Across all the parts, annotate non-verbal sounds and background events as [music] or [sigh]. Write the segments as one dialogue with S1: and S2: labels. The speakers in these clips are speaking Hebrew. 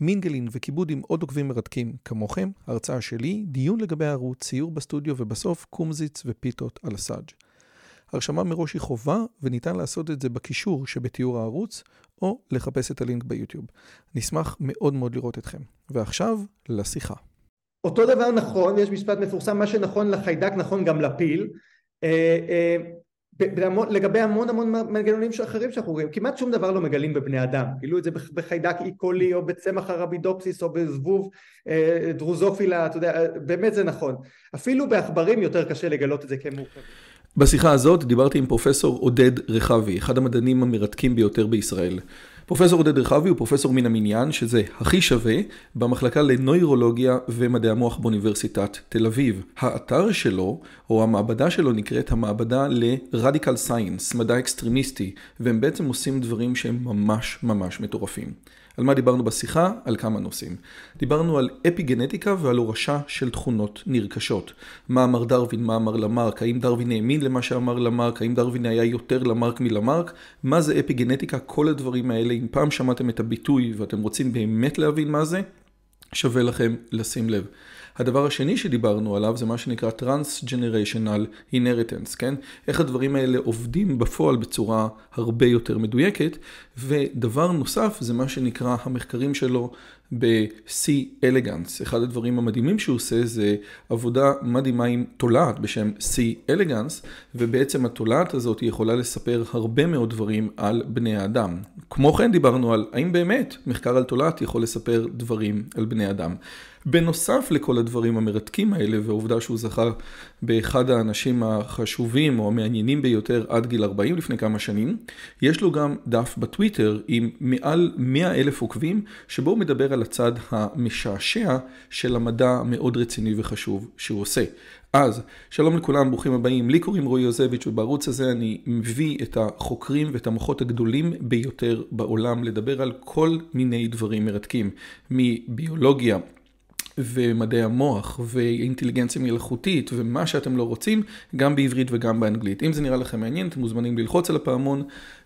S1: מינגלין וכיבוד עם עוד עוקבים מרתקים כמוכם, הרצאה שלי, דיון לגבי הערוץ, ציור בסטודיו ובסוף קומזיץ ופיתות על הסאג'. הרשמה מראש היא חובה וניתן לעשות את זה בקישור שבתיאור הערוץ או לחפש את הלינק ביוטיוב. נשמח מאוד מאוד לראות אתכם. ועכשיו, לשיחה.
S2: אותו דבר נכון, יש משפט מפורסם, מה שנכון לחיידק נכון גם לפיל. אה, לגבי המון המון מנגנונים אחרים שאנחנו רואים, כמעט שום דבר לא מגלים בבני אדם, גילו את זה בחיידק איקולי או בצמח הרבידופסיס או בזבוב אה, דרוזופילה, אתה יודע, באמת זה נכון. אפילו בעכברים יותר קשה לגלות את זה כמורכב.
S1: בשיחה הזאת דיברתי עם פרופסור עודד רכבי, אחד המדענים המרתקים ביותר בישראל. פרופסור עודד רכבי הוא פרופסור מן המניין, שזה הכי שווה, במחלקה לנוירולוגיה ומדעי המוח באוניברסיטת תל אביב. האתר שלו, או המעבדה שלו נקראת המעבדה ל-Radical Science, מדע אקסטרימיסטי, והם בעצם עושים דברים שהם ממש ממש מטורפים. על מה דיברנו בשיחה? על כמה נושאים. דיברנו על אפיגנטיקה ועל הורשה של תכונות נרכשות. מה אמר דרווין, מה אמר למרק, האם דרווין האמין למה שאמר למרק, האם דרווין היה יותר למרק מלמרק, מה זה אפיגנטיקה, כל הדברים האלה. אם פעם שמעתם את הביטוי ואתם רוצים באמת להבין מה זה, שווה לכם לשים לב. הדבר השני שדיברנו עליו זה מה שנקרא Trans-Generational Inheritance, כן? איך הדברים האלה עובדים בפועל בצורה הרבה יותר מדויקת, ודבר נוסף זה מה שנקרא המחקרים שלו ב-C Elegance. אחד הדברים המדהימים שהוא עושה זה עבודה מדהימה עם תולעת בשם C Elegance, ובעצם התולעת הזאת יכולה לספר הרבה מאוד דברים על בני האדם. כמו כן דיברנו על האם באמת מחקר על תולעת יכול לספר דברים על בני אדם. בנוסף לכל הדברים המרתקים האלה, והעובדה שהוא זכה באחד האנשים החשובים או המעניינים ביותר עד גיל 40 לפני כמה שנים, יש לו גם דף בטוויטר עם מעל 100 אלף עוקבים, שבו הוא מדבר על הצד המשעשע של המדע המאוד רציני וחשוב שהוא עושה. אז, שלום לכולם, ברוכים הבאים. לי קוראים רועי יוזביץ' ובערוץ הזה אני מביא את החוקרים ואת המוחות הגדולים ביותר בעולם לדבר על כל מיני דברים מרתקים, מביולוגיה. ומדעי המוח ואינטליגנציה מלאכותית ומה שאתם לא רוצים, גם בעברית וגם באנגלית. אם זה נראה לכם מעניין, אתם מוזמנים ללחוץ על הפעמון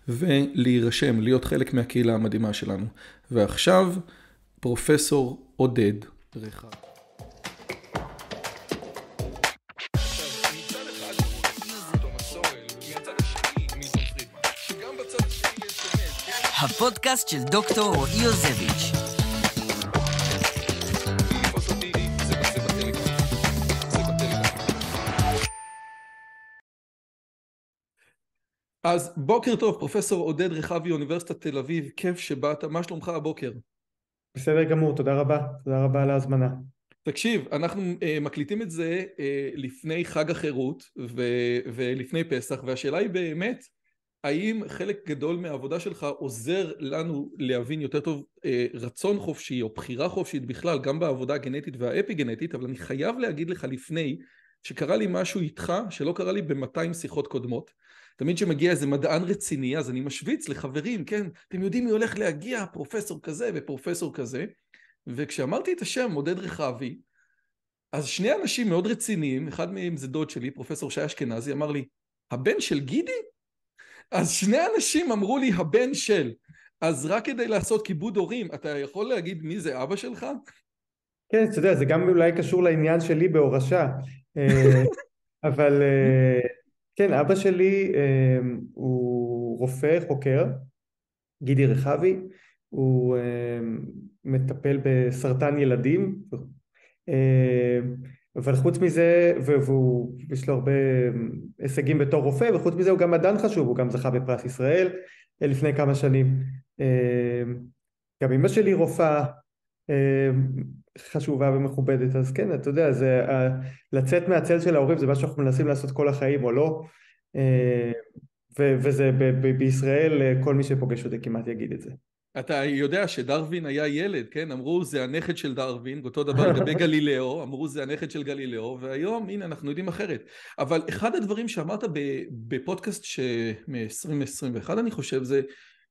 S1: ולהירשם, להיות חלק מהקהילה המדהימה שלנו. ועכשיו, פרופסור עודד רחב.
S3: הפודקאסט של דוקטור רועי יוזביץ'.
S1: אז בוקר טוב, פרופסור עודד רחבי, אוניברסיטת תל אביב, כיף שבאת, מה שלומך הבוקר?
S2: בסדר גמור, תודה רבה, תודה רבה על ההזמנה.
S1: תקשיב, אנחנו uh, מקליטים את זה uh, לפני חג החירות ו- ולפני פסח, והשאלה היא באמת, האם חלק גדול מהעבודה שלך עוזר לנו להבין יותר טוב uh, רצון חופשי או בחירה חופשית בכלל, גם בעבודה הגנטית והאפי גנטית, אבל אני חייב להגיד לך לפני, שקרה לי משהו איתך שלא קרה לי ב-200 שיחות קודמות. תמיד כשמגיע איזה מדען רציני, אז אני משוויץ לחברים, כן, אתם יודעים מי הולך להגיע, פרופסור כזה ופרופסור כזה, וכשאמרתי את השם עודד רחבי, אז שני אנשים מאוד רציניים, אחד מהם זה דוד שלי, פרופסור שי אשכנזי, אמר לי, הבן של גידי? אז שני אנשים אמרו לי, הבן של. אז רק כדי לעשות כיבוד הורים, אתה יכול להגיד מי זה אבא שלך?
S2: כן, אתה יודע, זה גם אולי קשור לעניין שלי בהורשה, אה, [laughs] אבל אה, כן, אבא שלי אה, הוא רופא, חוקר, גידי רחבי, הוא אה, מטפל בסרטן ילדים, אה, אבל חוץ מזה, והוא, יש לו הרבה הישגים בתור רופא, וחוץ מזה הוא גם מדען חשוב, הוא גם זכה בפרס ישראל אה, לפני כמה שנים. גם אמא שלי רופאה, אה, חשובה ומכובדת, אז כן, אתה יודע, זה, לצאת מהצל של ההורים זה מה שאנחנו מנסים לעשות כל החיים או לא, אה, ו, וזה ב, ב, בישראל כל מי שפוגש אותי כמעט יגיד את זה.
S1: אתה יודע שדרווין היה ילד, כן? אמרו זה הנכד של דרווין, אותו דבר לגבי גלילאו, [laughs] אמרו זה הנכד של גלילאו, והיום הנה אנחנו יודעים אחרת. אבל אחד הדברים שאמרת בפודקאסט מ-2021 אני חושב זה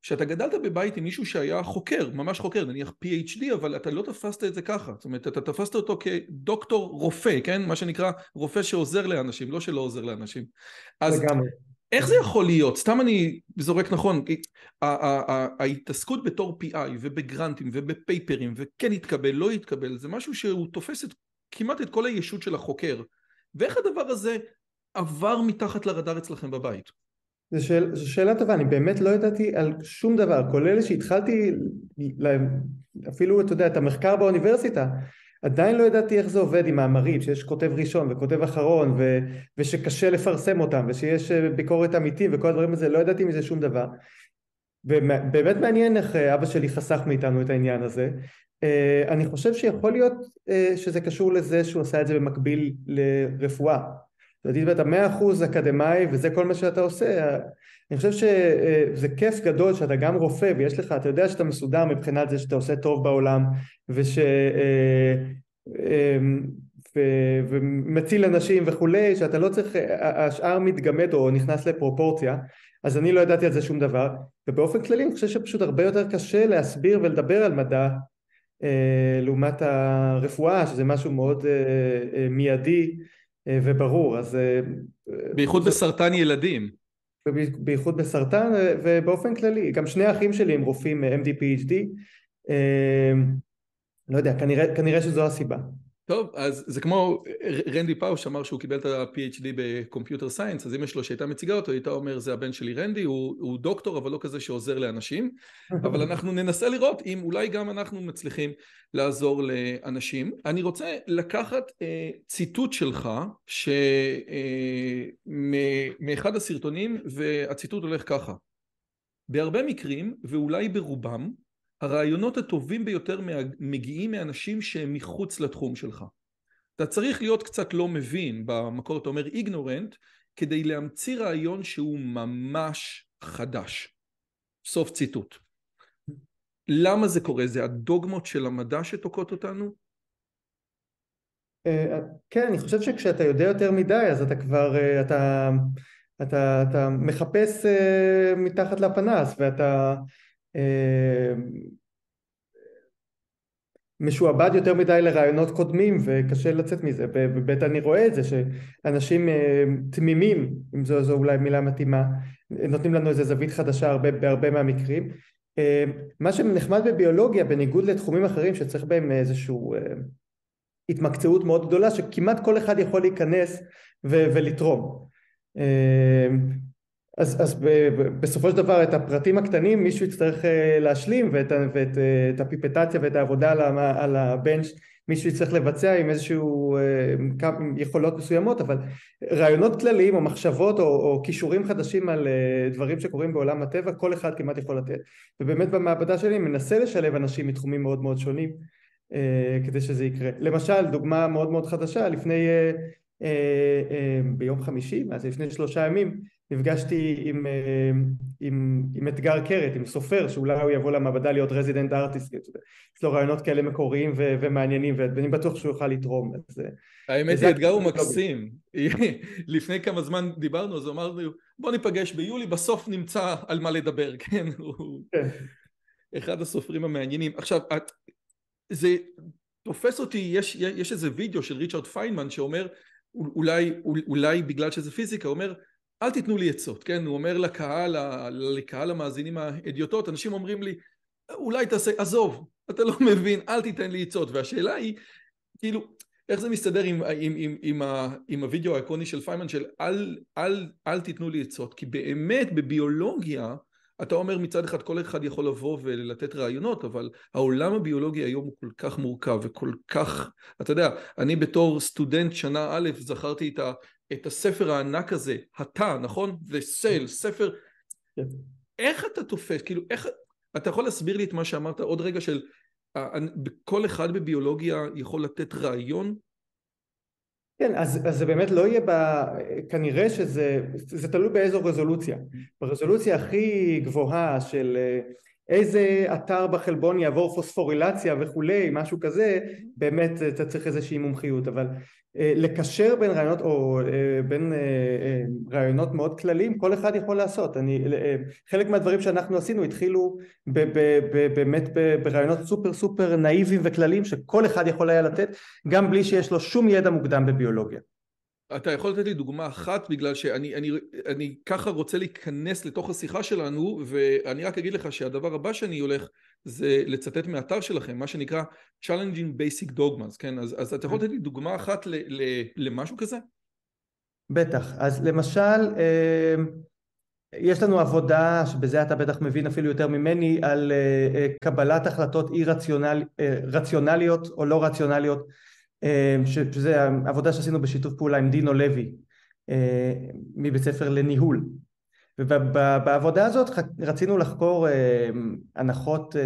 S1: שאתה גדלת בבית עם מישהו שהיה חוקר, ממש חוקר, נניח PhD, אבל אתה לא תפסת את זה ככה. זאת אומרת, אתה תפסת אותו כדוקטור רופא, כן? מה שנקרא רופא שעוזר לאנשים, לא שלא עוזר לאנשים. אז לגמרי. איך זה יכול להיות? סתם אני זורק נכון, ההתעסקות בתור PI ובגרנטים ובפייפרים וכן יתקבל, לא יתקבל, זה משהו שהוא תופס את, כמעט את כל הישות של החוקר. ואיך הדבר הזה עבר מתחת לרדאר אצלכם בבית?
S2: זו שאל, שאלה טובה, אני באמת לא ידעתי על שום דבר, כולל שהתחלתי, אפילו, אתה יודע, את המחקר באוניברסיטה, עדיין לא ידעתי איך זה עובד עם מאמרים, שיש כותב ראשון וכותב אחרון ו, ושקשה לפרסם אותם ושיש אה, ביקורת אמיתית וכל הדברים הזה, לא ידעתי מזה שום דבר. ובאמת מעניין איך אה, אבא שלי חסך מאיתנו את העניין הזה. אה, אני חושב שיכול להיות שזה קשור לזה שהוא עשה את זה במקביל לרפואה. אתה מאה אחוז אקדמאי וזה כל מה שאתה עושה, אני חושב שזה כיף גדול שאתה גם רופא ויש לך, אתה יודע שאתה מסודר מבחינת זה שאתה עושה טוב בעולם וש... אה, אמ, ו... ומציל אנשים וכולי, שאתה לא צריך, השאר מתגמד או נכנס לפרופורציה, אז אני לא ידעתי על זה שום דבר, ובאופן כללי אני חושב שפשוט הרבה יותר קשה להסביר ולדבר על מדע אה, לעומת הרפואה, שזה משהו מאוד אה, מיידי וברור, אז...
S1: בייחוד זה... בסרטן ילדים.
S2: בייחוד בסרטן ובאופן כללי, גם שני האחים שלי הם רופאים MD PhD, לא יודע, כנראה, כנראה שזו הסיבה.
S1: טוב, אז זה כמו רנדי פאוש אמר שהוא קיבל את ה-PhD ב computer science, אז אמא שלו שהייתה מציגה אותו, הייתה אומר זה הבן שלי רנדי, הוא, הוא דוקטור אבל לא כזה שעוזר לאנשים, [laughs] אבל אנחנו ננסה לראות אם אולי גם אנחנו מצליחים לעזור לאנשים. אני רוצה לקחת אה, ציטוט שלך, ש, אה, מאחד הסרטונים, והציטוט הולך ככה: בהרבה מקרים, ואולי ברובם, הרעיונות הטובים ביותר מגיעים מאנשים שהם מחוץ לתחום שלך. אתה צריך להיות קצת לא מבין, במקור אתה אומר איגנורנט, כדי להמציא רעיון שהוא ממש חדש. סוף ציטוט. למה זה קורה? זה הדוגמות של המדע שתוקעות אותנו?
S2: אה, כן, אני חושב שכשאתה יודע יותר מדי אז אתה כבר, אה, אתה, אתה, אתה מחפש אה, מתחת לפנס ואתה אה, משועבד יותר מדי לרעיונות קודמים וקשה לצאת מזה. ובאמת אני רואה את זה שאנשים אה, תמימים אם זו, זו אולי מילה מתאימה נותנים לנו איזה זווית חדשה הרבה, בהרבה מהמקרים. אה, מה שנחמד בביולוגיה בניגוד לתחומים אחרים שצריך בהם איזשהו התמקצעות מאוד גדולה שכמעט כל אחד יכול להיכנס ו- ולתרום אז, אז ב, ב, בסופו של דבר את הפרטים הקטנים מישהו יצטרך אה, להשלים ואת, ואת אה, את הפיפטציה ואת העבודה על, על הבנץ' מישהו יצטרך לבצע עם איזשהו אה, יכולות מסוימות אבל רעיונות כלליים או מחשבות או, או כישורים חדשים על דברים שקורים בעולם הטבע כל אחד כמעט יכול לתת. ובאמת במעבדה שלי מנסה לשלב אנשים מתחומים מאוד מאוד שונים כדי שזה יקרה. למשל דוגמה מאוד מאוד חדשה לפני ביום חמישי, זה לפני שלושה ימים נפגשתי עם, אה, עם, עם אתגר קרת, עם סופר שאולי הוא יבוא למעבדה להיות רזידנט ארטיסט, יש לו רעיונות כאלה מקוריים ו- ומעניינים ואני בטוח שהוא יוכל לתרום. אז,
S1: האמת היא, אתגר הוא מקסים. [laughs] לפני כמה זמן דיברנו, אז אמרנו בוא ניפגש ביולי, בסוף נמצא על מה לדבר, [laughs] כן? הוא כן. אחד הסופרים המעניינים. עכשיו, את, זה תופס אותי, יש, יש איזה וידאו של ריצ'רד פיינמן שאומר אולי, אולי בגלל שזה פיזיקה, אומר אל תיתנו לי עצות, כן? הוא אומר לקהל, לקהל המאזינים האדיוטות, אנשים אומרים לי, אולי תעשה, עזוב, אתה לא מבין, אל תיתן לי עצות. והשאלה היא, כאילו, איך זה מסתדר עם, עם, עם, עם, ה, עם הוידאו העקרוני של פיימן של אל, אל, אל תיתנו לי עצות, כי באמת בביולוגיה, אתה אומר מצד אחד כל אחד יכול לבוא ולתת רעיונות, אבל העולם הביולוגי היום הוא כל כך מורכב וכל כך, אתה יודע, אני בתור סטודנט שנה א' זכרתי את ה... את הספר הענק הזה, התא, נכון? וסל, ספר... כן. איך אתה תופס, כאילו, איך... אתה יכול להסביר לי את מה שאמרת עוד רגע של כל אחד בביולוגיה יכול לתת רעיון?
S2: כן, אז, אז זה באמת לא יהיה ב... כנראה שזה... זה תלוי באיזו רזולוציה. ברזולוציה הכי גבוהה של איזה אתר בחלבון יעבור פוספורילציה וכולי, משהו כזה, באמת אתה צריך איזושהי מומחיות, אבל אה, לקשר בין רעיונות או אה, בין אה, רעיונות מאוד כלליים כל אחד יכול לעשות. אני חלק מהדברים שאנחנו עשינו התחילו ב, ב, ב, באמת ברעיונות סופר סופר נאיביים וכלליים שכל אחד יכול היה לתת גם בלי שיש לו שום ידע מוקדם בביולוגיה
S1: אתה יכול לתת לי דוגמה אחת בגלל שאני אני, אני ככה רוצה להיכנס לתוך השיחה שלנו ואני רק אגיד לך שהדבר הבא שאני הולך זה לצטט מהאתר שלכם מה שנקרא Challenging Basic Dogmas כן? אז, אז אתה יכול לתת לי דוגמה אחת ל, ל, למשהו כזה?
S2: בטח. אז למשל אמ, יש לנו עבודה שבזה אתה בטח מבין אפילו יותר ממני על אה, אה, קבלת החלטות אי רציונל, אה, רציונליות או לא רציונליות. אה, שזה העבודה שעשינו בשיתוף פעולה עם דינו לוי אה, מבית ספר לניהול. ובעבודה הזאת רצינו לחקור אה, הנחות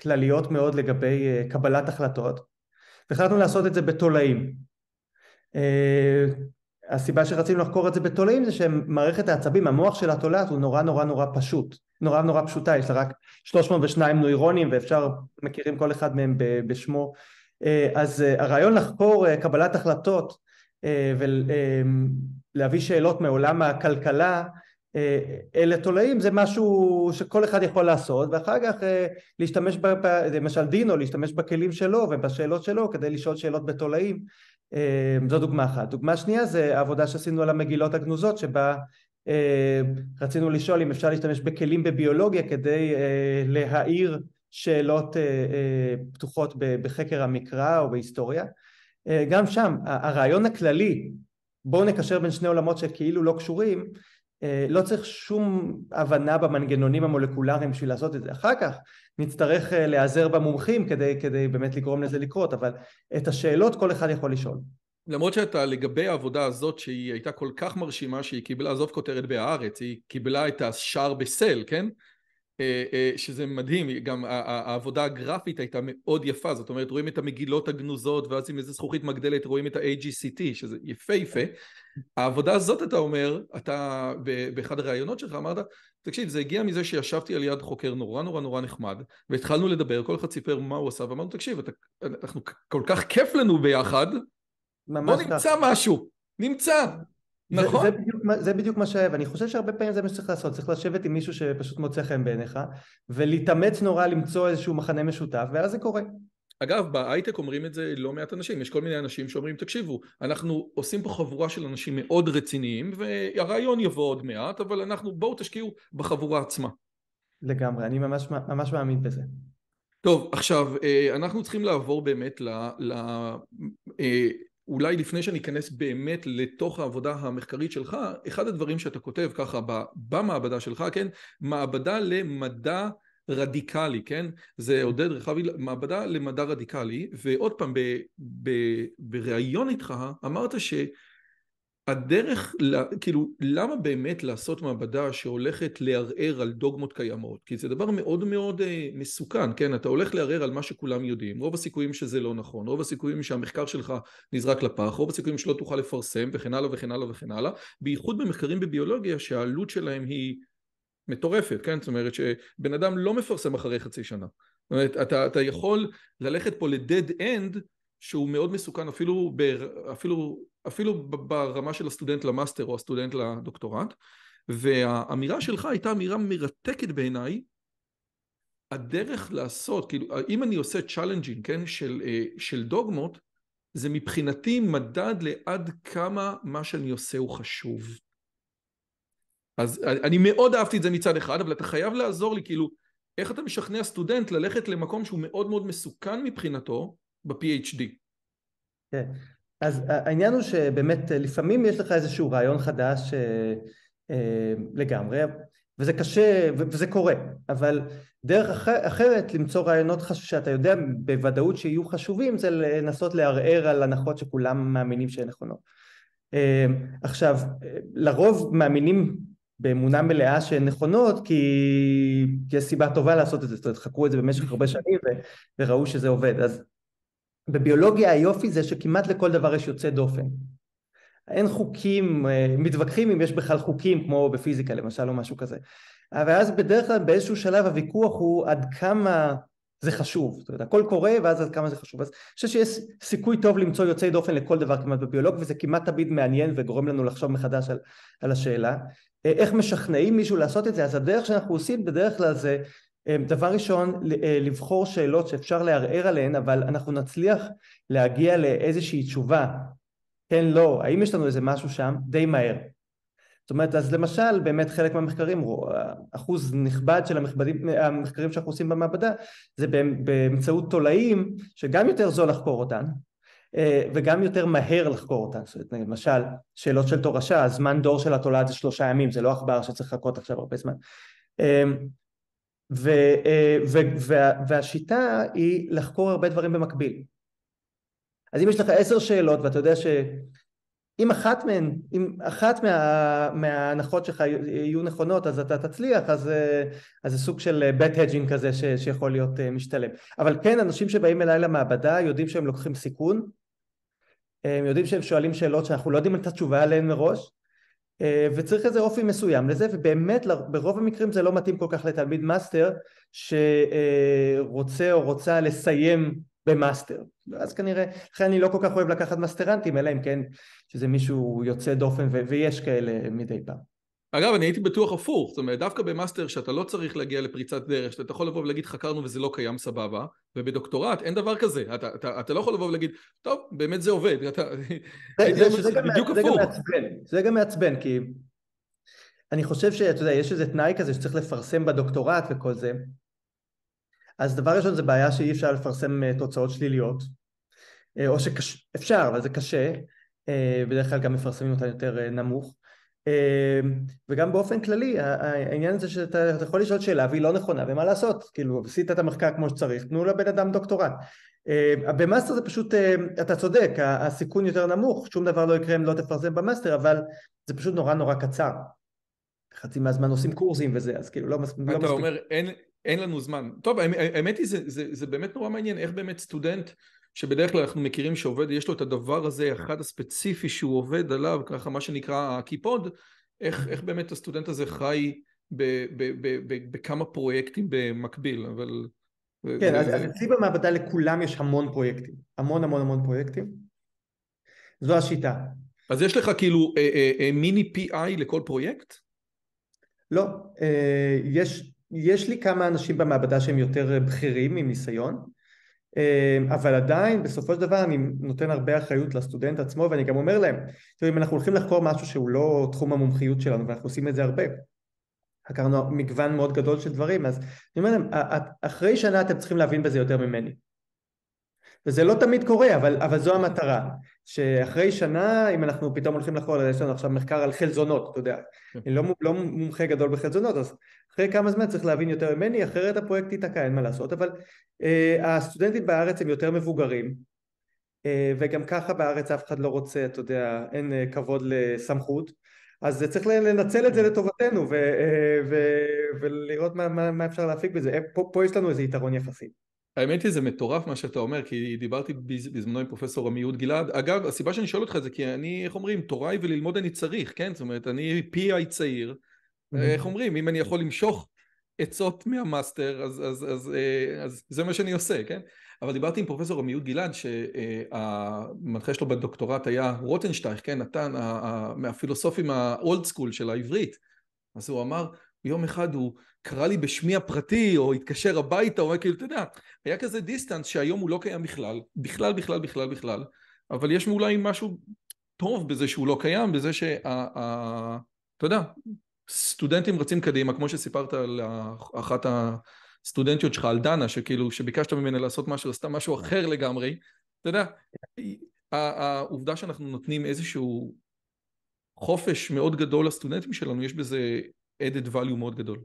S2: כלליות מאוד לגבי קבלת החלטות והחלטנו לעשות את זה בתולעים. הסיבה שרצינו לחקור את זה בתולעים זה שמערכת העצבים, המוח של התולעת הוא נורא נורא נורא פשוט, נורא נורא פשוטה, יש לה רק 302 נוירונים ואפשר, מכירים כל אחד מהם בשמו. אה, אז אה, הרעיון לחקור אה, קבלת החלטות ולהביא שאלות מעולם הכלכלה אלה תולעים זה משהו שכל אחד יכול לעשות ואחר כך להשתמש, למשל דינו, להשתמש בכלים שלו ובשאלות שלו כדי לשאול שאלות בתולעים זו דוגמה אחת. דוגמה שנייה זה העבודה שעשינו על המגילות הגנוזות שבה רצינו לשאול אם אפשר להשתמש בכלים בביולוגיה כדי להאיר שאלות אה, אה, פתוחות בחקר המקרא או בהיסטוריה. אה, גם שם הרעיון הכללי בואו נקשר בין שני עולמות שכאילו לא קשורים לא צריך שום הבנה במנגנונים המולקולריים בשביל לעשות את זה. אחר כך נצטרך להיעזר במומחים כדי, כדי באמת לגרום לזה לקרות, אבל את השאלות כל אחד יכול לשאול.
S1: למרות שאתה לגבי העבודה הזאת שהיא הייתה כל כך מרשימה שהיא קיבלה, עזוב כותרת בהארץ, היא קיבלה את השער בסל, כן? אה, אה, שזה מדהים, גם העבודה הגרפית הייתה מאוד יפה, זאת אומרת רואים את המגילות הגנוזות ואז עם איזה זכוכית מגדלת רואים את ה-AGCT שזה יפה יפה. העבודה הזאת אתה אומר, אתה באחד הראיונות שלך אמרת, תקשיב זה הגיע מזה שישבתי על יד חוקר נורא נורא נורא נחמד והתחלנו לדבר, כל אחד סיפר מה הוא עשה ואמרנו תקשיב אתה, אנחנו כל כך כיף לנו ביחד, בוא נמצא משהו, נמצא
S2: נכון. זה, זה, בדיוק, זה בדיוק מה שהיה, ואני חושב שהרבה פעמים זה מה שצריך לעשות, צריך לשבת עם מישהו שפשוט מוצא חן בעיניך, ולהתאמץ נורא למצוא איזשהו מחנה משותף, ואז זה קורה.
S1: אגב, בהייטק אומרים את זה לא מעט אנשים, יש כל מיני אנשים שאומרים, תקשיבו, אנחנו עושים פה חבורה של אנשים מאוד רציניים, והרעיון יבוא עוד מעט, אבל אנחנו, בואו תשקיעו בחבורה עצמה.
S2: לגמרי, אני ממש, ממש מאמין בזה.
S1: טוב, עכשיו, אה, אנחנו צריכים לעבור באמת ל... ל אה, אולי לפני שאני אכנס באמת לתוך העבודה המחקרית שלך, אחד הדברים שאתה כותב ככה במעבדה שלך, כן, מעבדה למדע רדיקלי, כן, זה עודד רחבי, מעבדה למדע רדיקלי, ועוד פעם, בריאיון איתך אמרת ש... הדרך, כאילו, למה באמת לעשות מעבדה שהולכת לערער על דוגמות קיימות? כי זה דבר מאוד מאוד uh, מסוכן, כן? אתה הולך לערער על מה שכולם יודעים, רוב הסיכויים שזה לא נכון, רוב הסיכויים שהמחקר שלך נזרק לפח, רוב הסיכויים שלא תוכל לפרסם וכן הלאה וכן הלאה וכן הלאה, בייחוד במחקרים בביולוגיה שהעלות שלהם היא מטורפת, כן? זאת אומרת שבן אדם לא מפרסם אחרי חצי שנה. זאת אומרת, אתה, אתה יכול ללכת פה ל-dead end שהוא מאוד מסוכן אפילו, ב, אפילו, אפילו ברמה של הסטודנט למאסטר או הסטודנט לדוקטורט והאמירה שלך הייתה אמירה מרתקת בעיניי. הדרך לעשות, כאילו אם אני עושה challenging, כן, של, אה, של דוגמות זה מבחינתי מדד לעד כמה מה שאני עושה הוא חשוב. אז אני מאוד אהבתי את זה מצד אחד אבל אתה חייב לעזור לי כאילו איך אתה משכנע סטודנט ללכת למקום שהוא מאוד מאוד מסוכן מבחינתו ב-PhD.
S2: כן, אז העניין הוא שבאמת לפעמים יש לך איזשהו רעיון חדש אה, אה, לגמרי, וזה קשה, וזה קורה, אבל דרך אחר, אחרת למצוא רעיונות שאתה יודע בוודאות שיהיו חשובים זה לנסות לערער על הנחות שכולם מאמינים שהן נכונות. אה, עכשיו, לרוב מאמינים באמונה מלאה שהן נכונות כי, יש סיבה טובה לעשות את זה, זאת אומרת חקרו את זה במשך הרבה שנים וראו שזה עובד, אז בביולוגיה היופי זה שכמעט לכל דבר יש יוצא דופן. אין חוקים, אה, מתווכחים אם יש בכלל חוקים כמו בפיזיקה למשל או משהו כזה. אבל אז בדרך כלל באיזשהו שלב הוויכוח הוא עד כמה זה חשוב, זאת אומרת הכל קורה ואז עד כמה זה חשוב. אז אני חושב שיש סיכוי טוב למצוא יוצאי דופן לכל דבר כמעט בביולוג וזה כמעט תמיד מעניין וגורם לנו לחשוב מחדש על, על השאלה. אה, איך משכנעים מישהו לעשות את זה? אז הדרך שאנחנו עושים בדרך כלל זה דבר ראשון לבחור שאלות שאפשר לערער עליהן אבל אנחנו נצליח להגיע לאיזושהי תשובה כן לא, האם יש לנו איזה משהו שם די מהר זאת אומרת, אז למשל, באמת חלק מהמחקרים, אחוז נכבד של המחקרים, המחקרים שאנחנו עושים במעבדה, זה באמצעות תולעים, שגם יותר זול לחקור אותן, אה, וגם יותר מהר לחקור אותן. זאת אומרת, למשל, שאלות של תורשה, הזמן דור של התולעת זה שלושה ימים, זה לא עכבר שצריך לחכות עכשיו הרבה זמן. אה, ו, אה, ו, וה, והשיטה היא לחקור הרבה דברים במקביל. אז אם יש לך עשר שאלות ואתה יודע ש... אם אחת מהן, אם אחת מה, מההנחות שלך יהיו נכונות אז אתה תצליח אז, אז זה סוג של bad hedging כזה ש, שיכול להיות אה, משתלם אבל כן אנשים שבאים אליי למעבדה יודעים שהם לוקחים סיכון הם יודעים שהם שואלים שאלות שאנחנו לא יודעים את התשובה עליהן מראש אה, וצריך איזה אופי מסוים לזה ובאמת ברוב המקרים זה לא מתאים כל כך לתלמיד מאסטר שרוצה או רוצה לסיים במאסטר אז כנראה, לכן אני לא כל כך אוהב לקחת מאסטרנטים אלא אם כן שזה מישהו יוצא דופן ויש כאלה מדי פעם.
S1: אגב, אני הייתי בטוח הפוך, זאת אומרת, דווקא במאסטר שאתה לא צריך להגיע לפריצת דרך, שאתה יכול לבוא ולהגיד חקרנו וזה לא קיים סבבה, ובדוקטורט אין דבר כזה, אתה, אתה, אתה לא יכול לבוא ולהגיד, טוב, באמת זה עובד, [laughs] אתה...
S2: זה, זה, זה, גם, בדיוק זה הפוך. גם מעצבן, זה גם מעצבן, כי אני חושב שאתה יודע, יש איזה תנאי כזה שצריך לפרסם בדוקטורט וכל זה, אז דבר ראשון זה בעיה שאי אפשר לפרסם אה, תוצאות שליליות, אה, או שאפשר, אבל זה קשה, אה, בדרך כלל גם מפרסמים אותה יותר נמוך, וגם באופן כללי העניין הזה שאתה יכול לשאול שאלה והיא לא נכונה ומה לעשות, כאילו עשית את המחקר כמו שצריך, תנו לבן אדם דוקטורט. במאסטר זה פשוט, אתה צודק, הסיכון יותר נמוך, שום דבר לא יקרה אם לא תפרסם במאסטר, אבל זה פשוט נורא נורא קצר. חצי מהזמן עושים קורסים וזה, אז כאילו לא, לא מספיק.
S1: אתה אומר, אין, לנו זמן. טוב, האמת היא, זה, זה, זה באמת נורא מעניין, איך באמת סטודנט, שבדרך כלל אנחנו מכירים שעובד, יש לו את הדבר הזה, אחד הספציפי שהוא עובד עליו, ככה מה שנקרא הקיפוד, איך, איך באמת הסטודנט הזה חי בכמה פרויקטים במקביל, אבל...
S2: כן, אז אצלי במעבדה לכולם יש המון פרויקטים, המון המון המון פרויקטים. זו השיטה.
S1: אז יש לך כאילו אה, אה, אה, מיני PI לכל פרויקט?
S2: לא, אה, יש יש לי כמה אנשים במעבדה שהם יותר בכירים עם ניסיון, אה, אבל עדיין בסופו של דבר אני נותן הרבה אחריות לסטודנט עצמו ואני גם אומר להם, תראו אם אנחנו הולכים לחקור משהו שהוא לא תחום המומחיות שלנו ואנחנו עושים את זה הרבה, חקרנו מגוון מאוד גדול של דברים, אז אני אומר להם, אחרי שנה אתם צריכים להבין בזה יותר ממני. וזה לא תמיד קורה, אבל, אבל זו המטרה, שאחרי שנה, אם אנחנו פתאום הולכים לחקור, יש לנו עכשיו מחקר על חלזונות, אתה יודע, כן. אני לא, לא מומחה גדול בחלזונות, אז אחרי כמה זמן צריך להבין יותר ממני, אחרת הפרויקט ייתקע, אין מה לעשות, אבל אה, הסטודנטים בארץ הם יותר מבוגרים, אה, וגם ככה בארץ אף אחד לא רוצה, אתה יודע, אין אה, כבוד לסמכות, אז צריך לנצל את זה לטובתנו ו, אה, ו, ולראות מה, מה, מה אפשר להפיק בזה, פה, פה יש לנו איזה יתרון יחסי.
S1: האמת היא זה מטורף מה שאתה אומר כי דיברתי בזמנו עם פרופסור עמיהוד גלעד. אגב הסיבה שאני שואל אותך את זה כי אני איך אומרים תוריי וללמוד אני צריך כן? זאת אומרת אני פי איי צעיר איך אומרים? אם אני יכול למשוך עצות מהמאסטר אז, אז, אז, אה, אז זה מה שאני עושה כן? אבל דיברתי עם פרופסור עמיהוד גלעד שהמנחה שלו בדוקטורט היה רוטנשטייך כן? נתן מהפילוסופים ה old school של העברית. אז הוא אמר יום אחד הוא קרא לי בשמי הפרטי, או התקשר הביתה, או כאילו, אתה יודע, היה כזה דיסטנס שהיום הוא לא קיים בכלל, בכלל, בכלל, בכלל, בכלל, אבל יש אולי משהו טוב בזה שהוא לא קיים, בזה שה... אתה יודע, סטודנטים רצים קדימה, כמו שסיפרת על אחת הסטודנטיות שלך, על דנה, שכאילו, שביקשת ממנה לעשות משהו, עשתה משהו אחר לגמרי, אתה יודע, העובדה שאנחנו נותנים איזשהו חופש מאוד גדול לסטודנטים שלנו, יש בזה added value מאוד גדול.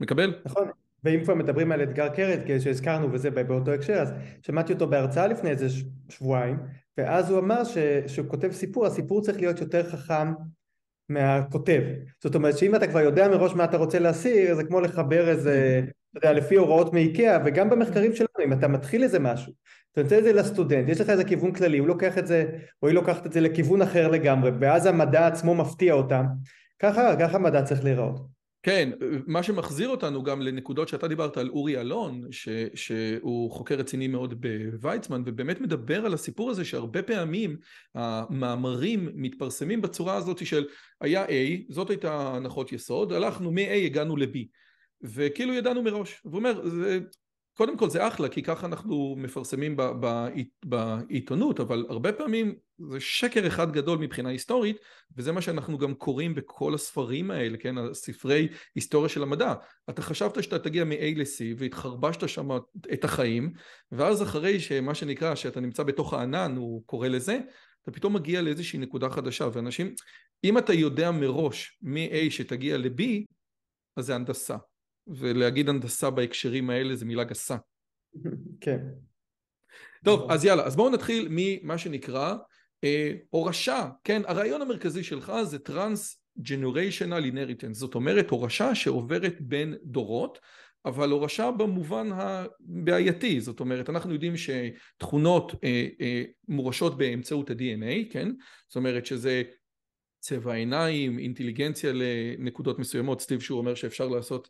S1: מקבל?
S2: נכון, ואם כבר מדברים על אתגר קרת שהזכרנו וזה באותו הקשר אז שמעתי אותו בהרצאה לפני איזה שבועיים ואז הוא אמר ש, שהוא כותב סיפור הסיפור צריך להיות יותר חכם מהכותב זאת אומרת שאם אתה כבר יודע מראש מה אתה רוצה להסיר זה כמו לחבר איזה אתה יודע לפי הוראות מאיקאה וגם במחקרים שלנו אם אתה מתחיל איזה משהו, אתה נותן את זה לסטודנט, יש לך איזה כיוון כללי, הוא לוקח את זה, או היא לוקחת את זה לכיוון אחר לגמרי, ואז המדע עצמו מפתיע אותם, ככה, ככה מדע צריך להיראות.
S1: כן, מה שמחזיר אותנו גם לנקודות שאתה דיברת על אורי אלון, ש, שהוא חוקר רציני מאוד בוויצמן, ובאמת מדבר על הסיפור הזה שהרבה פעמים המאמרים מתפרסמים בצורה הזאת של היה A, זאת הייתה הנחות יסוד, הלכנו מ-A הגענו ל-B, וכאילו ידענו מראש, והוא אומר, זה קודם כל זה אחלה כי ככה אנחנו מפרסמים בעיתונות אבל הרבה פעמים זה שקר אחד גדול מבחינה היסטורית וזה מה שאנחנו גם קוראים בכל הספרים האלה, כן, הספרי היסטוריה של המדע. אתה חשבת שאתה תגיע מ-A ל-C והתחרבשת שם את החיים ואז אחרי שמה שנקרא שאתה נמצא בתוך הענן הוא קורא לזה אתה פתאום מגיע לאיזושהי נקודה חדשה ואנשים אם אתה יודע מראש מ-A שתגיע ל-B אז זה הנדסה ולהגיד הנדסה בהקשרים האלה זה מילה גסה.
S2: כן.
S1: טוב, אז יאללה, אז בואו נתחיל ממה שנקרא אה, הורשה, כן? הרעיון המרכזי שלך זה Trans-Generational Inheritance, זאת אומרת הורשה שעוברת בין דורות, אבל הורשה במובן הבעייתי, זאת אומרת אנחנו יודעים שתכונות אה, אה, מורשות באמצעות ה-DNA, כן? זאת אומרת שזה צבע עיניים, אינטליגנציה לנקודות מסוימות, סטיב שהוא אומר שאפשר לעשות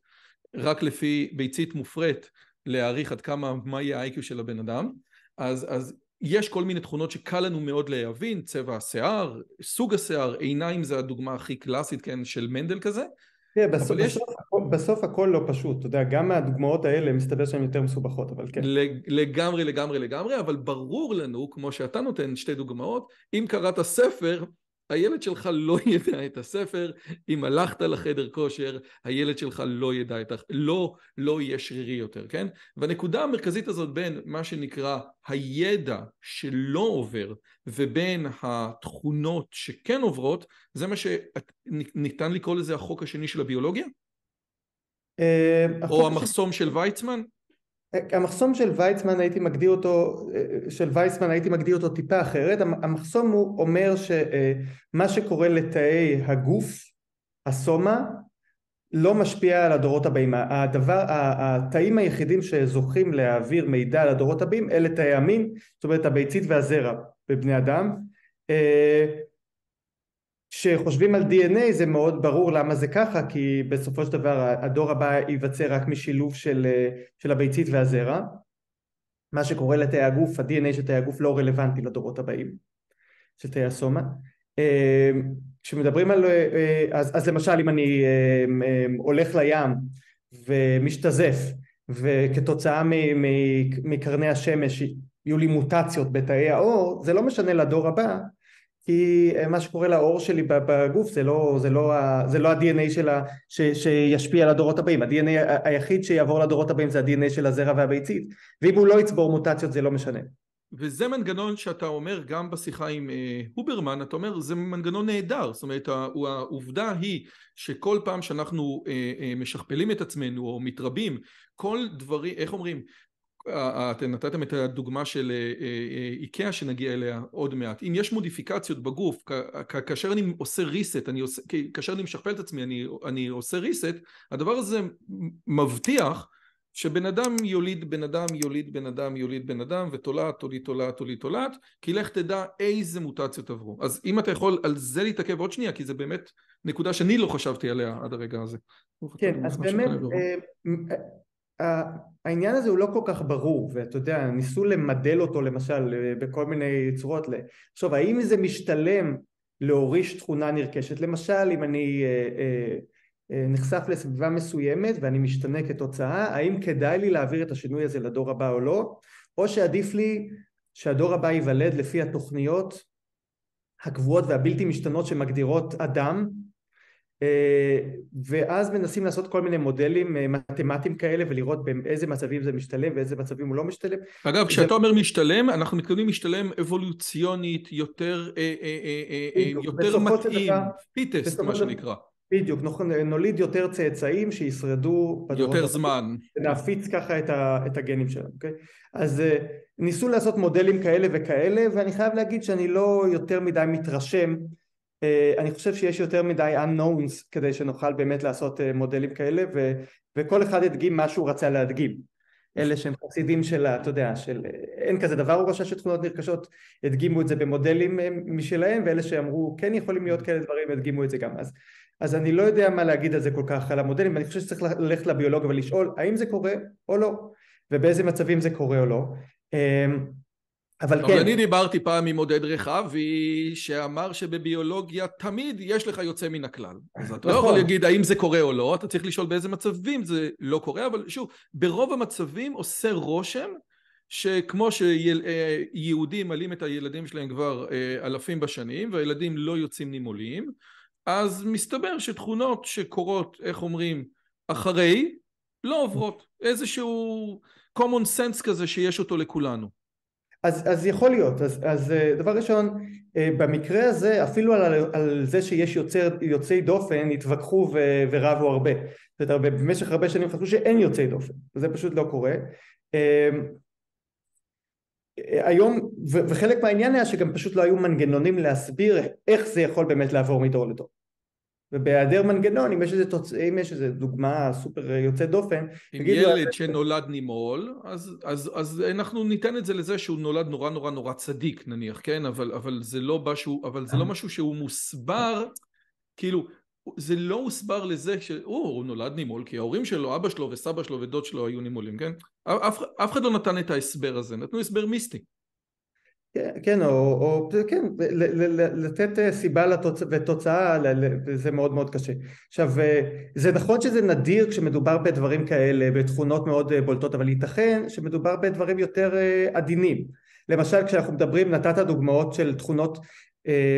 S1: רק לפי ביצית מופרית להעריך עד כמה, מה יהיה ה-IQ של הבן אדם, אז, אז יש כל מיני תכונות שקל לנו מאוד להבין, צבע השיער, סוג השיער, עיניים זה הדוגמה הכי קלאסית, כן, של מנדל כזה.
S2: כן, בסוף, יש... בסוף, בסוף הכל לא פשוט, אתה יודע, גם מהדוגמאות האלה מסתבר שהן יותר מסובכות, אבל כן.
S1: לגמרי, לגמרי, לגמרי, אבל ברור לנו, כמו שאתה נותן שתי דוגמאות, אם קראת ספר, הילד שלך לא [laughs] ידע את הספר, אם הלכת לחדר כושר, הילד שלך לא ידע את ה... לא, לא יהיה שרירי יותר, כן? והנקודה המרכזית הזאת בין מה שנקרא הידע שלא עובר ובין התכונות שכן עוברות, זה מה שניתן לקרוא לזה החוק השני של הביולוגיה? אה, או המחסום של ויצמן?
S2: המחסום של ויצמן הייתי מגדיר אותו, של וייסמן הייתי מגדיר אותו טיפה אחרת, המחסום הוא אומר שמה שקורה לתאי הגוף, הסומה, לא משפיע על הדורות הבאים, הדבר, התאים היחידים שזוכים להעביר מידע לדורות הבאים אלה תאי המין, זאת אומרת הביצית והזרע בבני אדם כשחושבים על DNA זה מאוד ברור למה זה ככה כי בסופו של דבר הדור הבא ייווצר רק משילוב של, של הביצית והזרע. מה שקורה לתאי הגוף, ה-DNA של תאי הגוף לא רלוונטי לדורות הבאים של תאי הסומה. כשמדברים על, אז, אז למשל אם אני הולך לים ומשתזף וכתוצאה מקרני השמש יהיו לי מוטציות בתאי האור זה לא משנה לדור הבא כי אה, מה שקורה לעור שלי בגוף זה לא, זה לא, זה לא ה-DNA שלה ש, שישפיע על הדורות הבאים, ה-DNA היחיד שיעבור לדורות הבאים זה ה-DNA של הזרע והביצית, ואם הוא לא יצבור מוטציות זה לא משנה.
S1: וזה מנגנון שאתה אומר גם בשיחה עם אה, הוברמן, אתה אומר זה מנגנון נהדר, זאת אומרת העובדה היא שכל פעם שאנחנו אה, אה, משכפלים את עצמנו או מתרבים, כל דברים, איך אומרים, אתם נתתם את הדוגמה של אה, אה, איקאה שנגיע אליה עוד מעט. אם יש מודיפיקציות בגוף כאשר אני עושה reset אני עושה, כאשר אני משכפל את עצמי אני, אני עושה reset הדבר הזה מבטיח שבן אדם יוליד בן אדם יוליד בן אדם יוליד בן אדם ותולעת תוליד תולעת תוליד תולעת כי לך תדע איזה מוטציות עברו. אז אם אתה יכול על זה להתעכב עוד שנייה כי זה באמת נקודה שאני לא חשבתי עליה עד הרגע הזה.
S2: כן אז באמת העניין הזה הוא לא כל כך ברור ואתה יודע ניסו למדל אותו למשל אה, בכל מיני צורות. עכשיו האם זה משתלם להוריש תכונה נרכשת? למשל אם אני אה, אה, אה, נחשף לסביבה מסוימת ואני משתנה כתוצאה האם כדאי לי להעביר את השינוי הזה לדור הבא או לא? או שעדיף לי שהדור הבא ייוולד לפי התוכניות הקבועות והבלתי משתנות שמגדירות אדם ואז מנסים לעשות כל מיני מודלים אה, מתמטיים כאלה ולראות באיזה מצבים זה משתלם ואיזה מצבים הוא לא משתלם.
S1: אגב, כשאתה זה... אומר משתלם, אנחנו מתכוונים משתלם אבולוציונית יותר, אה, יותר מתאים, פיטסט מה שנקרא.
S2: בדיוק, נוליד יותר צאצאים שישרדו
S1: יותר זמן.
S2: ונפיץ ככה את, ה, את הגנים שלנו, אוקיי? אז ניסו לעשות מודלים כאלה וכאלה ואני חייב להגיד שאני לא יותר מדי מתרשם אה, אני חושב שיש יותר מדי unknowns כדי שנוכל באמת לעשות אה, מודלים כאלה ו, וכל אחד ידגים מה שהוא רצה להדגים אלה שהם חסידים של, אתה יודע, של אין כזה דבר הורשה של תכונות נרכשות, הדגימו את זה במודלים אה, משלהם, ואלה שאמרו כן יכולים להיות כאלה דברים, הדגימו את זה גם אז. אז אני לא יודע מה להגיד על זה כל כך, על המודלים, אני חושב שצריך ללכת לביולוגיה ולשאול האם זה קורה או לא, ובאיזה מצבים זה קורה או לא. אבל
S1: אבל
S2: כן,
S1: אני דיברתי פעם עם עודד רחבי, שאמר שבביולוגיה תמיד יש לך יוצא מן הכלל. אז אתה לא
S2: נכון.
S1: יכול להגיד האם זה קורה או לא, אתה צריך לשאול באיזה מצבים זה לא קורה, אבל שוב, ברוב המצבים עושה רושם שכמו שיהודים מעלים את הילדים שלהם כבר אה, אלפים בשנים, והילדים לא יוצאים נימולים, אז מסתבר שתכונות שקורות, איך אומרים, אחרי, לא עוברות. איזשהו common sense כזה שיש אותו לכולנו.
S2: אז, אז יכול להיות, אז, אז אה, דבר ראשון, אה, במקרה הזה, אפילו על, על זה שיש יוצר, יוצאי דופן, התווכחו ו, ורבו הרבה. זאת אומרת, במשך הרבה שנים חשבו שאין יוצאי דופן, וזה פשוט לא קורה. אה, היום, ו, וחלק מהעניין היה שגם פשוט לא היו מנגנונים להסביר איך זה יכול באמת לעבור מדור לדור. ובהיעדר מנגנון, אם יש איזה, תוצ... אם יש איזה דוגמה סופר יוצאת דופן,
S1: אם ילד שנולד נימול, אז, אז, אז אנחנו ניתן את זה לזה שהוא נולד נורא נורא נורא צדיק נניח, כן? אבל, אבל, זה, לא משהו, אבל זה לא משהו שהוא מוסבר, כאילו, זה לא הוסבר לזה שהוא נולד נימול, כי ההורים שלו, אבא שלו וסבא שלו ודוד שלו היו נימולים, כן? אף, אף אחד לא נתן את ההסבר הזה, נתנו הסבר מיסטי.
S2: כן, או, או כן, לתת אה, סיבה לתוצ... ותוצאה, זה מאוד מאוד קשה. עכשיו, אה, זה נכון שזה נדיר כשמדובר בדברים כאלה, בתכונות מאוד אה, בולטות, אבל ייתכן שמדובר בדברים יותר עדינים. למשל, כשאנחנו מדברים, נתת דוגמאות של תכונות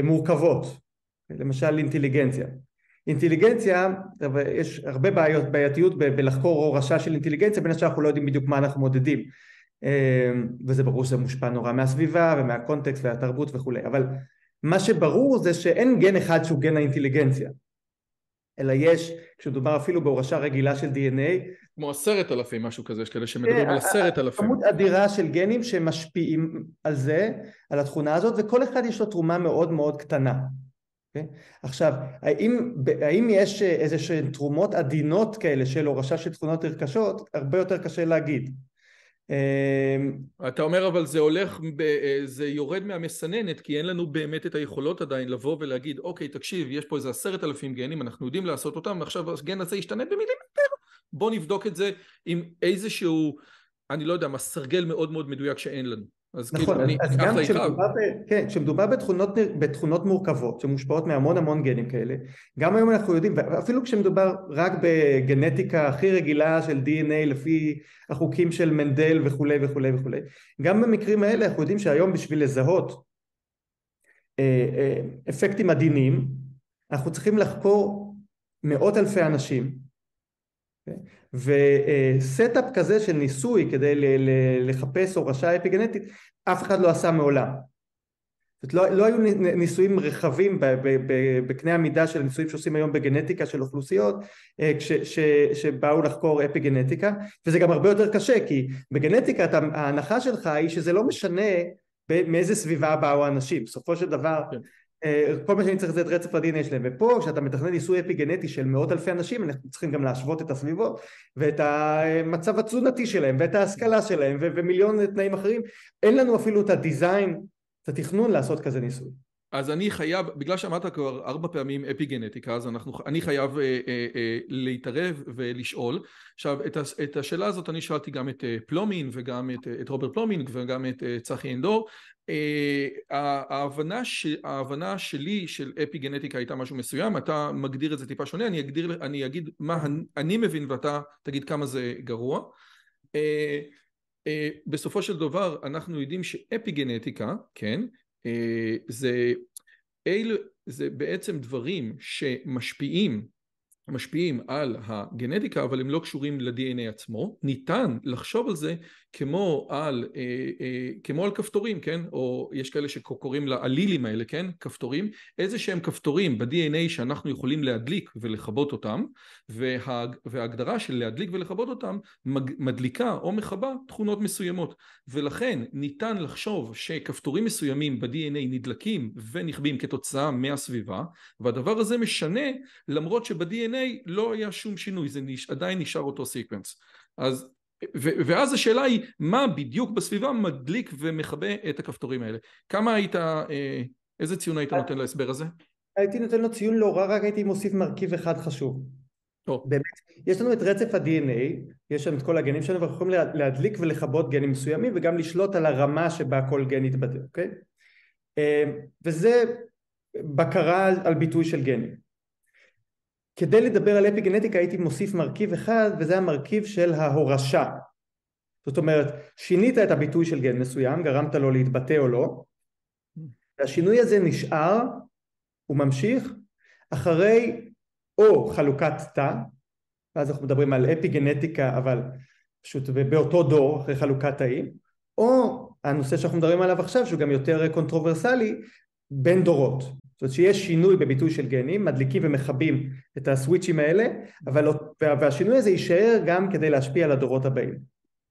S2: מורכבות, למשל אינטליגנציה. אינטליגנציה, יש הרבה בעיות, בעייתיות בלחקור הורשה של אינטליגנציה, בין השאר אנחנו לא יודעים בדיוק מה אנחנו מודדים. וזה ברור שזה מושפע נורא מהסביבה ומהקונטקסט והתרבות וכולי, אבל מה שברור זה שאין גן אחד שהוא גן האינטליגנציה, אלא יש, כשמדובר אפילו בהורשה רגילה של DNA,
S1: כמו עשרת אלפים, משהו כזה, יש כאלה שמדברים על עשרת אלפים.
S2: כמות אדירה של גנים שמשפיעים על זה, על התכונה הזאת, וכל אחד יש לו תרומה מאוד מאוד קטנה. Okay? עכשיו, האם, האם יש איזה שהן תרומות עדינות כאלה של הורשה של תכונות נרכשות? הרבה יותר קשה להגיד.
S1: אתה אומר אבל זה הולך, זה יורד מהמסננת כי אין לנו באמת את היכולות עדיין לבוא ולהגיד אוקיי תקשיב יש פה איזה עשרת אלפים גנים אנחנו יודעים לעשות אותם ועכשיו הגן הזה ישתנה במילימטר. בוא נבדוק את זה עם איזשהו אני לא יודע מה סרגל מאוד מאוד מדויק שאין לנו אז
S2: נכון,
S1: כאילו אני
S2: אז גם כשמדובר, ב, כן, כשמדובר בתכונות, בתכונות מורכבות שמושפעות מהמון המון גנים כאלה, גם היום אנחנו יודעים, ואפילו כשמדובר רק בגנטיקה הכי רגילה של DNA לפי החוקים של מנדל וכולי וכולי וכולי, גם במקרים האלה אנחנו יודעים שהיום בשביל לזהות אה, אה, אפקטים עדינים, אנחנו צריכים לחקור מאות אלפי אנשים ו setup כזה של ניסוי כדי לחפש הורשה אפיגנטית אף אחד לא עשה מעולם. זאת לא, לא היו ניסויים רחבים בקנה המידה של הניסויים שעושים היום בגנטיקה של אוכלוסיות כש, ש, שבאו לחקור אפיגנטיקה וזה גם הרבה יותר קשה כי בגנטיקה ההנחה שלך היא שזה לא משנה מאיזה סביבה באו האנשים בסופו של דבר כן. כל מה שאני צריך זה את רצף ה-DNA שלהם ופה כשאתה מתכנן ניסוי אפיגנטי של מאות אלפי אנשים אנחנו צריכים גם להשוות את הסביבות ואת המצב התזונתי שלהם ואת ההשכלה שלהם ו- ומיליון תנאים אחרים אין לנו אפילו את הדיזיין את התכנון לעשות כזה ניסוי
S1: אז אני חייב, בגלל שאמרת כבר ארבע פעמים אפיגנטיקה, אז אנחנו, אני חייב אה, אה, אה, להתערב ולשאול. עכשיו, את, את השאלה הזאת אני שאלתי גם את אה, פלומין וגם את, את רוברט פלומין וגם את אה, צחי אנדור. אה, ההבנה, ש, ההבנה שלי של אפיגנטיקה הייתה משהו מסוים, אתה מגדיר את זה טיפה שונה, אני, אגדיר, אני אגיד מה אני מבין ואתה תגיד כמה זה גרוע. אה, אה, בסופו של דבר אנחנו יודעים שאפיגנטיקה, כן, זה, אל, זה בעצם דברים שמשפיעים משפיעים על הגנטיקה אבל הם לא קשורים ל-DNA עצמו, ניתן לחשוב על זה כמו על, אה, אה, כמו על כפתורים, כן? או יש כאלה שקוראים לאלילים האלה, כן? כפתורים, איזה שהם כפתורים ב-DNA שאנחנו יכולים להדליק ולכבות אותם וה, וההגדרה של להדליק ולכבות אותם מדליקה או מכבה תכונות מסוימות ולכן ניתן לחשוב שכפתורים מסוימים ב-DNA נדלקים ונכבים כתוצאה מהסביבה והדבר הזה משנה למרות שב-DNA לא היה שום שינוי, זה. עדיין נשאר אותו sequence. אז ואז השאלה היא, מה בדיוק בסביבה מדליק ומכבה את הכפתורים האלה? כמה היית, אה, איזה ציון היית נותן להסבר הזה?
S2: הייתי נותן לו ציון לא רע, רק הייתי מוסיף מרכיב אחד חשוב.
S1: טוב.
S2: באמת, יש לנו את רצף ה-DNA, יש לנו את כל הגנים שלנו, ואנחנו יכולים להדליק ולכבות גנים מסוימים, וגם לשלוט על הרמה שבה כל גן יתבטא, אוקיי? וזה בקרה על ביטוי של גנים. כדי לדבר על אפיגנטיקה הייתי מוסיף מרכיב אחד וזה המרכיב של ההורשה. זאת אומרת שינית את הביטוי של גן מסוים גרמת לו להתבטא או לא והשינוי הזה נשאר הוא ממשיך אחרי או חלוקת תא ואז אנחנו מדברים על אפיגנטיקה אבל פשוט באותו דור אחרי חלוקת תאים או הנושא שאנחנו מדברים עליו עכשיו שהוא גם יותר קונטרוברסלי בין דורות זאת אומרת שיש שינוי בביטוי של גנים, מדליקים ומכבים את הסוויצ'ים האלה, אבל, לא- והשינוי הזה יישאר גם כדי להשפיע על הדורות הבאים.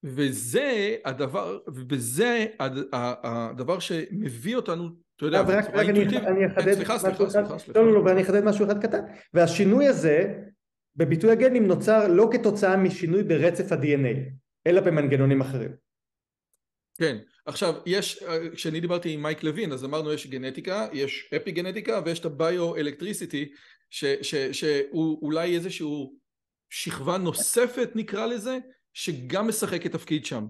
S1: וזה הדבר, וזה הדבר שמביא אותנו, אתה יודע,
S2: רק, רק אני, אני אחדד
S1: סליחה, סליחה, סליחה,
S2: סליחה. לא, לא, לא, ואני אחדד משהו אחד קטן. והשינוי הזה בביטוי הגנים נוצר לא כתוצאה משינוי ברצף ה-DNA, אלא במנגנונים אחרים.
S1: כן, עכשיו יש, כשאני דיברתי עם מייק לוין אז אמרנו יש גנטיקה, יש אפי גנטיקה ויש את הביו-אלקטריסיטי שהוא אולי איזשהו שכבה נוספת נקרא לזה, שגם משחקת תפקיד שם.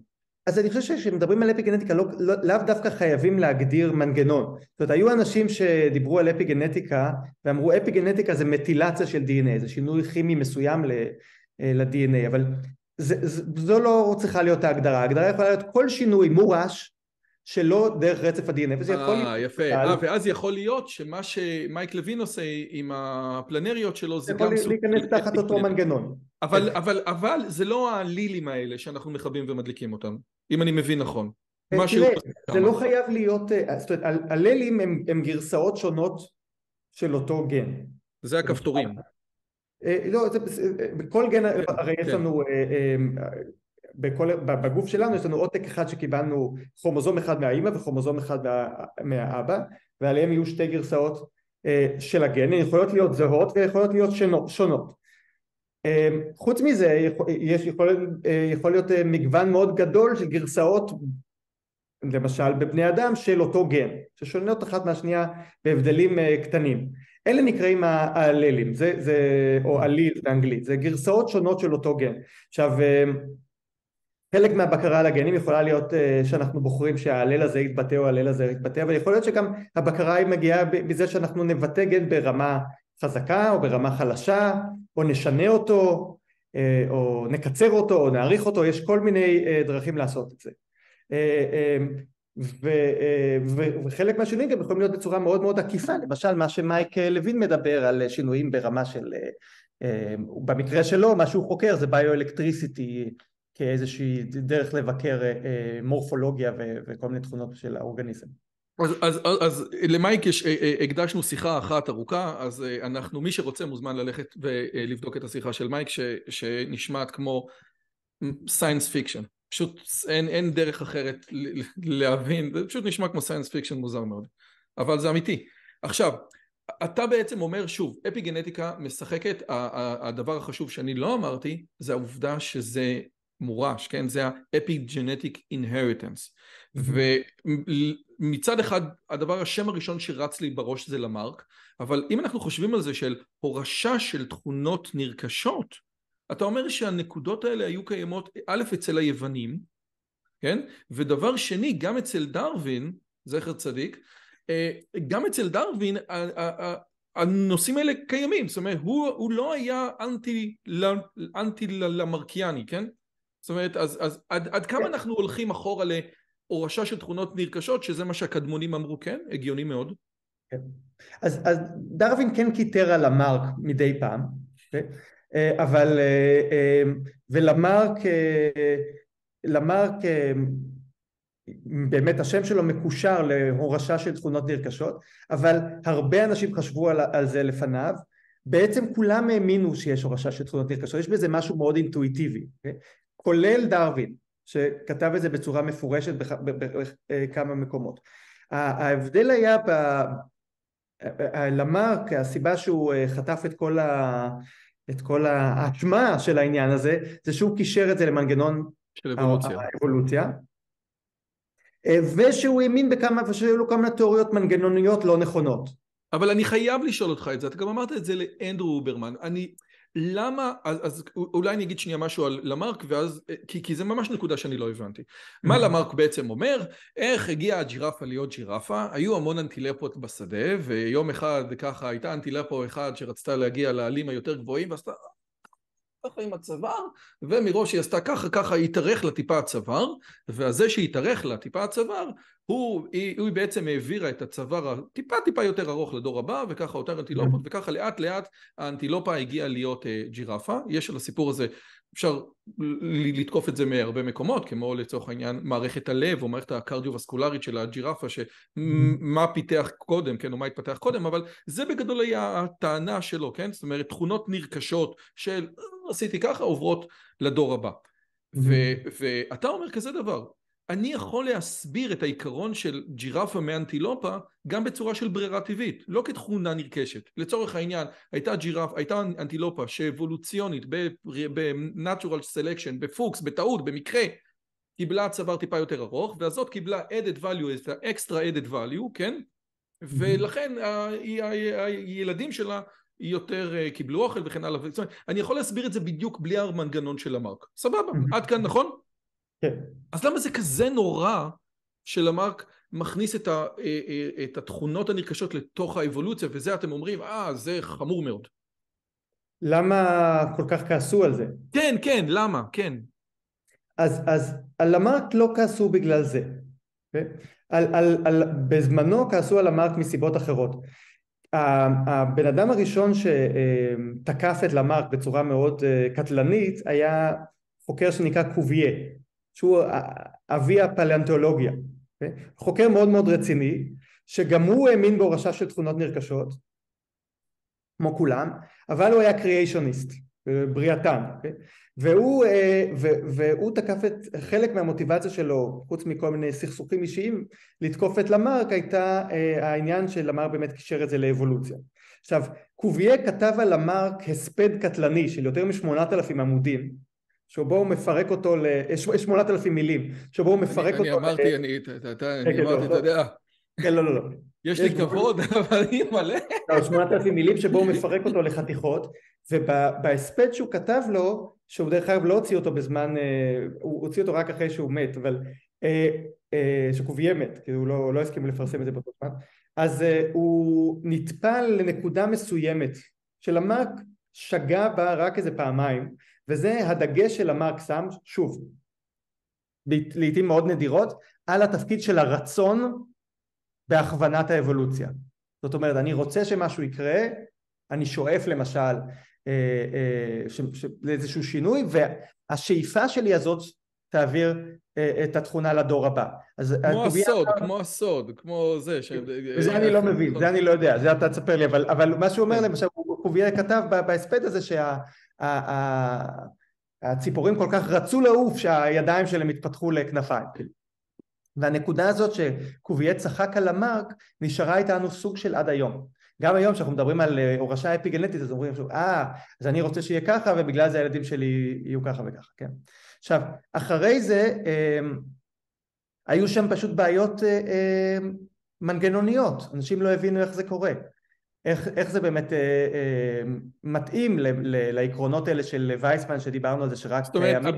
S2: אז אני חושב שכשמדברים על אפי גנטיקה לא, לא, לאו דווקא חייבים להגדיר מנגנון. זאת אומרת היו אנשים שדיברו על אפי גנטיקה ואמרו אפי גנטיקה זה מטילציה של DNA, זה שינוי כימי מסוים ל-DNA, אבל זה, זה, זו לא צריכה להיות ההגדרה, ההגדרה יכולה להיות כל שינוי מורש שלא דרך רצף ה-DNA
S1: וזה יכול להיות... אה יפה, 아, ואז יכול להיות שמה שמייק לוין עושה עם הפלנריות שלו זה גם
S2: סוג... יכול להיכנס תחת אותו מנגנון.
S1: אבל, אבל, אבל זה לא הלילים האלה שאנחנו מכבים ומדליקים אותם, אם אני מבין נכון.
S2: אה, תראה, זה לא חייב להיות, אה, זאת אומרת, הלילים הם, הם גרסאות שונות של אותו גן.
S1: זה הכפתורים.
S2: אה, לא, זה, אה, בכל גן, הרי יש כן. לנו, אה, בכל, בגוף שלנו יש לנו עותק אחד שקיבלנו כרומוזום אחד מהאימא וכרומוזום אחד מהאבא ועליהם יהיו שתי גרסאות של הגן, הן יכולות להיות זהות ויכולות להיות שונות. חוץ מזה יש יכול, יכול להיות מגוון מאוד גדול של גרסאות למשל בבני אדם של אותו גן ששונות אחת מהשנייה בהבדלים קטנים אלה נקראים האללים, זה, זה, או עליל באנגלית, זה גרסאות שונות של אותו גן. עכשיו, אה, חלק מהבקרה על הגנים יכולה להיות אה, שאנחנו בוחרים שההלל הזה יתבטא או ההלל הזה יתבטא, אבל יכול להיות שגם הבקרה היא מגיעה בזה שאנחנו נבטא גן ברמה חזקה או ברמה חלשה, או נשנה אותו, אה, או נקצר אותו, או נעריך אותו, יש כל מיני דרכים לעשות את זה. ו, אה, ו, וחלק מהשינויים גם יכולים להיות בצורה מאוד מאוד עקיפה, למשל מה שמייק לוין מדבר על שינויים ברמה של, אה, אה, במקרה שלו מה שהוא חוקר זה bioelectricity כאיזושהי דרך לבקר מורפולוגיה ו, וכל מיני תכונות של האורגניזם.
S1: אז, אז, אז למייק יש, הקדשנו שיחה אחת ארוכה, אז אנחנו, מי שרוצה מוזמן ללכת ולבדוק את השיחה של מייק ש, שנשמעת כמו science fiction. פשוט אין, אין דרך אחרת להבין, זה פשוט נשמע כמו science fiction מוזר מאוד, אבל זה אמיתי. עכשיו, אתה בעצם אומר שוב, אפי גנטיקה משחקת, הדבר החשוב שאני לא אמרתי, זה העובדה שזה מורש, כן? זה ה-epigenetic inheritance. ומצד אחד, הדבר, השם הראשון שרץ לי בראש זה למרק, אבל אם אנחנו חושבים על זה של הורשה של תכונות נרכשות, אתה אומר שהנקודות האלה היו קיימות א' אצל היוונים, כן? ודבר שני, גם אצל דרווין, זכר צדיק, אה, גם אצל דרווין הנושאים האלה קיימים, זאת אומרת הוא, הוא לא היה אנטי, אנטי למרקיאני, כן? זאת אומרת אז, אז עד, עד כמה אנחנו הולכים אחורה להורשה של תכונות נרכשות שזה מה שהקדמונים אמרו כן? הגיוני מאוד.
S2: כן. אז, אז דרווין כן קיטר על המרק מדי פעם, אבל אה, אה, ולמרק למרק באמת השם שלו מקושר להורשה של תכונות נרכשות אבל הרבה אנשים חשבו על, על זה לפניו בעצם כולם האמינו שיש הורשה של תכונות נרכשות יש בזה משהו מאוד אינטואיטיבי okay? אוקיי? כולל דרווין שכתב את זה בצורה מפורשת בכמה מקומות ההבדל היה ב... למרק הסיבה שהוא חטף את כל, ה... את כל האשמה של העניין הזה, זה שהוא קישר את זה למנגנון
S1: של אבולוציה.
S2: האבולוציה. אה, ושהוא האמין בכמה, ושהיו לו כמה תיאוריות מנגנוניות לא נכונות.
S1: אבל אני חייב לשאול אותך את זה, אתה גם אמרת את זה לאנדרו אוברמן, אני, למה, אז, אז אולי אני אגיד שנייה משהו על למרק ואז, כי, כי זה ממש נקודה שאני לא הבנתי. מה למרק בעצם אומר? איך הגיעה הג'ירפה להיות ג'ירפה? היו המון אנטילפות בשדה, ויום אחד ככה הייתה אנטילפו אחד שרצתה להגיע לעלים היותר גבוהים, ועשתה ככה עם הצוואר, ומראש היא עשתה ככה, ככה התארך לה טיפה הצוואר, והזה שהתארך לה טיפה הצוואר, הוא, היא, היא בעצם העבירה את הצוואר הטיפה טיפה יותר ארוך לדור הבא, וככה יותר אנטילופות, וככה לאט לאט האנטילופה הגיעה להיות uh, ג'ירפה. יש על הסיפור הזה, אפשר לתקוף את זה מהרבה מקומות, כמו לצורך העניין מערכת הלב או מערכת הקרדיו-וסקולרית של הג'ירפה, שמה פיתח קודם, כן, או מה התפתח קודם, אבל זה בגדול היה הטענה שלו, כן? זאת אומרת, תכונות נרכשות של עשיתי ככה, עוברות לדור הבא. ואתה אומר כזה דבר, אני יכול להסביר את העיקרון של ג'ירפה מאנטילופה גם בצורה של ברירה טבעית, לא כתכונה נרכשת. לצורך העניין, הייתה ג'ירף, הייתה אנטילופה שאבולוציונית ב-natural selection, בפוקס, בטעות, במקרה, קיבלה צוואר טיפה יותר ארוך, והזאת קיבלה added value, את ה-extra added value, כן? ולכן הילדים שלה יותר אה, קיבלו אוכל וכן הלאה. אני יכול להסביר את זה בדיוק בלי המנגנון של המרק. סבבה, [laughs] עד כאן נכון?
S2: כן.
S1: אז למה זה כזה נורא שלמרק מכניס את, ה, אה, אה, את התכונות הנרכשות לתוך האבולוציה, וזה אתם אומרים, אה, זה חמור מאוד.
S2: למה כל כך כעסו על זה?
S1: כן, כן, למה? כן.
S2: אז, אז על למרק לא כעסו בגלל זה. Okay? אוקיי? על, על, על, בזמנו כעסו על למרק מסיבות אחרות. הבן אדם הראשון שתקף את למרק בצורה מאוד אה, קטלנית היה חוקר שנקרא קוביה שהוא אבי הפלנטולוגיה okay? חוקר מאוד מאוד רציני שגם הוא האמין בהורשה של תכונות נרכשות כמו כולם אבל הוא היה קריאיישוניסט בריאתן okay? והוא, אה, והוא תקף את חלק מהמוטיבציה שלו חוץ מכל מיני סכסוכים אישיים לתקוף את למרק הייתה אה, העניין שלמרק באמת קישר את זה לאבולוציה עכשיו קוביה כתב על למרק הספד קטלני של יותר משמונת אלפים עמודים שבו הוא מפרק אותו ל... שמונת אלפים מילים שבו הוא מפרק
S1: אותו...
S2: אני
S1: אמרתי, אני אמרתי, אתה יודע
S2: כן, לא, לא, לא.
S1: יש לי כבוד, [laughs] אבל אני מלא.
S2: לא, שמונת אלפים מילים שבו הוא מפרק אותו לחתיכות, ובהספד שהוא כתב לו, שהוא דרך אגב לא הוציא אותו בזמן, אה, הוא הוציא אותו רק אחרי שהוא מת, אבל אה, אה, שקוביה מת, כי הוא לא, לא הסכים לפרסם את זה באותו זמן, אז הוא נטפל לנקודה מסוימת שלמרק שגה בה רק איזה פעמיים, וזה הדגש של המרק שם, שוב, לעיתים מאוד נדירות, על התפקיד של הרצון בהכוונת האבולוציה. זאת אומרת, אני רוצה שמשהו יקרה, אני שואף למשל אה, אה, ש, ש, לאיזשהו שינוי, והשאיפה שלי הזאת תעביר אה, את התכונה לדור הבא.
S1: אז כמו הסוד, אתה... כמו הסוד, כמו זה. ש...
S2: זה אני לא מבין, זה אני לא יודע, זה אתה תספר לי, אבל, אבל מה שהוא אומר כן. למשל, קוביה כתב בהספד הזה שהציפורים כל כך רצו לעוף שהידיים שלהם התפתחו לכנפיים. והנקודה הזאת שקוביה צחק על המרק נשארה איתנו סוג של עד היום. גם היום כשאנחנו מדברים על אה, הורשה אפיגנטית אז אומרים אה אז אני רוצה שיהיה ככה ובגלל זה הילדים שלי יהיו ככה וככה כן. עכשיו אחרי זה אה, היו שם פשוט בעיות אה, אה, מנגנוניות. אנשים לא הבינו איך זה קורה איך, איך זה באמת אה, אה, מתאים ל, ל, לעקרונות האלה של וייסמן שדיברנו על זה שרק...
S1: זאת אומרת,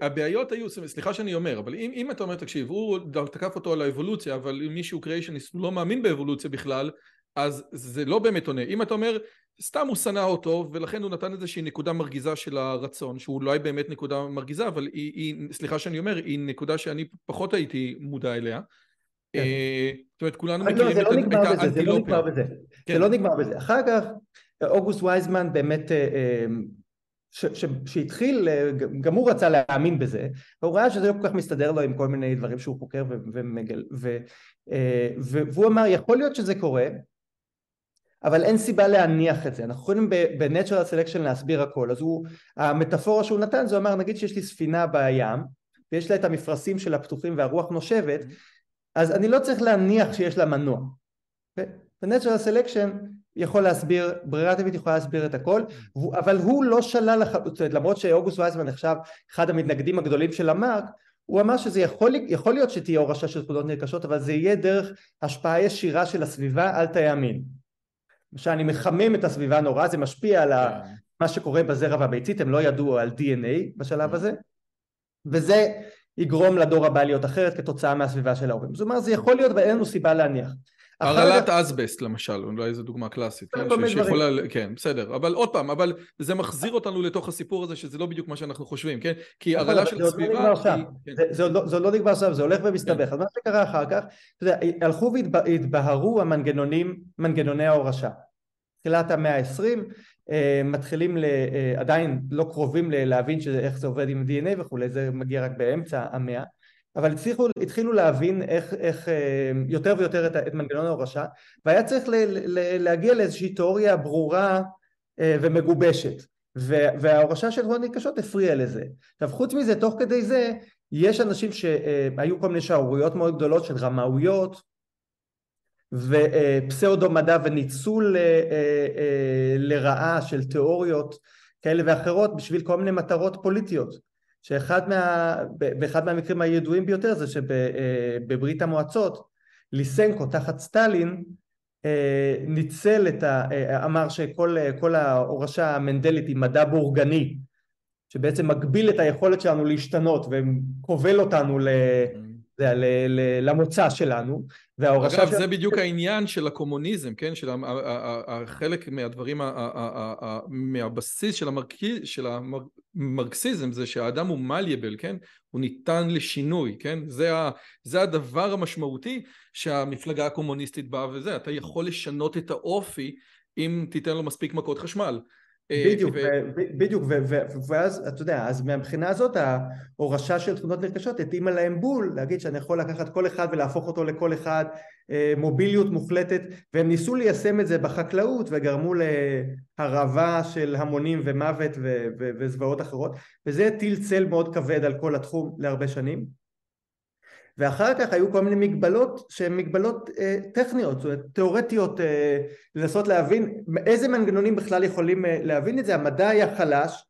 S1: הבעיות היו, סליחה שאני אומר, אבל אם, אם אתה אומר, תקשיב, הוא תקף אותו על האבולוציה, אבל אם מישהו קריאיישניסט לא מאמין באבולוציה בכלל, אז זה לא באמת עונה. אם אתה אומר, סתם הוא שנא אותו, ולכן הוא נתן איזושהי נקודה מרגיזה של הרצון, שהוא אולי באמת נקודה מרגיזה, אבל היא, היא, סליחה שאני אומר, היא נקודה שאני פחות הייתי מודע אליה. כן. אה, זאת אומרת, כולנו מכירים
S2: לא את האנטילופיה. זה לא נגמר בזה, כן. זה לא נגמר בזה. אחר כך, אוגוסט וייזמן באמת, אה, אה, שהתחיל, גם הוא רצה להאמין בזה, והוא ראה שזה לא כל כך מסתדר לו עם כל מיני דברים שהוא חוקר ומגל, והוא אמר, יכול להיות שזה קורה, אבל אין סיבה להניח את זה, אנחנו יכולים ב-Natural Selection להסביר הכל, אז הוא, המטאפורה שהוא נתן זה אומר נגיד שיש לי ספינה בים ויש לה את המפרשים של הפתוחים והרוח נושבת אז אני לא צריך להניח שיש לה מנוע. ב-Natural Selection יכול להסביר, ברירה טבעית יכולה להסביר את הכל, אבל הוא לא שלל לחלוטין, למרות שאוגוסט וייזמן נחשב אחד המתנגדים הגדולים של המרק, הוא אמר שזה יכול, יכול להיות שתהיה הורשה של תכונות נרכשות, אבל זה יהיה דרך השפעה ישירה של הסביבה על תאי המין. למשל, אני מחמם את הסביבה נורא, זה משפיע על yeah. כן. מה שקורה בזרע והביצית, הם לא ידעו על DNA בשלב כן. הזה, וזה יגרום לדור הבא להיות אחרת כתוצאה מהסביבה של ההורים. זאת אומרת, זה יכול להיות ואין לנו סיבה להניח.
S1: הרעלת אסבסט למשל, אולי זו דוגמה קלאסית, כן, שיכולה, כן, בסדר, אבל עוד פעם, אבל זה מחזיר אותנו לתוך הסיפור הזה שזה לא בדיוק מה שאנחנו חושבים, כן? כי הרעלה של
S2: לא
S1: הסביבה...
S2: כן. זה לא נגמר עכשיו, זה הולך ומסתבך, אז מה שקרה אחר כך, הלכו והתבהרו המנגנונים, מנגנוני ההורשה. תחילת המאה העשרים, אה, מתחילים ל, אה, עדיין לא קרובים להבין איך זה עובד עם DNA וכולי, זה מגיע רק באמצע המאה, אבל הצליחו, התחילו להבין איך, איך אה, יותר ויותר את, את מנגנון ההורשה והיה צריך ל, ל, להגיע לאיזושהי תיאוריה ברורה אה, ומגובשת וההורשה של תמונות נרכשות הפריעה לזה. עכשיו חוץ מזה תוך כדי זה יש אנשים שהיו כל מיני שערוריות מאוד גדולות של רמאויות ופסאודו מדע וניצול אה, לרעה של תיאוריות כאלה ואחרות בשביל כל מיני מטרות פוליטיות שאחד מה, באחד מהמקרים הידועים ביותר זה שבברית אה, המועצות ליסנקו תחת סטלין אה, ניצל את ה... אה, אמר שכל ההורשה המנדלית היא מדע בורגני שבעצם מגביל את היכולת שלנו להשתנות וכובל אותנו ל... Mm. למוצא שלנו
S1: וההורשה אגב של... זה בדיוק העניין של הקומוניזם כן? של חלק מהדברים מהבסיס של, המרק... של המרקסיזם זה שהאדם הוא מלייבל כן? הוא ניתן לשינוי כן? זה, ה... זה הדבר המשמעותי שהמפלגה הקומוניסטית באה וזה אתה יכול לשנות את האופי אם תיתן לו מספיק מכות חשמל
S2: אה, בדיוק, בדיוק, ואז אתה יודע, אז מהבחינה הזאת ההורשה של תכונות נרכשות התאימה להם בול להגיד שאני יכול לקחת כל אחד ולהפוך אותו לכל אחד, אה, מוביליות מוחלטת, והם ניסו ליישם את זה בחקלאות וגרמו להרעבה של המונים ומוות וזוועות אחרות, וזה הטיל צל מאוד כבד על כל התחום להרבה שנים. ואחר כך היו כל מיני מגבלות שהן מגבלות אה, טכניות, זאת אומרת תיאורטיות אה, לנסות להבין איזה מנגנונים בכלל יכולים אה, להבין את זה, המדע היה חלש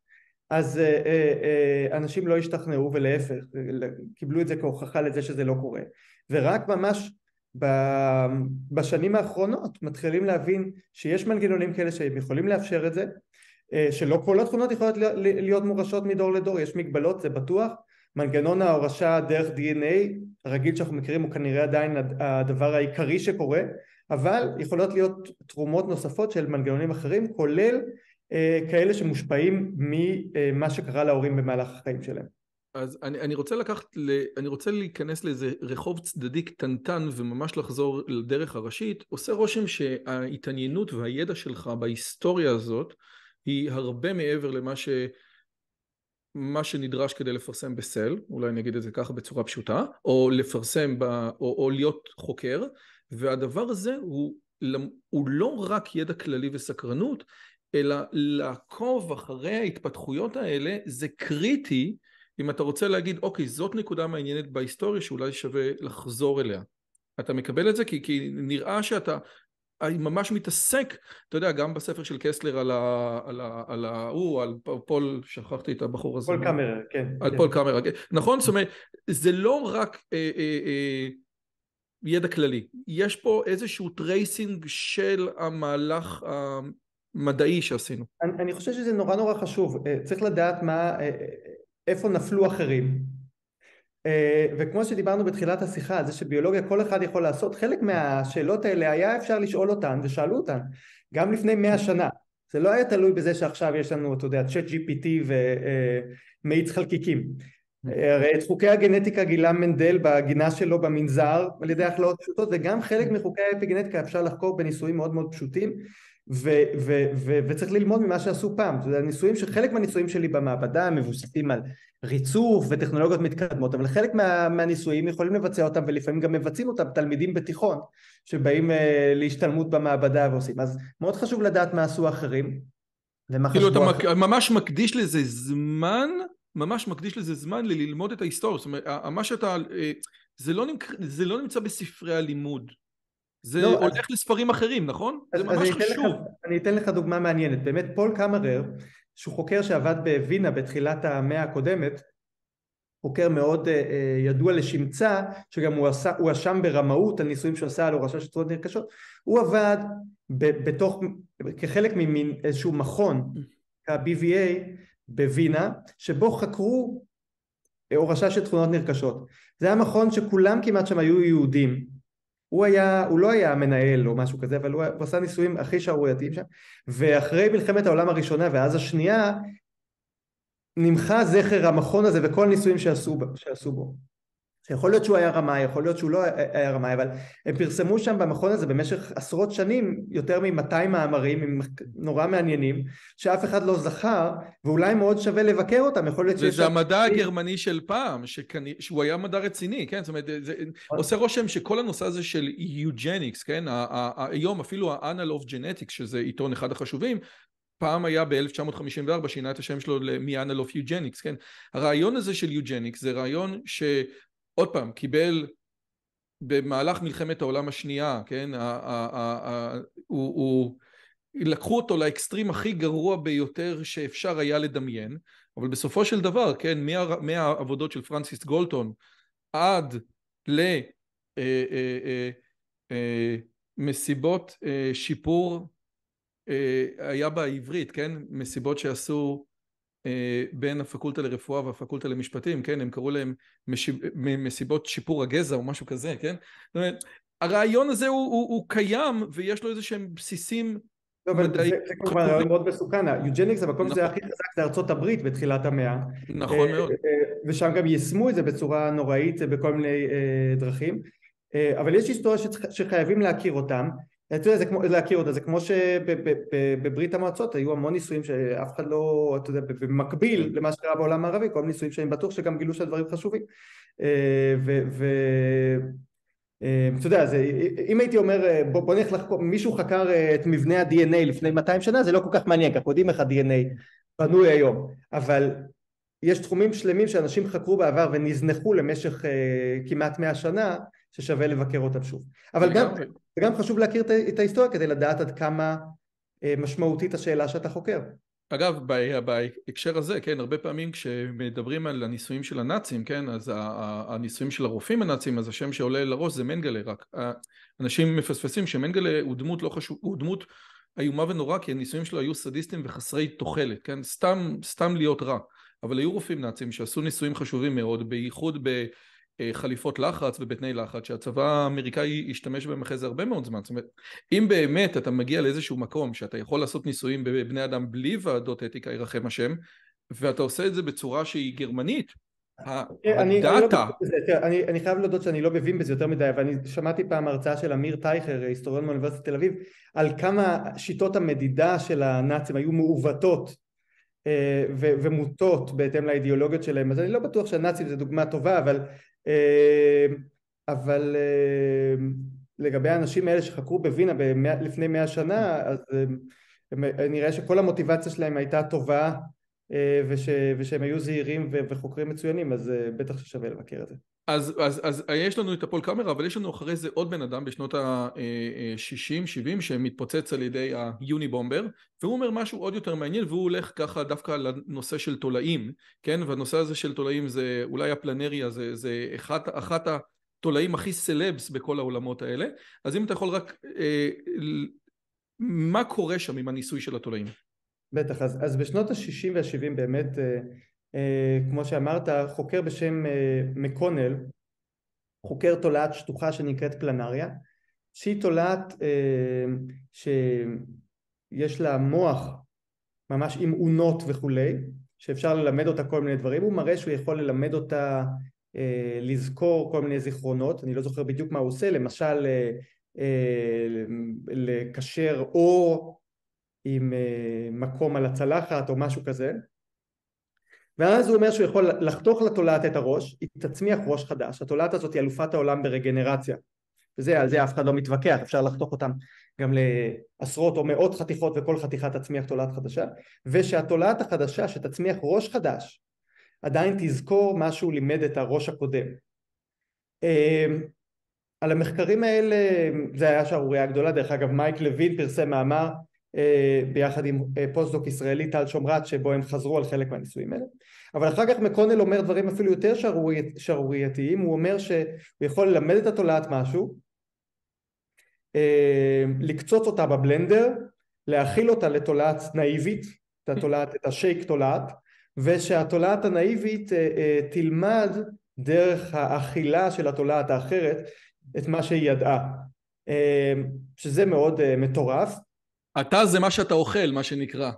S2: אז אה, אה, אה, אנשים לא השתכנעו ולהפך קיבלו את זה כהוכחה לזה שזה לא קורה. ורק ממש בשנים האחרונות מתחילים להבין שיש מנגנונים כאלה שהם יכולים לאפשר את זה אה, שלא כל התכונות יכולות להיות מורשות מדור לדור, יש מגבלות זה בטוח מנגנון ההורשה דרך DNA הרגיל שאנחנו מכירים הוא כנראה עדיין הדבר העיקרי שקורה אבל יכולות להיות תרומות נוספות של מנגנונים אחרים כולל אה, כאלה שמושפעים ממה שקרה להורים במהלך החיים שלהם.
S1: אז אני, אני רוצה לקחת, אני רוצה להיכנס לאיזה רחוב צדדי קטנטן וממש לחזור לדרך הראשית, עושה רושם שההתעניינות והידע שלך בהיסטוריה הזאת היא הרבה מעבר למה ש... מה שנדרש כדי לפרסם בסל, אולי אני אגיד את זה ככה בצורה פשוטה, או לפרסם, ב, או, או להיות חוקר, והדבר הזה הוא, הוא לא רק ידע כללי וסקרנות, אלא לעקוב אחרי ההתפתחויות האלה זה קריטי אם אתה רוצה להגיד אוקיי זאת נקודה מעניינת בהיסטוריה שאולי שווה לחזור אליה. אתה מקבל את זה? כי, כי נראה שאתה ממש מתעסק, אתה יודע, גם בספר של קסטלר על ה... על ה... על ה... הוא, על פול, שכחתי את הבחור הזה.
S2: פול קמרר, כן.
S1: על
S2: כן.
S1: פול קמרר, כן. נכון? זאת אומרת, זה לא רק אה, אה, אה, ידע כללי, יש פה איזשהו tracing של המהלך המדעי שעשינו.
S2: אני, אני חושב שזה נורא נורא חשוב, אה, צריך לדעת מה, אה, אה, איפה נפלו אחרים. אה, וכמו שדיברנו בתחילת השיחה זה שביולוגיה כל אחד יכול לעשות חלק מהשאלות האלה היה אפשר לשאול אותן ושאלו אותן גם לפני מאה שנה. זה לא היה תלוי בזה שעכשיו יש לנו אתה יודע צ'אט GPT ומאיץ חלקיקים. הרי את חוקי הגנטיקה גילה מנדל בגינה שלו במנזר על ידי הכלאות פשוטות וגם חלק מחוקי האפיגנטיקה אפשר לחקור בניסויים מאוד מאוד פשוטים ו- ו- ו- וצריך ללמוד ממה שעשו פעם, זה הניסויים שחלק מהניסויים שלי במעבדה מבוססים על ריצוף וטכנולוגיות מתקדמות, אבל חלק מה, מהניסויים יכולים לבצע אותם ולפעמים גם מבצעים אותם תלמידים בתיכון שבאים uh, להשתלמות במעבדה ועושים, אז מאוד חשוב לדעת מה עשו אחרים
S1: ומה כאילו אתה מק... ממש מקדיש לזה זמן, ממש מקדיש לזה זמן ללמוד את ההיסטוריה, זאת אומרת, מה שאתה, אה, זה לא, נמצא, זה לא נמצא בספרי הלימוד זה
S2: לא,
S1: הולך
S2: אז-
S1: לספרים אחרים, נכון?
S2: אז,
S1: זה ממש
S2: אני,
S1: חשוב.
S2: לך, אני אתן לך דוגמה מעניינת. באמת פול קמרר, שהוא חוקר שעבד בווינה בתחילת המאה הקודמת, חוקר מאוד אה, אה, ידוע לשמצה, שגם הוא הואשם ברמאות על ניסויים שהוא עשה על הורשה של צורות נרכשות, הוא עבד ב, בתוך, כחלק ממין איזשהו מכון, ה-BVA בווינה, שבו חקרו הורשה של תכונות נרכשות. זה היה מכון שכולם כמעט שם היו יהודים. הוא היה, הוא לא היה מנהל או משהו כזה, אבל הוא, הוא עשה ניסויים הכי שערורייתיים שם, ואחרי מלחמת העולם הראשונה ואז השנייה, נמחה זכר המכון הזה וכל הניסויים שעשו, שעשו בו. יכול להיות שהוא היה רמאי, יכול להיות שהוא לא היה רמאי, אבל הם פרסמו שם במכון הזה במשך עשרות שנים יותר מ-200 מאמרים הם נורא מעניינים, שאף אחד לא זכר, ואולי מאוד שווה לבקר אותם, יכול להיות שיש...
S1: וזה
S2: שם-
S1: המדע הגרמני של פעם, שכני, שהוא היה מדע רציני, כן? זאת אומרת, זה עושה רושם שכל הנושא הזה של יוג'ניקס, כן? ה- ה- היום אפילו ה-Annal of Genetics, שזה עיתון אחד החשובים, פעם היה ב-1954, שינה את השם שלו מ-Annal of Eugenics, כן? הרעיון הזה של יוג'ניקס זה רעיון שעוד פעם, קיבל במהלך מלחמת העולם השנייה, כן? ה- ה- ה- הוא, הוא, לקחו אותו לאקסטרים הכי גרוע ביותר שאפשר היה לדמיין, אבל בסופו של דבר, כן, מה, מהעבודות של פרנסיס גולטון עד למסיבות שיפור, אה, היה בעברית, כן, מסיבות שעשו אה, בין הפקולטה לרפואה והפקולטה למשפטים, כן, הם קראו להם משיב, מסיבות שיפור הגזע או משהו כזה, כן, זאת אומרת, הרעיון הזה הוא, הוא, הוא קיים ויש לו איזה שהם בסיסים
S2: לא, אבל
S1: מדעי-
S2: זה, זה כמובן רעיון מאוד מסוכן, היוג'ניקס המקום שזה היה הכי חזק זה ארצות הברית בתחילת המאה,
S1: נכון
S2: אה,
S1: מאוד.
S2: אה, ושם גם יישמו את זה בצורה נוראית אה, בכל מיני אה, דרכים, אה, אבל יש היסטוריה שצריך- שחייבים להכיר אותם, אתה יודע, זה כמו, להכיר אותה, זה כמו שבברית המועצות היו המון ניסויים שאף אחד לא, אתה יודע, במקביל למה שקרה בעולם הערבי, כל מיני ניסויים שאני בטוח שגם גילו שהדברים חשובים. אה, ו... ו אה, אתה יודע, זה, אם הייתי אומר אה, בוא, בוא נלך לחקור, מישהו חקר את מבנה ה-DNA לפני 200 שנה זה לא כל כך מעניין, כי אנחנו יודעים איך ה-DNA בנוי היום, אבל יש תחומים שלמים שאנשים חקרו בעבר ונזנחו למשך כמעט 100 שנה ששווה לבקר אותם שוב. אבל גם. וגם חשוב להכיר את, ההיסטוריה כדי לדעת עד כמה אה, משמעותית השאלה שאתה חוקר.
S1: אגב, ב- בהקשר הזה, כן, הרבה פעמים כשמדברים על הניסויים של הנאצים, כן, אז הניסויים של הרופאים הנאצים, אז השם שעולה לראש זה מנגלה רק. אנשים מפספסים שמנגלה הוא דמות לא חשוב, הוא דמות איומה ונורא, כי הניסויים שלו היו סדיסטים וחסרי תוחלת, כן, סתם, סתם להיות רע. אבל היו רופאים נאצים שעשו ניסויים חשובים מאוד, בייחוד בחליפות לחץ ובתנאי לחץ, שהצבא האמריקאי השתמש בהם אחרי זה הרבה מאוד זמן. זאת אומרת, אם באמת אתה מגיע לאיזשהו מקום שאתה יכול לעשות ניסויים בבני אדם בלי ועדות אתיקה, ירחם השם, ואתה עושה את זה בצורה שהיא גרמנית, ה-
S2: אני, אני, לא
S1: הדאטה,
S2: אני, חייב להודות שאני לא מבין בזה יותר מדי, אבל אני שמעתי פעם הרצאה של אמיר טייכר, היסטוריון מאוניברסיטת תל אביב, על כמה שיטות המדידה של הנאצים היו מעוותות אה, ו- ומוטות בהתאם לאידיאולוגיות שלהם, אז אני לא בטוח שהנאצים זה דוגמה טובה, אבל, אה, אבל אה, לגבי האנשים האלה שחקרו בווינה לפני מאה שנה, אז הם- נראה שכל המוטיבציה שלהם הייתה טובה וש, ושהם היו זהירים וחוקרים מצוינים, אז אה, בטח ששווה לבקר את זה.
S1: אז, אז, אז יש לנו את הפול קאמרה, אבל יש לנו אחרי זה עוד בן אדם בשנות ה-60-70 שמתפוצץ על ידי היוניבומבר, והוא אומר משהו עוד יותר מעניין, והוא הולך ככה דווקא לנושא של תולעים, כן? והנושא הזה של תולעים זה אולי הפלנריה, זה, זה אחת, אחת התולעים הכי סלבס בכל העולמות האלה, אז אם אתה יכול רק, אה, מה קורה שם עם הניסוי של התולעים?
S2: בטח, אז, אז בשנות ה-60 וה-70 באמת, אה, אה, כמו שאמרת, חוקר בשם אה, מקונל, חוקר תולעת שטוחה שנקראת פלנריה, שהיא תולעת אה, שיש לה מוח ממש עם אונות וכולי, שאפשר ללמד אותה כל מיני דברים, הוא מראה שהוא יכול ללמד אותה אה, לזכור כל מיני זיכרונות, אני לא זוכר בדיוק מה הוא עושה, למשל אה, אה, לקשר אור עם אה, מקום על הצלחת או משהו כזה. ואז הוא אומר שהוא יכול לחתוך לתולעת את הראש, היא תצמיח ראש חדש, התולעת הזאת היא אלופת העולם ברגנרציה. וזה, על זה אף אחד לא מתווכח, אפשר לחתוך אותם גם לעשרות או מאות חתיכות וכל חתיכה תצמיח תולעת חדשה. ושהתולעת החדשה שתצמיח ראש חדש עדיין תזכור מה שהוא לימד את הראש הקודם. על המחקרים האלה זה היה שערורייה גדולה, דרך אגב מייק לוין פרסם מאמר אה, ביחד עם אה, פוסט-דוק ישראלי טל שומרט שבו הם חזרו על חלק מהניסויים האלה. אבל אחר כך מקונל אומר דברים אפילו יותר שערורייתיים. הוא אומר שהוא יכול ללמד את התולעת משהו אה, לקצוץ אותה בבלנדר להאכיל אותה לתולעת נאיבית את התולעת, את השייק תולעת ושהתולעת הנאיבית תלמד דרך האכילה של התולעת האחרת את מה שהיא ידעה. שזה מאוד מטורף
S1: אתה זה מה שאתה אוכל, מה שנקרא.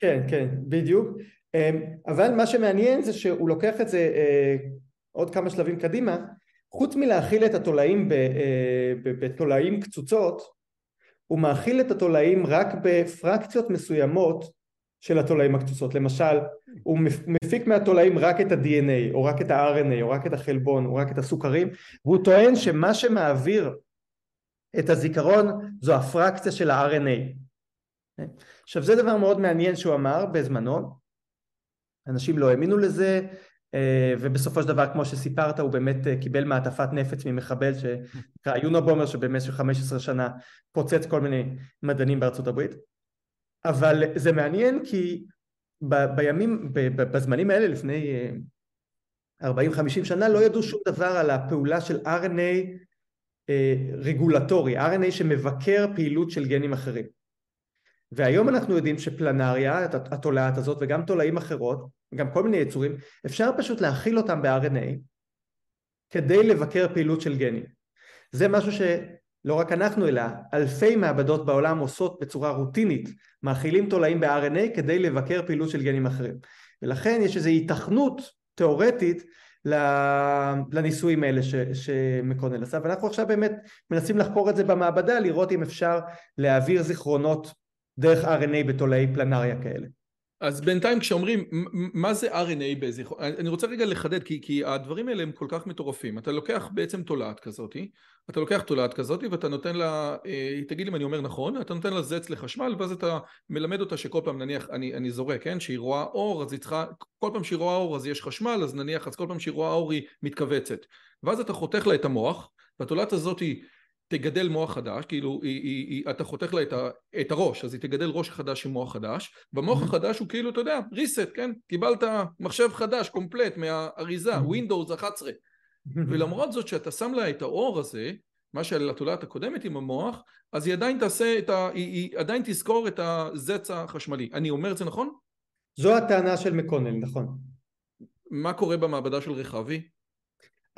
S2: כן, כן, בדיוק. אמ, אבל מה שמעניין זה שהוא לוקח את זה אה, עוד כמה שלבים קדימה, חוץ מלהאכיל את התולעים אה, בתולעים קצוצות, הוא מאכיל את התולעים רק בפרקציות מסוימות של התולעים הקצוצות. למשל, הוא מפיק מהתולעים רק את ה-DNA, או רק את ה-RNA, או רק את החלבון, או רק את הסוכרים, והוא טוען שמה שמעביר את הזיכרון זו הפרקציה של ה-RNA. עכשיו זה דבר מאוד מעניין שהוא אמר בזמנו, אנשים לא האמינו לזה אה, ובסופו של דבר כמו שסיפרת הוא באמת אה, קיבל מעטפת נפץ ממחבל שנקרא יונובומר שבמשך 15 שנה פוצץ כל מיני מדענים בארצות הברית. אבל זה מעניין כי ב- בימים, ב- בזמנים האלה לפני 40-50 אה, שנה לא ידעו שום דבר על הפעולה של RNA רגולטורי, RNA שמבקר פעילות של גנים אחרים והיום אנחנו יודעים שפלנריה, התולעת הזאת וגם תולעים אחרות, גם כל מיני יצורים, אפשר פשוט להכיל אותם ב-RNA כדי לבקר פעילות של גנים. זה משהו שלא רק אנחנו אלא אלפי מעבדות בעולם עושות בצורה רוטינית, מאכילים תולעים ב-RNA כדי לבקר פעילות של גנים אחרים. ולכן יש איזו היתכנות תיאורטית לניסויים האלה ש, שמקונל עשה ואנחנו עכשיו באמת מנסים לחקור את זה במעבדה לראות אם אפשר להעביר זיכרונות דרך RNA בתולעי פלנריה כאלה.
S1: אז בינתיים כשאומרים מה זה RNA בזיכרון, אני רוצה רגע לחדד כי, כי הדברים האלה הם כל כך מטורפים, אתה לוקח בעצם תולעת כזאת, אתה לוקח תולעת כזאת ואתה נותן לה, אה, תגיד אם אני אומר נכון, אתה נותן לה זץ לחשמל ואז אתה מלמד אותה שכל פעם נניח, אני, אני זורק, כן, שהיא רואה אור אז היא צריכה, כל פעם שהיא רואה אור אז יש חשמל אז נניח אז כל פעם שהיא רואה אור היא מתכווצת. ואז אתה חותך לה את המוח והתולעת הזאת היא תגדל מוח חדש, כאילו היא, היא, היא, אתה חותך לה את, ה, את הראש, אז היא תגדל ראש חדש עם מוח חדש, והמוח החדש הוא כאילו, אתה יודע, reset, כן? קיבלת מחשב חדש, קומפלט, מהאריזה, Windows 11. ולמרות זאת שאתה שם לה את האור הזה, מה של התולעת הקודמת עם המוח, אז היא עדיין תעשה את ה... היא, היא עדיין תזכור את הזץ החשמלי. אני אומר את זה נכון?
S2: זו הטענה של מקונל, נכון.
S1: מה קורה במעבדה של רחבי?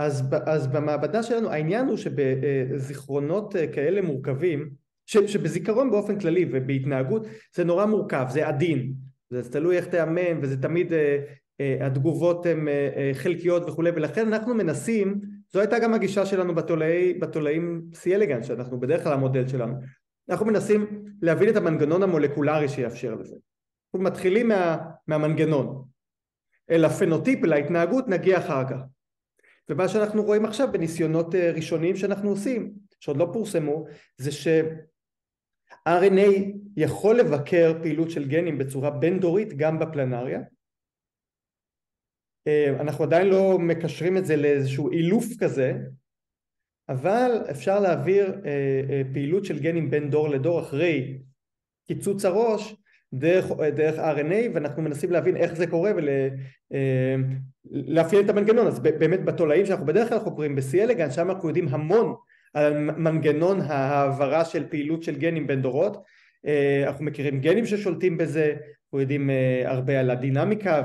S2: אז, אז במעבדה שלנו העניין הוא שבזיכרונות אה, כאלה מורכבים ש, שבזיכרון באופן כללי ובהתנהגות זה נורא מורכב זה עדין. זה תלוי איך תאמן וזה תמיד אה, אה, התגובות הן חלקיות וכולי ולכן אנחנו מנסים זו הייתה גם הגישה שלנו בתולעי, בתולעים C. אלגנט שאנחנו בדרך כלל המודל שלנו. אנחנו מנסים להבין את המנגנון המולקולרי שיאפשר לזה. אנחנו מתחילים מה, מהמנגנון. אל הפנוטיפ, להתנהגות נגיע אחר כך ומה שאנחנו רואים עכשיו בניסיונות אה, ראשוניים שאנחנו עושים, שעוד לא פורסמו, זה ש-RNA יכול לבקר פעילות של גנים בצורה בין דורית גם בפלנריה. אה, אנחנו עדיין לא מקשרים את זה לאיזשהו אילוף כזה, אבל אפשר להעביר אה, פעילות של גנים בין דור לדור אחרי קיצוץ הראש דרך, דרך RNA ואנחנו מנסים להבין איך זה קורה ולאפיין את המנגנון. אז באמת בתולעים שאנחנו בדרך כלל חוקרים ב-C אלגן שם אנחנו יודעים המון על מנגנון העברה של פעילות של גנים בין דורות. אה, אנחנו מכירים גנים ששולטים בזה אנחנו יודעים אה, הרבה על הדינמיקה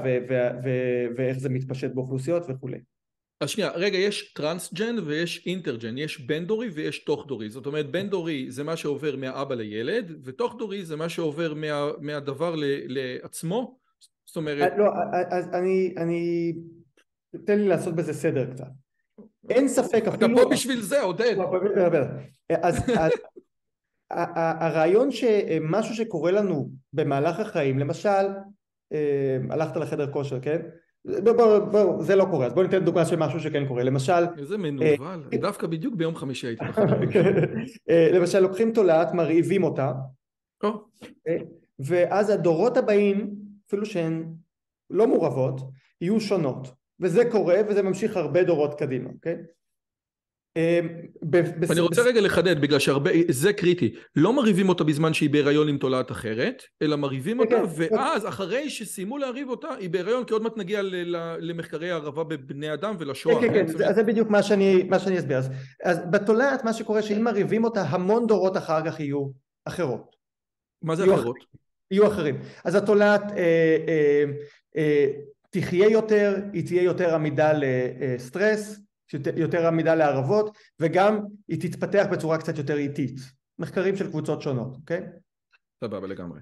S2: ואיך זה מתפשט באוכלוסיות וכולי
S1: אז שנייה, רגע, יש טרנסג'ן ויש אינטרג'ן, יש בין דורי ויש תוך דורי, זאת אומרת בין דורי זה מה שעובר מהאבא לילד, ותוך דורי זה מה שעובר מה, מהדבר ל, לעצמו, זאת אומרת...
S2: לא, אז אני, אני, תן לי לעשות בזה סדר קצת. אין ספק
S1: אפילו... אתה פה בשביל זה, עודד.
S2: אז הרעיון שמשהו שקורה לנו במהלך החיים, למשל, אה, הלכת לחדר כושר, כן? בוא, בוא, בוא, זה לא קורה, אז בוא ניתן דוגמה של משהו שכן קורה, למשל...
S1: איזה מנוול, אה, דווקא בדיוק ביום חמישי הייתי
S2: אה, [laughs] למשל לוקחים תולעת, מרעיבים אותה, אה, ואז הדורות הבאים, אפילו שהן לא מעורבות, יהיו שונות, וזה קורה וזה ממשיך הרבה דורות קדימה, אוקיי? אה,
S1: אני רוצה רגע לחדד, בגלל שהרבה, זה קריטי. לא מרעיבים אותה בזמן שהיא בהיריון עם תולעת אחרת, אלא מרעיבים אותה. ואז אחרי שסיימו להרעיב אותה, היא בהיריון, כי עוד מעט נגיע למחקרי הערבה בבני אדם ולשואה.
S2: כן, כן, כן, זה, בדיוק מה שאני, אסביר. אז, בתולעת מה שקורה שאם מרעיבים אותה המון דורות אחר כך יהיו אחרות,
S1: מה זה אחרות?
S2: יהיו אחרים. אז התולעת אה, אה, אה, תחיה יותר, היא תהיה יותר עמידה לסטרס, יותר- יותר עמידה לערבות, וגם היא תתפתח בצורה קצת יותר איטית. מחקרים של קבוצות שונות, אוקיי?
S1: סבבה לגמרי.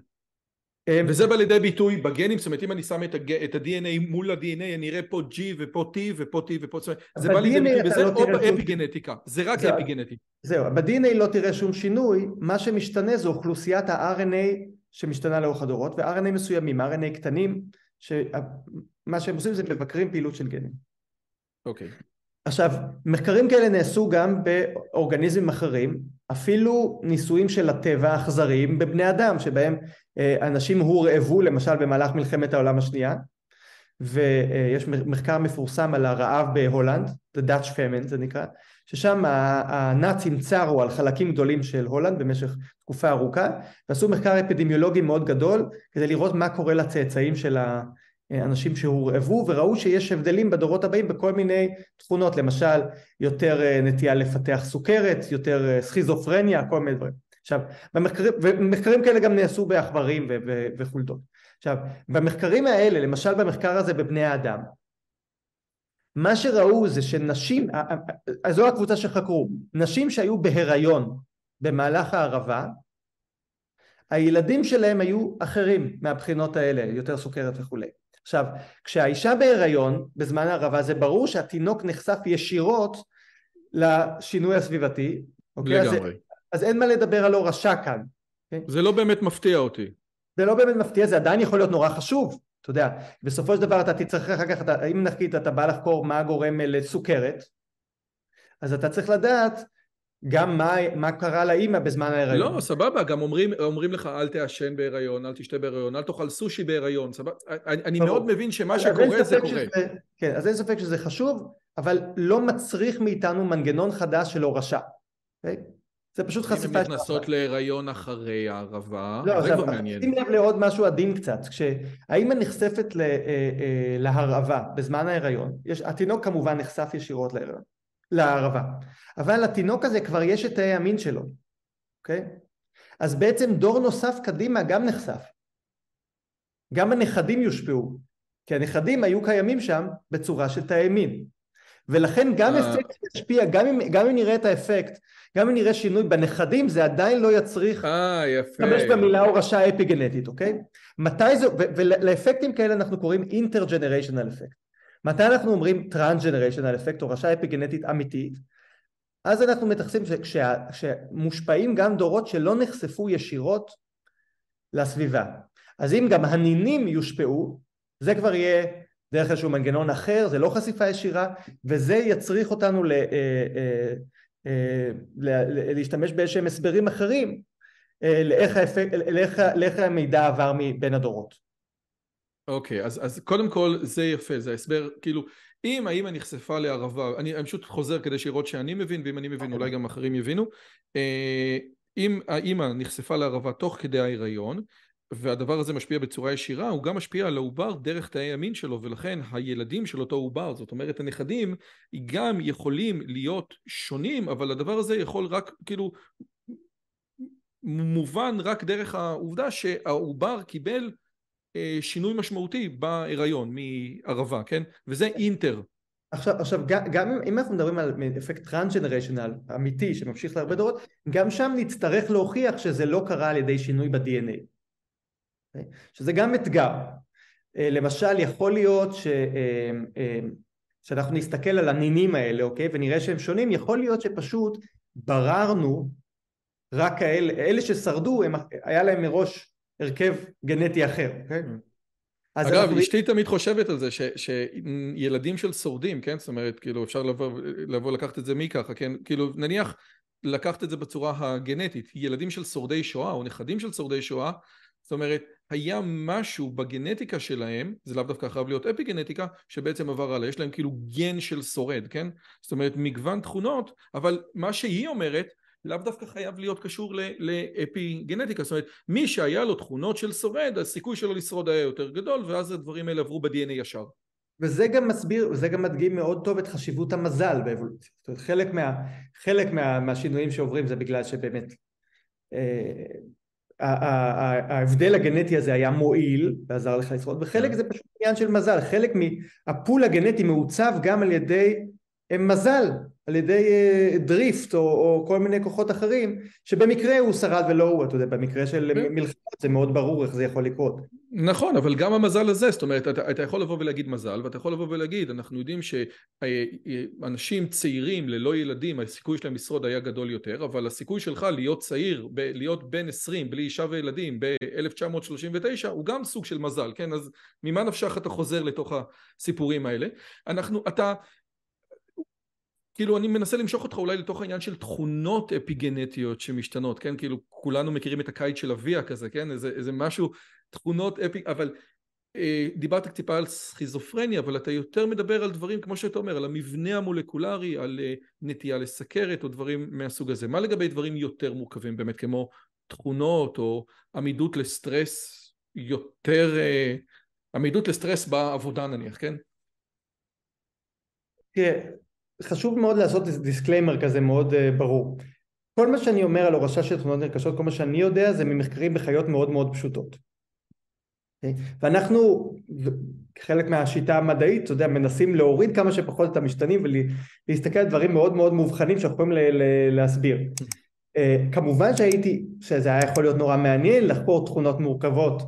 S2: אה,
S1: וזה בא לידי ביטוי בגנים, זאת אומרת אם אני שם את, הג... את ה-DNA מול ה-DNA, אני אראה פה G ופה T ופה T ופה... אומרת, זה בא לידי ביטוי בזה
S2: לא
S1: או באפיגנטיקה, זה רק
S2: זה-
S1: אפיגנטי.
S2: זהו, ב-DNA לא תראה שום שינוי, מה שמשתנה זה אוכלוסיית ה-RNA שמשתנה לאורך הדורות, ו-RNA מסוימים, RNA קטנים, שמה שהם עושים זה מבקרים פעילות של גנים.
S1: אוקיי.
S2: עכשיו, מחקרים כאלה נעשו גם באורגניזמים אחרים, אפילו ניסויים של הטבע אכזריים בבני אדם, שבהם אה, אנשים הורעבו למשל במהלך מלחמת העולם השנייה, ויש מחקר מפורסם על הרעב בהולנד, The Dutch Famine זה נקרא, ששם ה- הנאצים צרו על חלקים גדולים של הולנד במשך תקופה ארוכה, ועשו מחקר אפידמיולוגי מאוד גדול כדי לראות מה קורה לצאצאים של האנשים שהורעבו, וראו שיש הבדלים בדורות הבאים בכל מיני תכונות, למשל יותר אה, נטייה לפתח סוכרת, יותר אה, סכיזופרניה, כל מיני דברים. עכשיו, במחקרים, ומחקרים כאלה גם נעשו בעכברים וחולדות. עכשיו, במחקרים האלה, למשל במחקר הזה בבני האדם, מה שראו זה שנשים, אז זו הקבוצה שחקרו, נשים שהיו בהיריון במהלך הערבה, הילדים שלהם היו אחרים מהבחינות האלה, יותר סוכרת וכולי. עכשיו, כשהאישה בהיריון בזמן הערבה זה ברור שהתינוק נחשף ישירות לשינוי הסביבתי, אוקיי? אז,
S1: לגמרי.
S2: אז אין מה לדבר על הורשה כאן.
S1: זה לא באמת מפתיע אותי.
S2: זה לא באמת מפתיע, זה עדיין יכול להיות נורא חשוב, אתה יודע, בסופו של דבר אתה תצטרך אחר כך, אתה, אם נגיד אתה בא לחקור מה גורם לסוכרת, אז אתה צריך לדעת גם מה, מה קרה לאימא בזמן ההיריון.
S1: לא, סבבה, גם אומרים, אומרים לך אל תעשן בהיריון, אל תשתה בהיריון, אל תאכל סושי בהיריון, סבבה? אני, אני. מאוד מבין שמה שקורה זה קורה.
S2: שזה, כן, אז אין ספק שזה חשוב, אבל לא מצריך מאיתנו מנגנון חדש של הורשה. אוקיי? זה פשוט
S1: אם הן
S2: חשיפה
S1: נכנסות להיריון אחרי הערבה,
S2: לא,
S1: זה כבר מעניין.
S2: שים לב לעוד משהו עדין קצת, כשהאימא נחשפת ל, אה, אה, להרעבה בזמן ההיריון, יש, התינוק כמובן נחשף ישירות להיריון, להרעבה, אבל לתינוק הזה כבר יש את תאי המין שלו, אוקיי? אז בעצם דור נוסף קדימה גם נחשף, גם הנכדים יושפעו, כי הנכדים היו קיימים שם בצורה של תאי מין, ולכן גם
S1: אה.
S2: אפקט ישפיע, גם אם, גם אם נראה את האפקט, גם אם נראה שינוי בנכדים, זה עדיין לא יצריך
S1: אה, יפה.
S2: להשתמש במילה הורשה אפיגנטית, אוקיי? מתי זה, ולאפקטים כאלה אנחנו קוראים אינטרג'נריישנל אפקט. מתי אנחנו אומרים transgenerational effect, הורשה אפיגנטית אמיתית? אז אנחנו מתייחסים כשמושפעים גם דורות שלא נחשפו ישירות לסביבה. אז אם גם הנינים יושפעו, זה כבר יהיה דרך איזשהו מנגנון אחר, זה לא חשיפה ישירה, וזה יצריך אותנו ל, אה, אה, אה, ל- להשתמש באיזשהם הסברים אחרים אה, לאיך, האפק, לאיך, לאיך המידע עבר מבין הדורות.
S1: אוקיי, אז, אז קודם כל זה יפה, זה הסבר, כאילו, אם האמא נחשפה לערבה, אני, אני פשוט חוזר כדי שיראו שאני מבין, ואם אני מבין אולי גם אחרים יבינו, אה, אם האמא נחשפה לערבה תוך כדי ההיריון, והדבר הזה משפיע בצורה ישירה, הוא גם משפיע על העובר דרך תאי המין שלו, ולכן הילדים של אותו עובר, זאת אומרת הנכדים, גם יכולים להיות שונים, אבל הדבר הזה יכול רק, כאילו, מובן רק דרך העובדה שהעובר קיבל שינוי משמעותי בהיריון מהרעבה, כן? וזה אינטר.
S2: עכשיו, עכשיו גם, גם אם- אנחנו מדברים על אפקט transgenerational אמיתי שממשיך להרבה דורות, גם שם נצטרך להוכיח שזה לא קרה על ידי שינוי ב-DNA. אוקיי? שזה גם אתגר. אה, למשל, יכול להיות ש, אה, אה, שאנחנו נסתכל על הנינים האלה, אוקיי? ונראה שהם שונים, יכול להיות שפשוט בררנו רק כאלה, אלה ששרדו, הם, היה להם מראש הרכב גנטי אחר, אוקיי? אז
S1: אגב,
S2: אנחנו-
S1: אשתי תמיד חושבת על זה ש, שילדים של שורדים, כן? זאת אומרת, כאילו, אפשר לבוא, לבוא לקחת את זה מי ככה, כן? כאילו, נניח לקחת את זה בצורה הגנטית, ילדים של שורדי שואה או נכדים של שורדי שואה, זאת אומרת, היה משהו בגנטיקה שלהם, זה לאו דווקא חייב להיות אפי גנטיקה, שבעצם עבר הלאה, יש להם כאילו גן של שורד, כן? זאת אומרת מגוון תכונות, אבל מה שהיא אומרת לאו דווקא חייב להיות קשור לאפי גנטיקה, זאת אומרת מי שהיה לו תכונות של שורד, הסיכוי שלו לשרוד היה יותר גדול, ואז הדברים האלה עברו ב-DNA ישר.
S2: וזה גם מסביר, וזה גם מדגים מאוד טוב את חשיבות המזל באבולוציה. זאת אומרת, חלק, מה, חלק מה, מהשינויים שעוברים זה בגלל שבאמת אה, ההבדל הגנטי הזה היה מועיל ועזר לך לשרוד, וחלק כן. זה פשוט עניין של מזל, חלק מהפול הגנטי מעוצב גם על ידי מזל, על ידי אה, דריפט או, או כל מיני כוחות אחרים, שבמקרה הוא שרד ולא הוא, אתה יודע, במקרה של כן. מלחמות זה מאוד ברור איך זה יכול לקרות.
S1: נכון, אבל גם המזל הזה, זאת אומרת, אתה, אתה יכול לבוא ולהגיד מזל, ואתה יכול לבוא ולהגיד, אנחנו יודעים שאנשים צעירים ללא ילדים, הסיכוי שלהם לשרוד היה גדול יותר, אבל הסיכוי שלך להיות צעיר, ב- להיות בן 20 בלי אישה וילדים ב-1939, הוא גם סוג של מזל, כן? אז ממה נפשך אתה חוזר לתוך הסיפורים האלה? אנחנו, אתה... כאילו אני מנסה למשוך אותך אולי לתוך העניין של תכונות אפיגנטיות שמשתנות, כן? כאילו כולנו מכירים את הקיץ של אביה כזה, כן? איזה, איזה משהו, תכונות אפי... אבל אה, דיברת טיפה על סכיזופרניה, אבל אתה יותר מדבר על דברים, כמו שאתה אומר, על המבנה המולקולרי, על אה, נטייה לסכרת או דברים מהסוג הזה. מה לגבי דברים יותר מורכבים באמת, כמו תכונות או עמידות לסטרס יותר... אה, עמידות לסטרס בעבודה נניח, כן?
S2: תראה, חשוב מאוד לעשות disclaimer כזה מאוד uh, ברור. כל מה שאני אומר על הורשה של תכונות נרכשות, כל מה שאני יודע זה ממחקרים בחיות מאוד מאוד פשוטות. אוקיי? ואנחנו, חלק מהשיטה המדעית, אתה יודע, מנסים להוריד כמה שפחות את המשתנים ולהסתכל על דברים מאוד מאוד מובחנים שאנחנו יכולים להסביר. Uh, כמובן שהייתי, שזה היה יכול להיות נורא מעניין לחקור תכונות מורכבות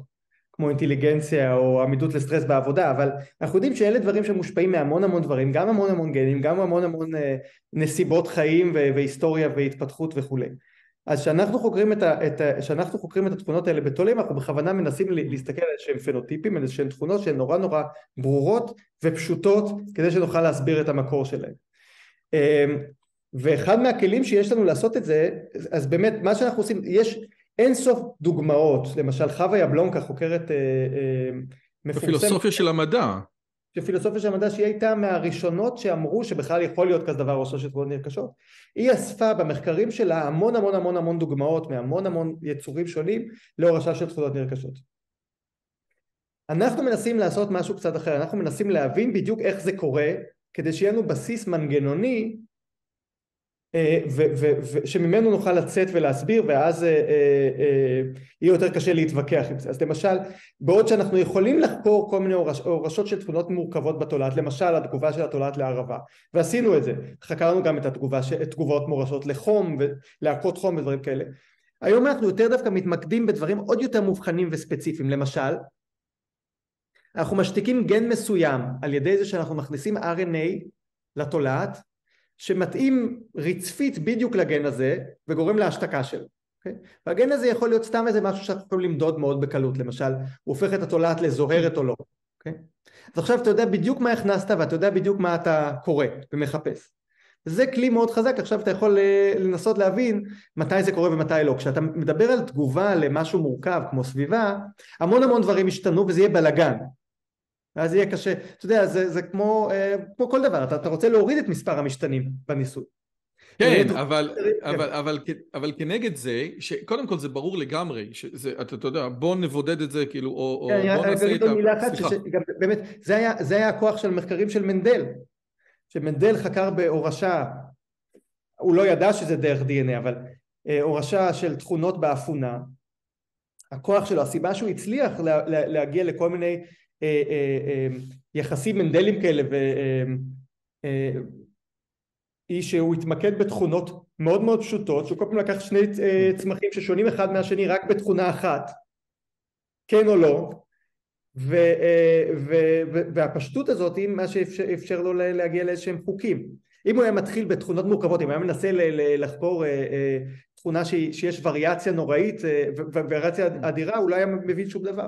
S2: כמו אינטליגנציה או עמידות לסטרס בעבודה, אבל אנחנו יודעים שאלה דברים שמושפעים מהמון המון דברים, גם המון המון גנים, גם המון המון אה, נסיבות חיים והיסטוריה והתפתחות וכולי. אז כשאנחנו חוקרים את, את, חוקרים את התכונות האלה בתולים, אנחנו בכוונה מנסים להסתכל על איזשהם פנוטיפים, על איזשהם תכונות שהן נורא נורא ברורות ופשוטות, כדי שנוכל להסביר את המקור שלהן. אמ, ואחד מהכלים שיש לנו לעשות את זה, אז באמת מה שאנחנו עושים, יש אין סוף דוגמאות, למשל חווה יבלונקה חוקרת אה, אה,
S1: מפורסמת. בפילוסופיה של המדע.
S2: בפילוסופיה של המדע שהיא הייתה מהראשונות שאמרו שבכלל יכול להיות כזה דבר ראשו של תגובות נרכשות. היא אספה במחקרים שלה המון המון המון המון דוגמאות מהמון המון יצורים שונים להורשה של תכונות נרכשות. אנחנו מנסים לעשות משהו קצת אחר, אנחנו מנסים להבין בדיוק איך זה קורה כדי שיהיה לנו בסיס מנגנוני שממנו נוכל לצאת ולהסביר ואז אה, אה, יהיה יותר קשה להתווכח עם זה. אז למשל, בעוד שאנחנו יכולים לחקור כל מיני הורשות של תכונות מורכבות בתולעת, למשל התגובה של התולעת לערבה, ועשינו את זה, חקרנו גם את התגובה, תגובות מורשות לחום ולהקות חום ודברים כאלה. היום אנחנו יותר דווקא מתמקדים בדברים עוד יותר מובחנים וספציפיים, למשל, אנחנו משתיקים גן מסוים על ידי זה שאנחנו מכניסים RNA לתולעת שמתאים רצפית בדיוק לגן הזה וגורם להשתקה שלו. Okay? אוקיי? והגן הזה יכול להיות סתם איזה משהו שאנחנו יכולים למדוד מאוד בקלות, למשל הוא הופך את התולעת לזוהרת או לא. Okay? אוקיי? אז עכשיו אתה יודע בדיוק מה הכנסת ואתה יודע בדיוק מה אתה קורא ומחפש. זה כלי מאוד חזק, עכשיו אתה יכול אה, לנסות להבין מתי זה קורה ומתי לא. כשאתה מדבר על תגובה למשהו מורכב כמו סביבה, המון המון דברים ישתנו וזה יהיה בלאגן. ואז יהיה קשה, אתה יודע, זה, זה כמו, אה, כמו כל דבר, אתה, אתה רוצה להוריד את מספר המשתנים בניסוי.
S1: כן, אבל, כן. אבל, אבל, אבל כנגד זה, שקודם כל זה ברור לגמרי, שזה, אתה, אתה יודע, בוא נבודד את זה, כאילו, או, כן, או בוא נעשה את ה...
S2: מילה אחת, באמת, זה היה, זה היה הכוח של מחקרים של מנדל, שמנדל חקר בהורשה, הוא לא ידע שזה דרך DNA, אבל אה, הורשה של תכונות באפונה, הכוח שלו, הסיבה שהוא הצליח לה, לה, להגיע לכל מיני יחסים מנדלים כאלה והיא שהוא התמקד בתכונות מאוד מאוד פשוטות שהוא כל פעם לקח שני צמחים ששונים אחד מהשני רק בתכונה אחת. כן או לא. ו, ו, ו, והפשטות הזאת היא מה שאפשר לו להגיע לאיזשהם חוקים. אם הוא היה מתחיל בתכונות מורכבות אם הוא היה מנסה לחקור תכונה שיש וריאציה נוראית וריאציה אדירה הוא לא היה מבין שום דבר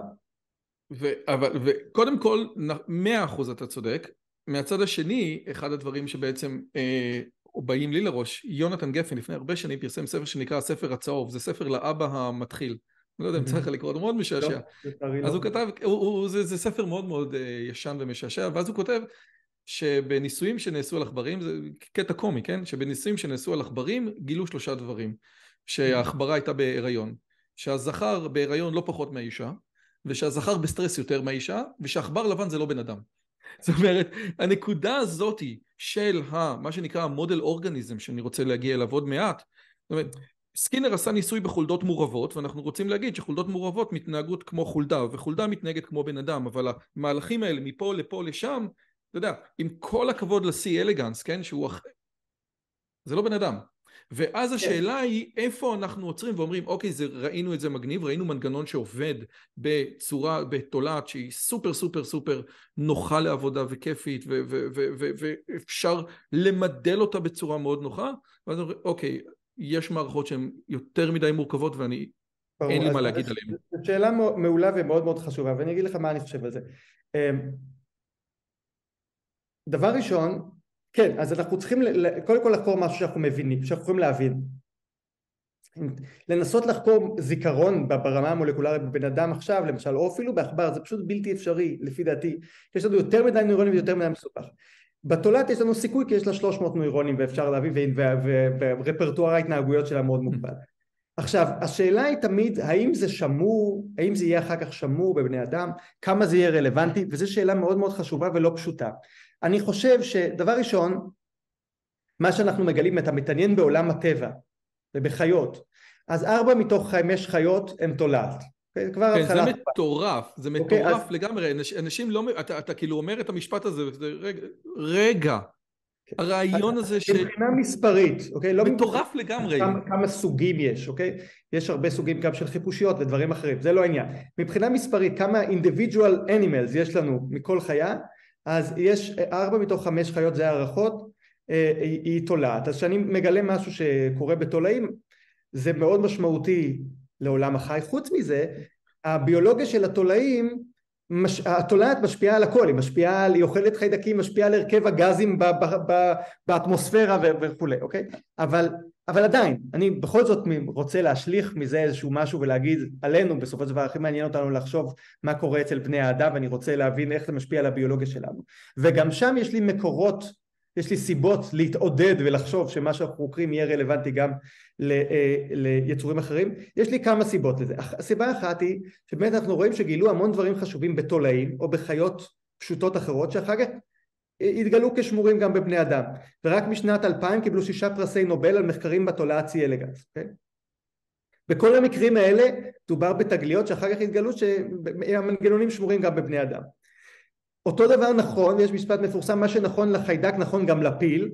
S1: ו, אבל, וקודם כל, מאה אחוז אתה צודק. מהצד השני, אחד הדברים שבעצם אה, באים לי לראש, יונתן גפן לפני הרבה שנים פרסם ספר שנקרא הספר הצהוב, זה ספר לאבא המתחיל. אני לא יודע אם צריך לך לקרוא, הוא מאוד משעשע.
S2: לא,
S1: אז. הוא כתב, הוא, הוא, זה, זה ספר מאוד מאוד אה, ישן ומשעשע, ואז הוא כותב שבניסויים שנעשו על עכברים, זה קטע קומי, כן? שבניסויים שנעשו על עכברים גילו שלושה דברים. שהעכברה הייתה בהיריון, שהזכר בהיריון לא פחות מהאישה, ושהזכר בסטרס יותר מהאישה, ושעכבר לבן זה לא בן אדם. זאת אומרת, הנקודה הזאתי של ה, מה שנקרא ה model organism, שאני רוצה להגיע אליו עוד מעט, זאת אומרת, סקינר עשה ניסוי בחולדות מעורבות, ואנחנו רוצים להגיד שחולדות מעורבות מתנהגות כמו חולדה, וחולדה מתנהגת כמו בן אדם, אבל המהלכים האלה מפה לפה לשם, אתה יודע, עם כל הכבוד לשיא אלגנס, כן, שהוא... אח- זה לא בן אדם. ואז השאלה היא איפה אנחנו עוצרים ואומרים אוקיי זה ראינו את זה מגניב ראינו מנגנון שעובד בצורה בתולעת שהיא סופר סופר סופר נוחה לעבודה וכיפית ו- ו- ו- ו- ואפשר למדל אותה בצורה מאוד נוחה ואז אומרים אוקיי יש מערכות שהן יותר מדי מורכבות ואני
S2: ברור,
S1: אין לי מה להגיד
S2: אז
S1: עליהם.
S2: זו שאלה מעולה ומאוד מאוד חשובה, ואני אגיד לך מה אני חושב על זה. אמ, דבר ראשון, כן, אז אנחנו צריכים קודם כל לחקור משהו שאנחנו מבינים, שאנחנו יכולים להבין. לנסות לחקור זיכרון ברמה המולקולרית בבן אדם עכשיו, למשל, או אפילו בעכבר, זה פשוט בלתי אפשרי, לפי דעתי. יש לנו יותר מדי נוירונים ויותר מדי מסובך. בתולעת יש לנו סיכוי כי יש לה 300 נוירונים ואפשר להביא, ורפרטואר ההתנהגויות שלה מאוד מוגבל. עכשיו, השאלה היא תמיד האם זה שמור, האם זה יהיה אחר כך שמור בבני אדם, כמה זה יהיה רלוונטי, וזו שאלה מאוד מאוד חשובה ולא פשוטה. אני חושב שדבר ראשון, מה שאנחנו מגלים, אתה מתעניין בעולם הטבע ובחיות, אז ארבע מתוך חמש חיות הן תולעת. אוקיי? כבר
S1: כן, זה מטורף, זה
S2: אוקיי,
S1: מטורף
S2: אז-
S1: לגמרי, אנש- אנשים לא, אתה, אתה כאילו אומר את המשפט הזה, רגע, רגע, הרעיון הזה
S2: מבחינה מספרית, אוקיי? לא
S1: שמטורף לגמרי,
S2: כמה, כמה סוגים יש, אוקיי? יש הרבה סוגים גם של חיפושיות ודברים אחרים, זה לא העניין. מבחינה מספרית, כמה individual animals יש לנו מכל חיה, אז יש ארבע מתוך חמש חיות, זה הערכות, אה, היא, היא תולעת. אז כשאני מגלה משהו שקורה בתולעים, זה מאוד משמעותי לעולם החי. חוץ מזה, הביולוגיה של התולעים, מש... התולעת משפיעה על הכל, היא משפיעה על, היא אוכלת חיידקים, משפיעה על הרכב הגזים ב, ב, ב, באטמוספירה וכולי, אוקיי? אבל, אבל עדיין, אני בכל זאת רוצה להשליך מזה איזשהו משהו ולהגיד עלינו, בסופו של דבר הכי מעניין אותנו לחשוב מה קורה אצל בני האדם ואני רוצה להבין איך זה משפיע על הביולוגיה שלנו. וגם שם יש לי מקורות, יש לי סיבות להתעודד ולחשוב שמה שאנחנו חוקרים יהיה רלוונטי גם ל- אה, ליצורים אחרים. יש לי כמה סיבות לזה. הסיבה האחת היא שבאמת אנחנו רואים שגילו המון דברים חשובים בתולעים או בחיות פשוטות אחרות שאחר כך התגלו כשמורים גם בבני אדם ורק משנת 2000 קיבלו שישה פרסי נובל על מחקרים בתולעת סי אלגנס. Okay? בכל המקרים האלה דובר בתגליות שאחר כך התגלו שהמנגנונים שמורים גם בבני אדם. אותו דבר נכון, יש משפט מפורסם, מה שנכון לחיידק נכון גם לפיל,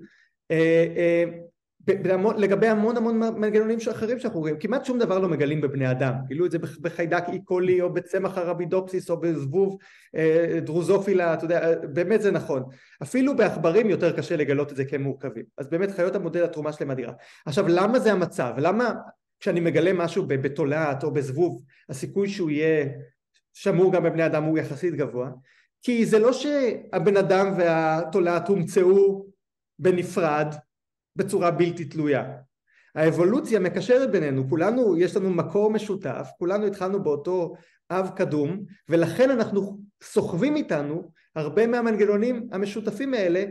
S2: אה, אה, לגבי המון המון מנגנונים אחרים שאנחנו רואים, כמעט שום דבר לא מגלים בבני אדם, גילו את זה בחיידק איקולי או בצמח הרבידופסיס או בזבוב אה, דרוזופילה, אתה יודע, באמת זה נכון, אפילו בעכברים יותר קשה לגלות את זה כמורכבים, אז באמת חיות המודל התרומה שלהם אדירה. עכשיו למה זה המצב? למה כשאני מגלה משהו בתולעת או בזבוב הסיכוי שהוא יהיה שמור גם בבני אדם הוא יחסית גבוה? כי זה לא שהבן אדם והתולעת הומצאו בנפרד בצורה בלתי תלויה. האבולוציה מקשרת בינינו, כולנו יש לנו מקור משותף, כולנו התחלנו באותו אב קדום ולכן אנחנו סוחבים איתנו הרבה מהמנגנונים המשותפים האלה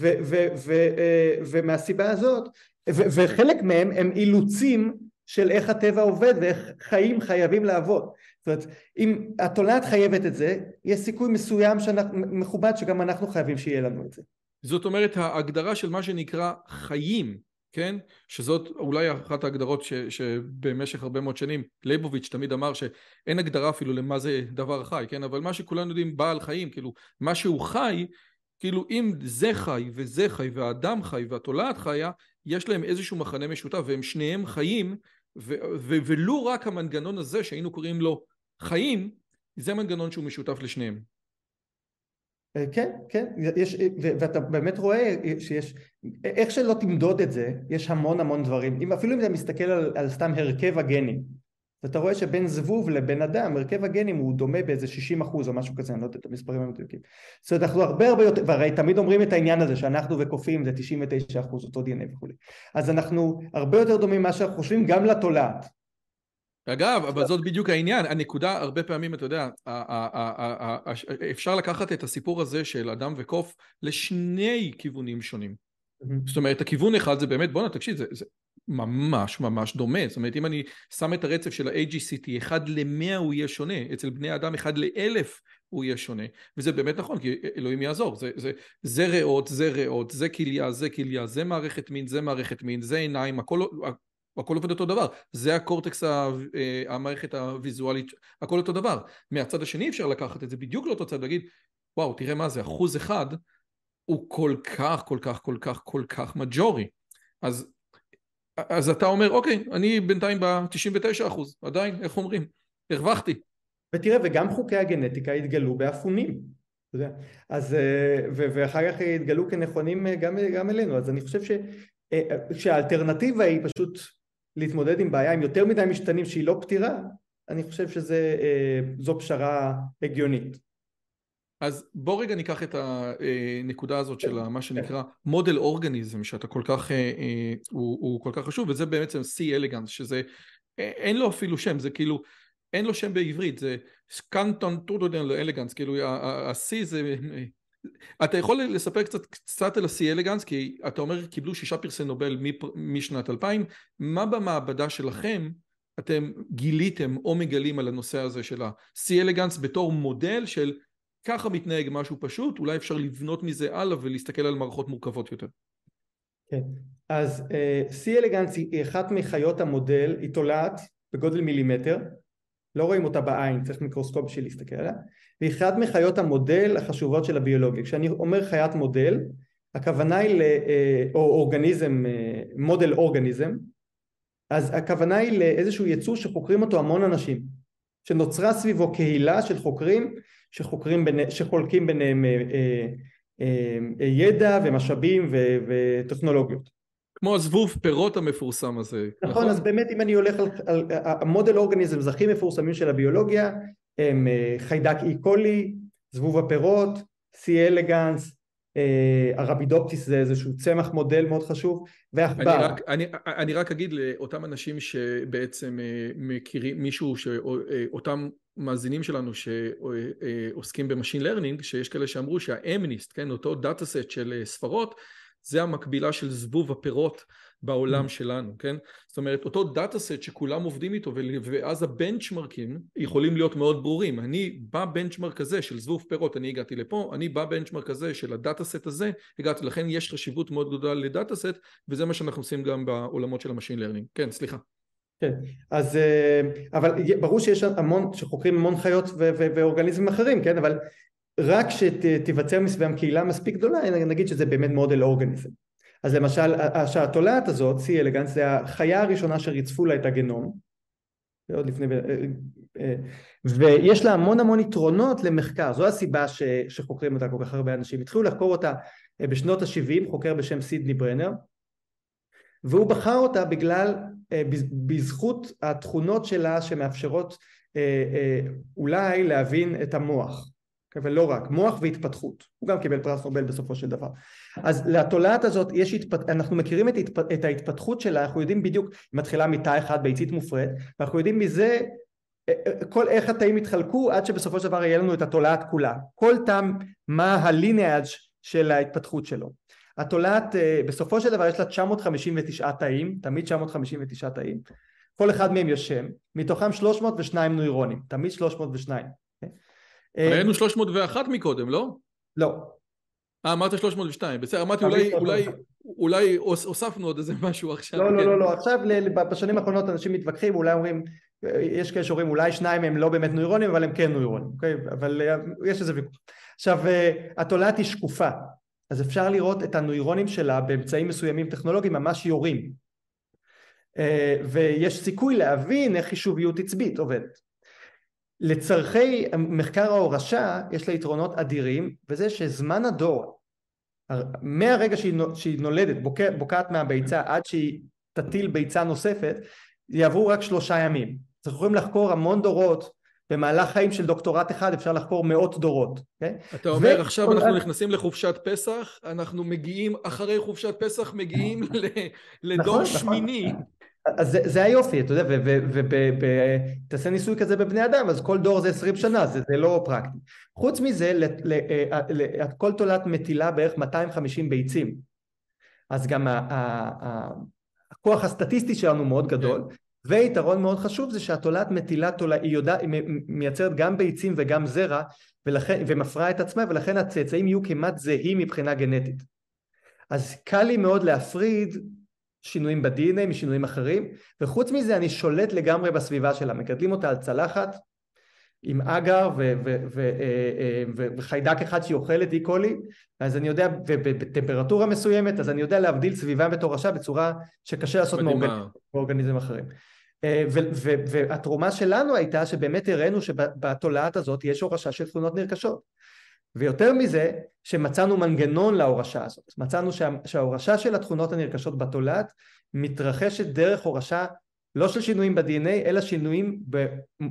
S2: ו- ו- ו- ומהסיבה הזאת וחלק מהם הם אילוצים של איך הטבע עובד ואיך חיים חייבים לעבוד. זאת אומרת, אם התולעת חייבת את זה, יש סיכוי מסוים שאנחנו, מכובד שגם אנחנו חייבים שיהיה לנו את זה.
S1: זאת אומרת ההגדרה של מה שנקרא חיים, כן? שזאת אולי אחת ההגדרות ש, שבמשך הרבה מאוד שנים ליבוביץ' תמיד אמר שאין הגדרה אפילו למה זה דבר חי, כן? אבל מה שכולנו יודעים בעל חיים, כאילו מה שהוא חי, כאילו אם זה חי וזה חי והאדם חי והתולעת חיה, יש להם איזשהו מחנה משותף והם שניהם חיים ו- ו- ולו רק המנגנון הזה שהיינו קוראים לו חיים, זה מנגנון שהוא משותף לשניהם.
S2: כן, כן, יש, ואתה באמת רואה שיש, איך שלא תמדוד את זה, יש המון המון דברים, אם, אפילו אם אתה מסתכל על, על סתם הרכב הגנים, ואתה רואה שבין זבוב לבן אדם, הרכב הגנים הוא דומה באיזה 60 אחוז או משהו כזה, אני לא יודע את המספרים המדויקים. זאת אומרת, אנחנו הרבה הרבה יותר, והרי תמיד אומרים את העניין הזה שאנחנו וקופים זה 99 אחוז, אותו דנ"א וכולי. אז אנחנו הרבה יותר דומים ממה שאנחנו חושבים גם לתולעת.
S1: אגב, אבל זאת בדיוק העניין, הנקודה, הרבה פעמים, אתה יודע, אפשר לקחת את הסיפור הזה של אדם וקוף לשני כיוונים שונים. זאת אומרת, הכיוון אחד זה באמת, בואנה, תקשיב, זה ממש ממש דומה. זאת אומרת, אם אני שם את הרצף של ה-AGCT, אחד למאה הוא יהיה שונה, אצל בני אדם אחד לאלף הוא יהיה שונה. וזה באמת נכון, כי אלוהים יעזור. זה, זה, זה ריאות, זה ריאות, זה כליה, זה כליה, זה מערכת מין, זה מערכת מין, זה עיניים, הכל, הכל עובד אותו דבר. זה הקורטקס, אה, המערכת הוויזואלית, הכל אותו דבר. מהצד השני אפשר לקחת את זה בדיוק לאותו צד, להגיד, וואו, תראה מה זה, אחוז אחד הוא כל כך, כל כך, כל כך, כל כך מג'ורי. אז, אז אתה אומר, אוקיי, אני בינתיים ב-99 אחוז, עדיין, איך אומרים? הרווחתי.
S2: ותראה, וגם חוקי הגנטיקה התגלו באפונים. אז, אה, ואחר כך התגלו כנכונים אה, גם, גם אלינו, אז אני חושב ש, שהאלטרנטיבה היא פשוט להתמודד עם בעיה עם יותר מדי משתנים שהיא לא פתירה, אני חושב שזו פשרה הגיונית.
S1: אז בוא רגע ניקח את הנקודה הזאת של מה שנקרא מודל אורגניזם שאתה כל כך, הוא, הוא כל כך חשוב וזה בעצם C אלגנס שזה אין לו אפילו שם זה כאילו אין לו שם בעברית זה סקנטון טודודן אלגנס כאילו ה-C זה אתה יכול לספר קצת, קצת על ה-C אלגנס כי אתה אומר קיבלו שישה פרסי נובל משנת 2000 מה במעבדה שלכם אתם גיליתם או מגלים על הנושא הזה של ה-C אלגנס בתור מודל של ככה מתנהג משהו פשוט, אולי אפשר לבנות מזה הלאה ולהסתכל על מערכות מורכבות יותר.
S2: כן, אז C אה, אלגנס היא אחת מחיות המודל, היא תולעת בגודל מילימטר, לא רואים אותה בעין, צריך מיקרוסקופ בשביל להסתכל עליה, והיא אחת מחיות המודל החשובות של הביולוגיה. כשאני אומר חיית מודל, הכוונה היא, ל, או אורגניזם, מודל אורגניזם, אז הכוונה היא לאיזשהו יצור שחוקרים אותו המון אנשים, שנוצרה סביבו קהילה של חוקרים שחוקרים, ביני, שחולקים ביניהם אה, אה, אה, ידע ומשאבים ו, וטכנולוגיות.
S1: כמו הזבוב פירות המפורסם הזה.
S2: נכון, נכון? אז באמת אם אני הולך על, על ה model organism הכי מפורסמים של הביולוגיה הם אה, חיידק E. coli, זבוב הפירות, C. elegans, Arabidopsis זה איזשהו צמח מודל מאוד חשוב, ועכבר.
S1: אני רק, אני, אני רק אגיד לאותם אנשים שבעצם אה, מכירים מישהו שאותם מאזינים שלנו שעוסקים ב machine learning, שיש כאלה שאמרו שה MNIST, כן, אותו data set של אה, ספרות, זה המקבילה של זבוב הפירות בעולם mm. שלנו, כן? זאת אומרת, אותו data set שכולם עובדים איתו, ואז הבנצ'מרקים יכולים להיות מאוד ברורים. אני ב benchmark הזה של זבוב פירות, אני הגעתי לפה, אני ב benchmark הזה של ה data set הזה, הגעתי, לכן יש חשיבות מאוד גדולה ל data set, וזה מה שאנחנו עושים גם בעולמות של ה machine learning. כן, סליחה.
S2: כן, אז אה, אבל ברור שיש המון, שחוקרים המון חיות ואורגניזמים אחרים, כן, אבל רק שתיווצר מסביבם קהילה מספיק גדולה, נגיד שזה באמת מודל אורגניזם. אז למשל, שהתולעת הזאת, C אלגנס, זה החיה הראשונה שריצפו לה את הגנום, עוד לפני, אה, אה, ויש לה המון המון יתרונות למחקר, זו הסיבה ש, שחוקרים אותה כל כך הרבה אנשים. התחילו לחקור אותה בשנות ה-70, חוקר בשם סידני ברנר, והוא בחר אותה בגלל אה, בזכות התכונות שלה שמאפשרות אה, אה, אולי להבין את המוח ולא רק, מוח והתפתחות, הוא גם קיבל פרס נובל בסופו של דבר. אז לתולעת הזאת יש, התפת... אנחנו מכירים את, התפ... את ההתפתחות שלה, אנחנו יודעים בדיוק, היא מתחילה מתא אחד ביצית מופרית, ואנחנו יודעים מזה כל איך התאים יתחלקו עד שבסופו של דבר יהיה לנו את התולעת כולה. כל תא מה הליניאג' של ההתפתחות שלו. התולעת בסופו של דבר יש לה 959 תאים, תמיד 959 תאים, כל אחד מהם יש שם, מתוכם 302 נוירונים, תמיד 302.
S1: ראינו 301 מקודם, לא?
S2: לא.
S1: אה, אמרת 302, בסדר, אמרתי אולי, אולי, אולי הוספנו עוד איזה משהו עכשיו.
S2: לא, לא, כן. לא, לא, עכשיו בשנים האחרונות אנשים מתווכחים, אולי אומרים, יש כאלה שאומרים אולי שניים הם לא באמת נוירונים, אבל הם כן נוירונים, אוקיי? אבל אה, יש איזה ויכוח. עכשיו, אה, התולעת היא שקופה, אז אפשר לראות את הנוירונים שלה באמצעים מסוימים טכנולוגיים ממש יורים אה, ויש סיכוי להבין איך חישוביות עצבית עובדת. לצורכי מחקר ההורשה יש לה יתרונות אדירים וזה שזמן הדור מהרגע שהיא נולדת בוקעת מהביצה עד שהיא תטיל ביצה נוספת יעברו רק שלושה ימים. אז אנחנו יכולים לחקור המון דורות במהלך חיים של דוקטורט אחד אפשר לחקור מאות דורות. Okay?
S1: אוקיי? אתה אומר עכשיו אנחנו נכנסים לחופשת פסח, אנחנו מגיעים, אחרי חופשת פסח מגיעים לדור נכון, נכון.
S2: אז זה, זה היופי, אתה יודע, ותעשה ניסוי כזה בבני אדם, אז כל דור זה 20 שנה, זה, זה לא פרקטי. חוץ מזה, ל, ל, אה, ל, כל תולעת מטילה בערך 250 ביצים. אז גם ה, ה, ה, הכוח הסטטיסטי שלנו מאוד גדול, כן. ויתרון מאוד חשוב זה שהתולעת מטילה תולעת, היא, יודע, היא מייצרת גם ביצים וגם זרע, ולכן, ומפרה את עצמה, ולכן הצאצאים יהיו כמעט זהים מבחינה גנטית. אז קל לי מאוד להפריד שינויים ב-DNA משינויים אחרים, וחוץ מזה אני שולט לגמרי בסביבה שלה, מגדלים אותה על צלחת עם אגר ו- ו- ו- אה, אה, ו- וחיידק אחד שהיא אוכלת אי-קולי, אז אני יודע, ובטמפרטורה מסוימת, אז אני יודע להבדיל סביבה ותורשה בצורה שקשה לעשות מאורגניזמים אחרים. אה, והתרומה שלנו הייתה שבאמת הראינו שבתולעת הזאת יש הורשה של תכונות נרכשות. ויותר מזה, שמצאנו מנגנון להורשה הזאת. מצאנו שה, שההורשה של התכונות הנרכשות בתולעת מתרחשת דרך הורשה לא של שינויים ב-DNA, אלא שינויים ב...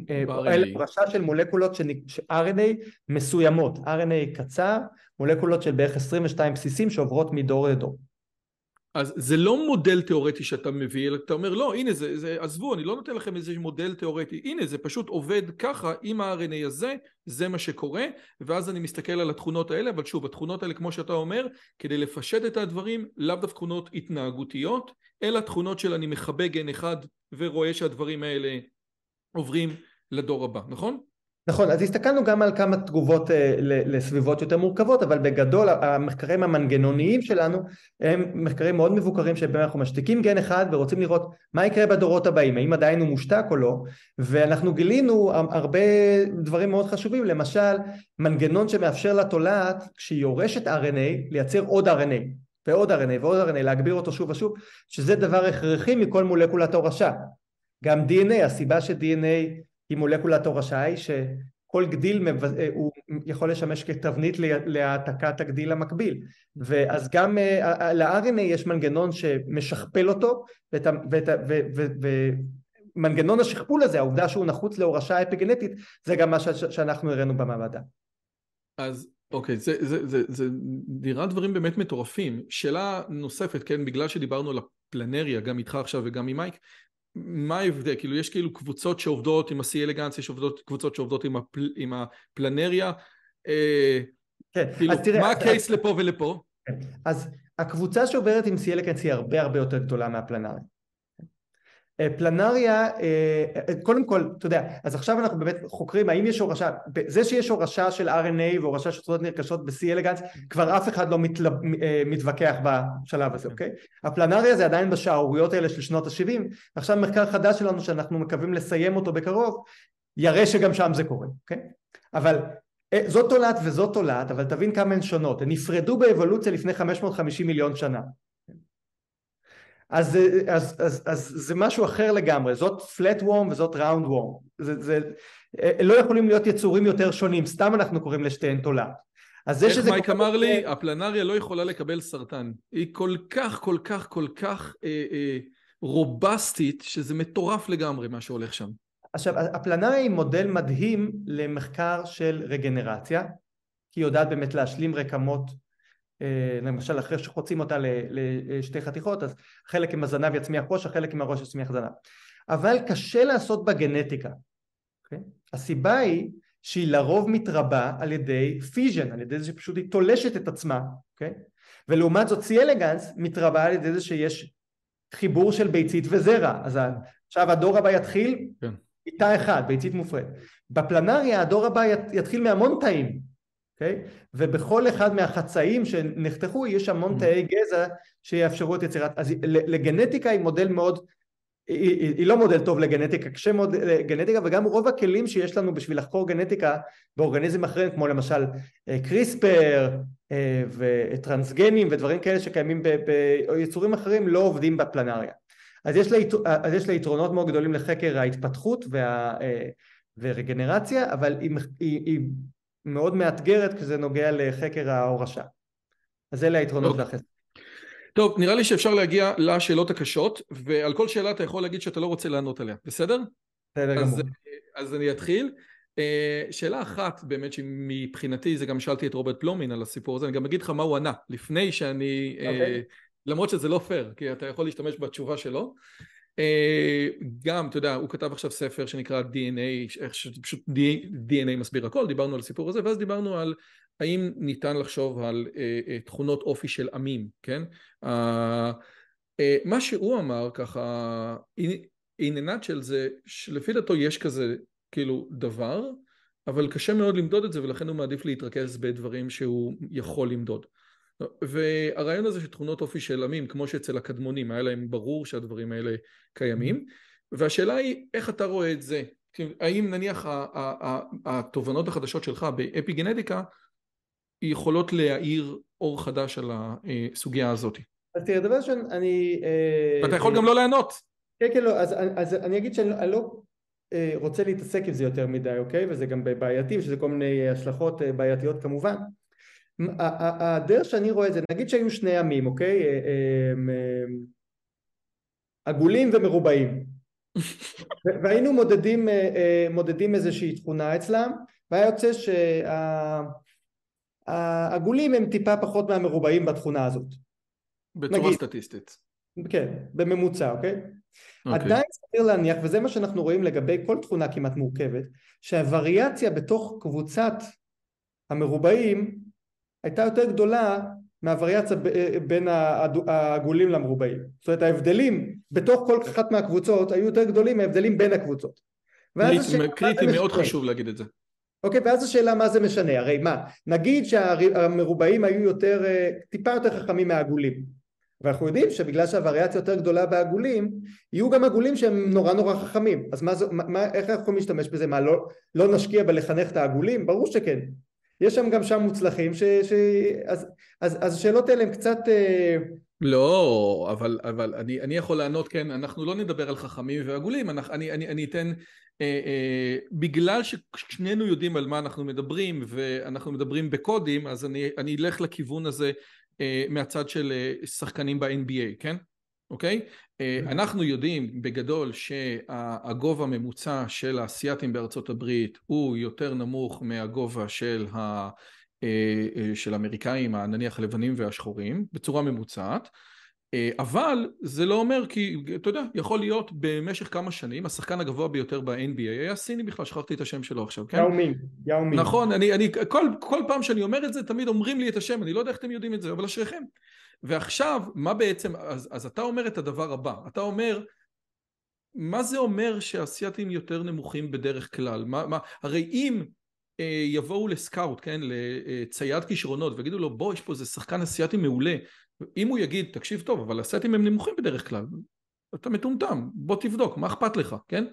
S2: אה, אלא הורשה של מולקולות של RNA מסוימות, RNA קצר, מולקולות של בערך 22 בסיסים שעוברות מדור לדור.
S1: אז זה לא מודל תיאורטי שאתה מביא, אלא אתה אומר לא, הנה זה, זה, עזבו, אני לא נותן לכם איזה מודל תיאורטי, הנה זה פשוט עובד ככה עם ה-RNA הזה, זה מה שקורה, ואז אני מסתכל על התכונות האלה, אבל שוב, התכונות האלה כמו שאתה אומר, כדי לפשט את הדברים, לאו דווקא תכונות התנהגותיות, אלא תכונות של אני מכבה גן אחד ורואה שהדברים האלה עוברים לדור הבא, נכון?
S2: נכון, אז הסתכלנו גם על כמה תגובות אה, לסביבות יותר מורכבות, אבל בגדול המחקרים המנגנוניים שלנו הם מחקרים מאוד מבוקרים שבהם אנחנו משתיקים גן אחד ורוצים לראות מה יקרה בדורות הבאים, האם עדיין הוא מושתק או לא, ואנחנו גילינו הרבה דברים מאוד חשובים, למשל מנגנון שמאפשר לתולעת כשהיא יורשת RNA לייצר עוד RNA ועוד RNA ועוד RNA, להגביר אותו שוב ושוב, שזה דבר הכרחי מכל מולקולת הורשה. גם DNA, הסיבה ש-DNA היא מולקולת הורשה היא שכל גדיל. אה, הוא יכול לשמש כתבנית להעתקת הגדיל המקביל ואז גם אה, ל-RNA יש מנגנון שמשכפל אותו ואת, ואת, ו, ו, ו, מנגנון השכפול הזה, העובדה שהוא נחוץ להורשה אפיגנטית, זה גם מה ש- שאנחנו הראינו במעבדה.
S1: אז אוקיי, זה, זה, זה, זה נראה דברים באמת מטורפים. שאלה נוספת, כן, בגלל שדיברנו על הפלנריה, גם איתך עכשיו וגם עם מייק, מה ההבדל? כאילו יש כאילו קבוצות שעובדות עם ה-C אלגנס, יש עובדות, קבוצות שעובדות עם, הפל, עם הפלנריה. אה, כן, כאילו, אז תראה... מה הקייס לפה ולפה?
S2: כן. אז הקבוצה שעוברת עם C אלגנס היא הרבה הרבה יותר גדולה מהפלנריה. אה, פלנריה, אה, אה, קודם כל, אתה יודע, אז עכשיו אנחנו באמת חוקרים האם יש הורשה, זה שיש הורשה של RNA והורשה של צורות נרכשות ב-C אלגנס, כבר אף אחד לא מתלב, מתווכח בשלב הזה, אוקיי? הפלנריה זה עדיין בשערוריות האלה של שנות ה-70, עכשיו מחקר חדש שלנו שאנחנו מקווים לסיים אותו בקרוב, יראה שגם שם זה קורה, אוקיי? אבל זאת תולעת וזאת תולעת, אבל תבין כמה הן שונות, הן נפרדו באבולוציה לפני 550 מיליון שנה אז, אז, אז, אז זה משהו אחר לגמרי, זאת flat worm וזאת round worm, זה, זה, לא יכולים להיות יצורים יותר שונים, סתם אנחנו קוראים לשתיהן תולעת.
S1: אז זה שזה... איך מייק אמר לי, הפלנריה לא יכולה לקבל סרטן, היא כל כך כל כך כל כך אה, אה, רובסטית, שזה מטורף לגמרי מה שהולך שם.
S2: עכשיו, הפלנריה היא מודל מדהים למחקר של רגנרציה, כי היא יודעת באמת להשלים רקמות למשל אחרי שחוצים אותה לשתי חתיכות אז חלק עם הזנב יצמיח ראש, החלק עם הראש יצמיח זנב אבל קשה לעשות בגנטיקה okay? אוקיי? הסיבה היא שהיא לרוב מתרבה על ידי פיז'ן, על ידי זה שפשוט היא תולשת את עצמה okay? אוקיי? ולעומת זאת סי אלגנס מתרבה על ידי זה שיש חיבור של ביצית וזרע אז עכשיו הדור הבא יתחיל כן. איתה אחד, ביצית מופרדת בפלנריה הדור הבא יתחיל מהמון תאים אוקיי? Okay? ובכל אחד מהחצאים שנחתכו יש המון mm. תאי גזע שיאפשרו את יצירת, אז לגנטיקה היא מודל מאוד, היא, היא, היא לא מודל טוב לגנטיקה, קשה מאוד לגנטיקה וגם רוב הכלים שיש לנו בשביל לחקור גנטיקה באורגניזם אחרים כמו למשל אה, קריספר אה, וטרנסגנים ודברים כאלה שקיימים ביצורים אחרים לא עובדים בפלנריה. אז יש, לה, אז יש לה יתרונות מאוד גדולים לחקר ההתפתחות וה, אה, ורגנרציה, אבל היא, היא, היא מאוד מאתגרת כי זה נוגע לחקר ההורשה. אז אלה היתרונות והחסר.
S1: טוב, נראה לי שאפשר להגיע לשאלות הקשות, ועל כל שאלה אתה יכול להגיד שאתה לא רוצה לענות עליה, בסדר?
S2: בסדר גמור.
S1: אז אני אתחיל. אה, שאלה אחת באמת שמבחינתי, זה גם שאלתי את רוברט פלומין על הסיפור הזה, אני גם אגיד לך מה הוא ענה, לפני שאני, okay. אה, אוקיי. למרות שזה לא פייר, כי אתה יכול להשתמש בתשובה שלו. גם, אתה יודע, הוא כתב עכשיו ספר שנקרא DNA, איך שפשוט DNA מסביר הכל, דיברנו על הסיפור הזה, ואז דיברנו על האם ניתן לחשוב על תכונות אופי של עמים, כן? מה שהוא אמר ככה, a nutshell זה שלפי דעתו יש כזה כאילו דבר, אבל קשה מאוד למדוד את זה ולכן הוא מעדיף להתרכז בדברים שהוא יכול למדוד. והרעיון הזה של תכונות אופי של עמים, כמו שאצל הקדמונים, היה להם ברור שהדברים האלה קיימים, והשאלה היא איך אתה רואה את זה? האם נניח התובנות החדשות שלך באפי גנטיקה יכולות להאיר אור חדש על הסוגיה הזאת?
S2: אז תראה, דבר ראשון, אני...
S1: ואתה יכול גם לא לענות.
S2: כן, כן, לא, אז, אז אני אגיד שאני לא רוצה להתעסק עם זה יותר מדי, אוקיי? וזה גם בעייתי, ושזה כל מיני השלכות בעייתיות כמובן. הדרך שאני רואה את זה, נגיד שהיו שני עמים, אוקיי? עגולים ומרובעים. [laughs] והיינו מודדים, מודדים איזושהי תכונה אצלם, והיה יוצא שהעגולים הם טיפה פחות מהמרובעים בתכונה הזאת.
S1: בצורה נגיד, סטטיסטית.
S2: כן, בממוצע, אוקיי? Okay. אוקיי. עדיין סביר להניח, וזה מה שאנחנו רואים לגבי כל תכונה כמעט מורכבת, שהווריאציה בתוך קבוצת המרובעים הייתה יותר גדולה מהווריאציה בין העגולים למרובעים. זאת אומרת ההבדלים בתוך כל אחת מהקבוצות היו יותר גדולים מההבדלים בין הקבוצות.
S1: קריטי מאוד חשוב להגיד את זה.
S2: אוקיי, ואז השאלה מה זה משנה, הרי מה, נגיד שהמרובעים היו יותר, טיפה יותר חכמים מהעגולים, ואנחנו יודעים שבגלל שהווריאציה יותר גדולה בעגולים, יהיו גם עגולים שהם נורא נורא חכמים, אז מה, מה, איך אנחנו יכולים להשתמש בזה, מה, לא, לא נשקיע בלחנך את העגולים? ברור שכן, יש שם גם שם מוצלחים, ש, ש, אז, אז, אז השאלות האלה הן קצת... אה,
S1: לא, אבל, אבל אני, אני יכול לענות, כן, אנחנו לא נדבר על חכמים ועגולים, אני, אני, אני, אני אתן, אה, אה, בגלל ששנינו יודעים על מה אנחנו מדברים ואנחנו מדברים בקודים, אז אני, אני אלך לכיוון הזה אה, מהצד של אה, שחקנים ב-NBA, כן? אוקיי? אה? אנחנו יודעים בגדול שהגובה הממוצע של האסייתים בארצות הברית הוא יותר נמוך מהגובה של ה... של האמריקאים, נניח הלבנים והשחורים, בצורה ממוצעת, אבל זה לא אומר כי, אתה יודע, יכול להיות במשך כמה שנים, השחקן הגבוה ביותר ב-NBA היה סיני בכלל, שכחתי את השם שלו עכשיו, כן?
S2: יאומינג, יאומינג.
S1: נכון, אני, אני, כל, כל פעם שאני אומר את זה, תמיד אומרים לי את השם, אני לא יודע איך אתם יודעים את זה, אבל אשריכם. ועכשיו, מה בעצם, אז, אז אתה אומר את הדבר הבא, אתה אומר, מה זה אומר שהאסייתים יותר נמוכים בדרך כלל? מה, מה, הרי אם אה, יבואו לסקאוט, כן, לצייד כישרונות, ויגידו לו, בוא, יש פה איזה שחקן אסייתי מעולה, אם הוא יגיד, תקשיב טוב, אבל האסייתים הם נמוכים בדרך כלל, אתה מטומטם, בוא תבדוק, מה אכפת לך, כן?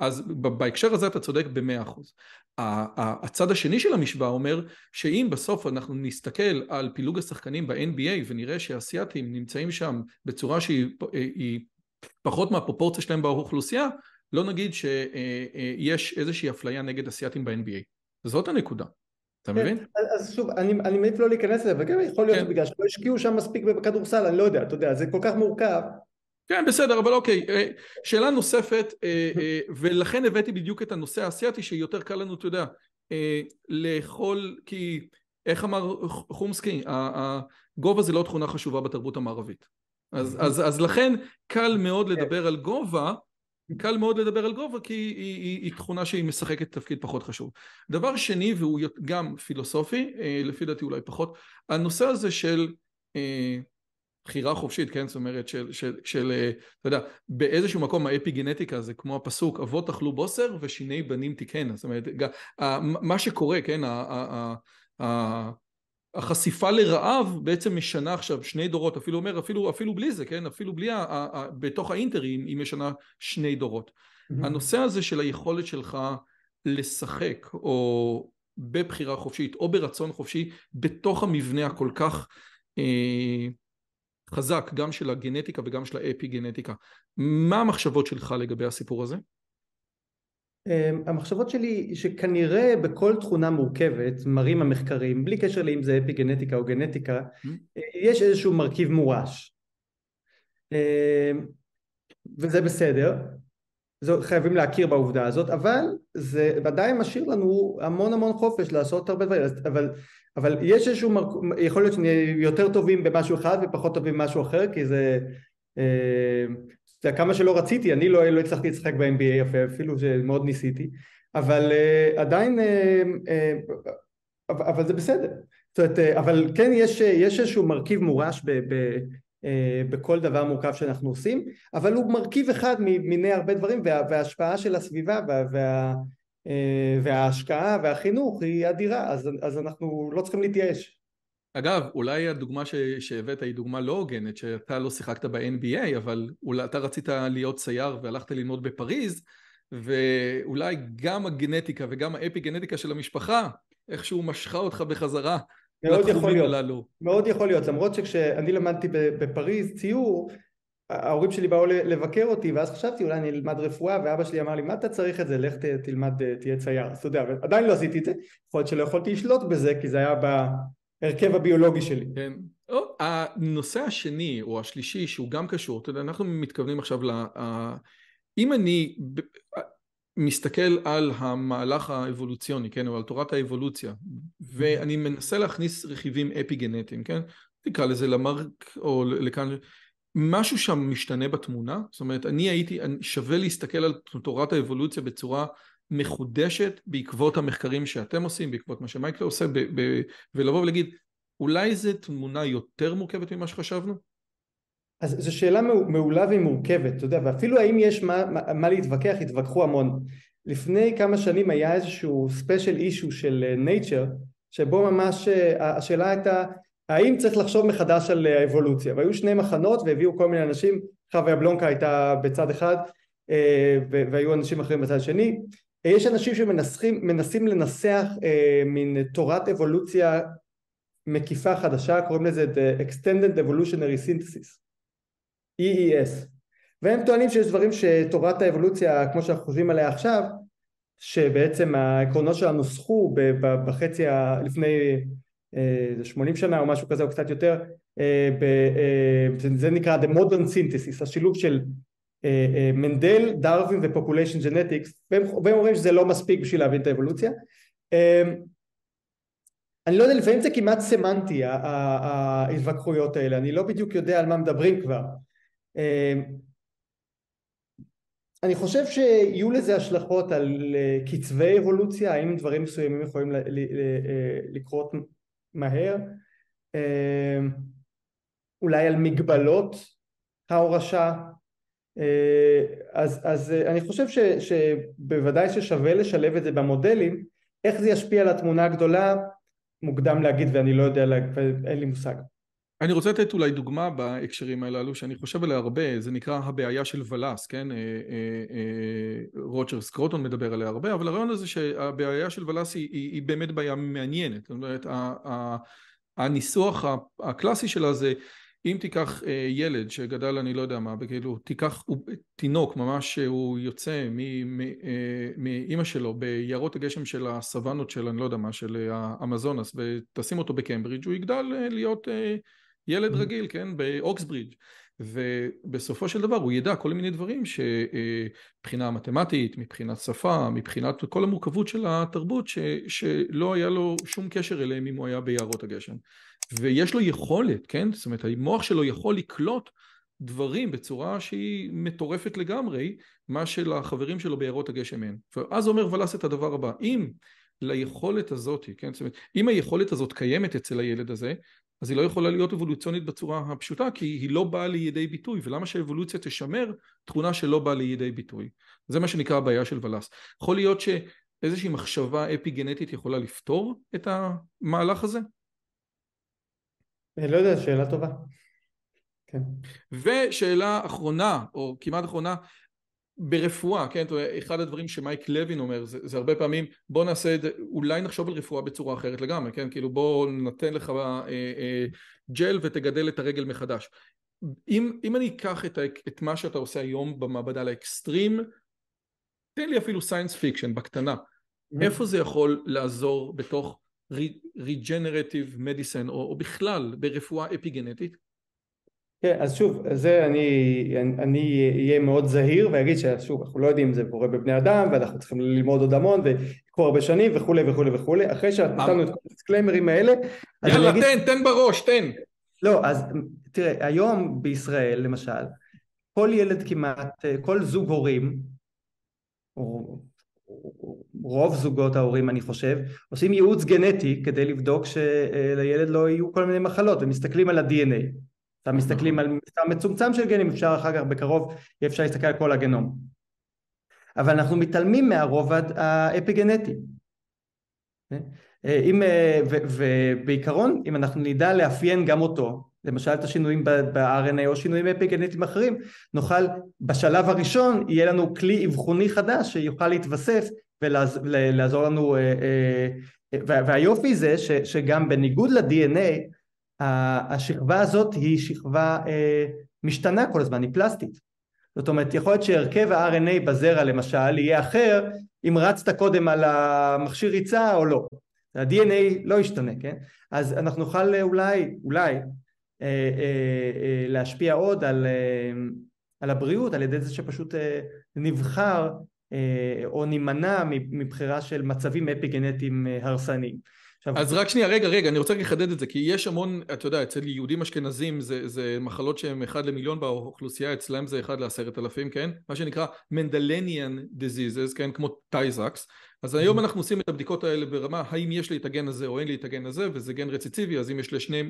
S1: אז בהקשר הזה אתה צודק במאה אחוז. הצד השני של המשוואה אומר שאם בסוף אנחנו נסתכל על פילוג השחקנים ב-NBA ונראה שהאסייתים נמצאים שם בצורה שהיא פחות מהפרופורציה שלהם באוכלוסייה, לא נגיד שיש איזושהי אפליה נגד אסייתים ב-NBA. זאת הנקודה. אתה כן, מבין?
S2: אז שוב, אני מעדיף לא להיכנס לזה, וגם יכול להיות כן. שבגלל שלא השקיעו שם מספיק בכדורסל, אני לא יודע, אתה יודע, זה כל כך מורכב.
S1: כן, בסדר, אבל אוקיי. אה, שאלה נוספת, אה, אה, ולכן הבאתי בדיוק את הנושא האסייתי, שיותר קל לנו, אתה יודע, לאכול, כי איך אמר חומסקי, הגובה זה לא תכונה חשובה בתרבות המערבית. אז, אז, אז לכן קל מאוד לדבר על גובה, קל מאוד לדבר על גובה כי היא, היא, היא תכונה שהיא משחקת תפקיד פחות חשוב. דבר שני, והוא גם פילוסופי, לפי דעתי אולי פחות, הנושא הזה של בחירה חופשית, כן? זאת אומרת של, של, של, אה, אתה יודע, באיזשהו מקום האפי גנטיקה זה כמו הפסוק אבות אכלו בוסר ושיני בנים תיקנה, זאת אומרת, מה שקורה, כן? החשיפה לרעב בעצם משנה עכשיו שני דורות, אפילו אומר, אפילו, אפילו בלי זה, כן? אפילו בלי, ה, ה, ה, בתוך האינטרים היא משנה שני דורות. Mm-hmm. הנושא הזה של היכולת שלך לשחק, או בבחירה חופשית, או ברצון חופשי, בתוך המבנה הכל כך אה, חזק גם של הגנטיקה וגם של האפי גנטיקה. מה המחשבות שלך לגבי הסיפור הזה?
S2: אמ, המחשבות שלי שכנראה בכל תכונה מורכבת מראים המחקרים בלי קשר לאם זה אפי גנטיקה או גנטיקה mm-hmm. יש איזשהו מרכיב מורש אמ, וזה בסדר זו, חייבים להכיר בעובדה הזאת אבל זה ודאי משאיר לנו המון המון חופש לעשות הרבה דברים אבל אבל יש איזשהו, מרק... יכול להיות שנהיה יותר טובים במשהו אחד ופחות טובים במשהו אחר, כי זה, אה, כמה שלא רציתי, אני לא, לא הצלחתי לשחק ב-NBA אפילו שמאוד ניסיתי, אבל uh, עדיין, uh, uh, אבל, אבל זה בסדר. זאת אומרת, uh, אבל כן יש, יש איזשהו מרכיב מורש ב, ב, בכל דבר מורכב שאנחנו עושים, אבל הוא מרכיב אחד מיני הרבה דברים, וה, וההשפעה של הסביבה וה, וה, uh, וההשקעה והחינוך היא אדירה, אז, אז אנחנו לא צריכים להתייאש.
S1: אגב, אולי הדוגמה שהבאת היא דוגמה לא הוגנת, שאתה לא שיחקת ב-NBA, אבל אולי אתה רצית להיות צייר והלכת ללמוד בפריז, ואולי גם הגנטיקה וגם האפי גנטיקה של המשפחה איכשהו משכה אותך בחזרה
S2: מאוד יכול להיות, הללו. מאוד יכול להיות, למרות שכשאני למדתי בפריז ציור, ההורים שלי באו לבקר אותי ואז חשבתי אולי אני אלמד רפואה ואבא שלי אמר לי מה אתה צריך את זה לך תלמד תהיה צייר אז אתה יודע עדיין לא עשיתי את זה יכול להיות שלא יכולתי לשלוט בזה כי זה היה ההרכב הביולוגי שלי.
S1: כן. או, הנושא השני או השלישי שהוא גם קשור, אתה יודע, אנחנו מתכוונים עכשיו ל... אם אני מסתכל על המהלך האבולוציוני, כן, או על תורת האבולוציה, ואני מנסה להכניס רכיבים אפי גנטיים, כן, תקרא לזה למרק או לכאן, משהו שם משתנה בתמונה, זאת אומרת, אני הייתי, שווה להסתכל על תורת האבולוציה בצורה מחודשת בעקבות המחקרים שאתם עושים, בעקבות מה שמייקל עושה, ב- ב- ולבוא ולהגיד, אולי זו תמונה יותר מורכבת ממה שחשבנו?
S2: אז זו שאלה מעולה ומורכבת, אתה יודע, ואפילו האם יש מה, מה, מה להתווכח, התווכחו המון. לפני כמה שנים היה איזשהו special issue של Nature, אה, שבו ממש אה, השאלה הייתה, האם צריך לחשוב מחדש על האבולוציה? והיו שני מחנות והביאו כל מיני אנשים, חווה יבלונקה הייתה בצד אחד, אה, והיו אנשים אחרים בצד שני, יש אנשים שמנסים לנסח אה, מין תורת אבולוציה מקיפה חדשה, קוראים לזה The Extended Evolutionary Synthesis, EES, והם טוענים שיש דברים שתורת האבולוציה, כמו שאנחנו חושבים עליה עכשיו, שבעצם העקרונות שלה נוסחו בחצי ה... לפני 80 אה, שנה או משהו כזה או קצת יותר, אה, אה, זה נקרא The Modern Synthesis, השילוב של מנדל, דרווין ו population genetics והם אומרים שזה לא מספיק בשביל להבין את האבולוציה. אני לא יודע לפעמים זה כמעט סמנטי ההתווכחויות האלה אני לא בדיוק יודע על מה מדברים כבר אני חושב שיהיו לזה השלכות על קצבי אבולוציה האם דברים מסוימים יכולים לקרות מהר? אולי על מגבלות ההורשה? אה, אז, אז אה, אני חושב ש, שבוודאי ששווה לשלב את זה במודלים, איך זה ישפיע על התמונה הגדולה? מוקדם להגיד ואני לא יודע, אין לי מושג.
S1: אני רוצה לתת אולי דוגמה בהקשרים הללו שאני חושב עליה הרבה, זה נקרא הבעיה של ולאס, כן? אה, רוג'ר סקרוטון מדבר עליה הרבה, אבל הרעיון הזה שהבעיה של ולאס היא, היא, היא באמת בעיה מעניינת, זאת אומרת הניסוח הקלאסי שלה זה אם תיקח אה, ילד שגדל אני לא יודע מה, כאילו תיקח תינוק ממש שהוא יוצא מאימא אה, שלו ביערות הגשם של הסוואנות של אני לא יודע מה, של האמזונס ותשים אותו בקמברידג' הוא יגדל אה, להיות ילד mm-hmm. רגיל, כן, באוקסברידג' ובסופו של דבר הוא ידע כל מיני דברים שמבחינה מתמטית, מבחינת שפה, מבחינת כל המורכבות של התרבות ש, שלא היה לו שום קשר אליהם אם הוא היה ביערות הגשם ויש לו יכולת, כן? זאת אומרת המוח שלו יכול לקלוט דברים בצורה שהיא מטורפת לגמרי מה שלחברים שלו ביערות הגשם אין ואז אומר ולס את הדבר הבא אם ליכולת הזאת, כן? זאת אומרת אם היכולת הזאת קיימת אצל הילד הזה אז היא לא יכולה להיות אבולוציונית בצורה הפשוטה כי היא לא באה לידי ביטוי ולמה שהאבולוציה תשמר תכונה שלא באה לידי ביטוי זה מה שנקרא הבעיה של ולס יכול להיות שאיזושהי מחשבה אפי גנטית יכולה לפתור את המהלך הזה?
S2: אני לא יודע, שאלה טובה. כן.
S1: ושאלה אחרונה, או כמעט אחרונה, ברפואה, כן, אחד הדברים שמייק לוין אומר זה, זה הרבה פעמים בוא נעשה את זה, אולי נחשוב על רפואה בצורה אחרת לגמרי, כן, כאילו בוא נתן לך אה, אה, ג'ל ותגדל את הרגל מחדש. אם, אם אני אקח את, את מה שאתה עושה היום במעבדה לאקסטרים, תן לי אפילו science fiction בקטנה, mm-hmm. איפה זה יכול לעזור בתוך regenerative medicine או, או בכלל ברפואה אפיגנטית?
S2: כן, אז שוב, זה אני, אני אהיה מאוד זהיר ואגיד ששוב, אנחנו לא יודעים אם זה קורה בבני אדם ואנחנו צריכים ללמוד עוד המון ויקחו הרבה שנים וכולי וכולי וכולי, אחרי שנתנו את כל הדיסקליימרים האלה
S1: יאללה, אגיד... תן, תן בראש, תן.
S2: לא, אז תראה, היום בישראל למשל, כל ילד כמעט, כל זוג הורים, או רוב זוגות ההורים אני חושב, עושים ייעוץ גנטי כדי לבדוק שלילד לא יהיו כל מיני מחלות ומסתכלים על ה-DNA. אתה מסתכלים על מספר מצומצם של גנים, אפשר אחר כך בקרוב, יהיה אפשר להסתכל על כל הגנום. אבל אנחנו מתעלמים מהרובד האפיגנטי. אם, ובעיקרון אם אנחנו נדע לאפיין גם אותו, למשל את השינויים ב-RNA או שינויים אפיגנטיים אחרים, נוכל בשלב הראשון יהיה לנו כלי אבחוני חדש שיוכל להתווסף ולעזור לנו, אה, אה, והיופי זה שגם בניגוד ל-DNA השכבה הזאת היא שכבה אה, משתנה כל הזמן, היא פלסטית. זאת אומרת, יכול להיות שהרכב ה-RNA בזרע למשל יהיה אחר אם רצת קודם על המכשיר ריצה או לא. ה-DNA לא ישתנה, כן? אז אנחנו נוכל אולי, אולי, אה, אה, להשפיע עוד על, על הבריאות על ידי זה שפשוט נבחר או נימנע מבחירה של מצבים אפיגנטיים הרסניים.
S1: אז רק שנייה, רגע, רגע, אני רוצה לחדד את זה, כי יש המון, אתה יודע, אצל יהודים אשכנזים זה, זה מחלות שהן אחד למיליון באוכלוסייה, אצלם זה אחד לעשרת אלפים, כן? מה שנקרא מנדלניאן diseases, כן? כמו טייזקס. אז היום אנחנו עושים את הבדיקות האלה ברמה, האם יש לי את הגן הזה או אין לי את הגן הזה, וזה גן רציציבי, אז אם יש לשני,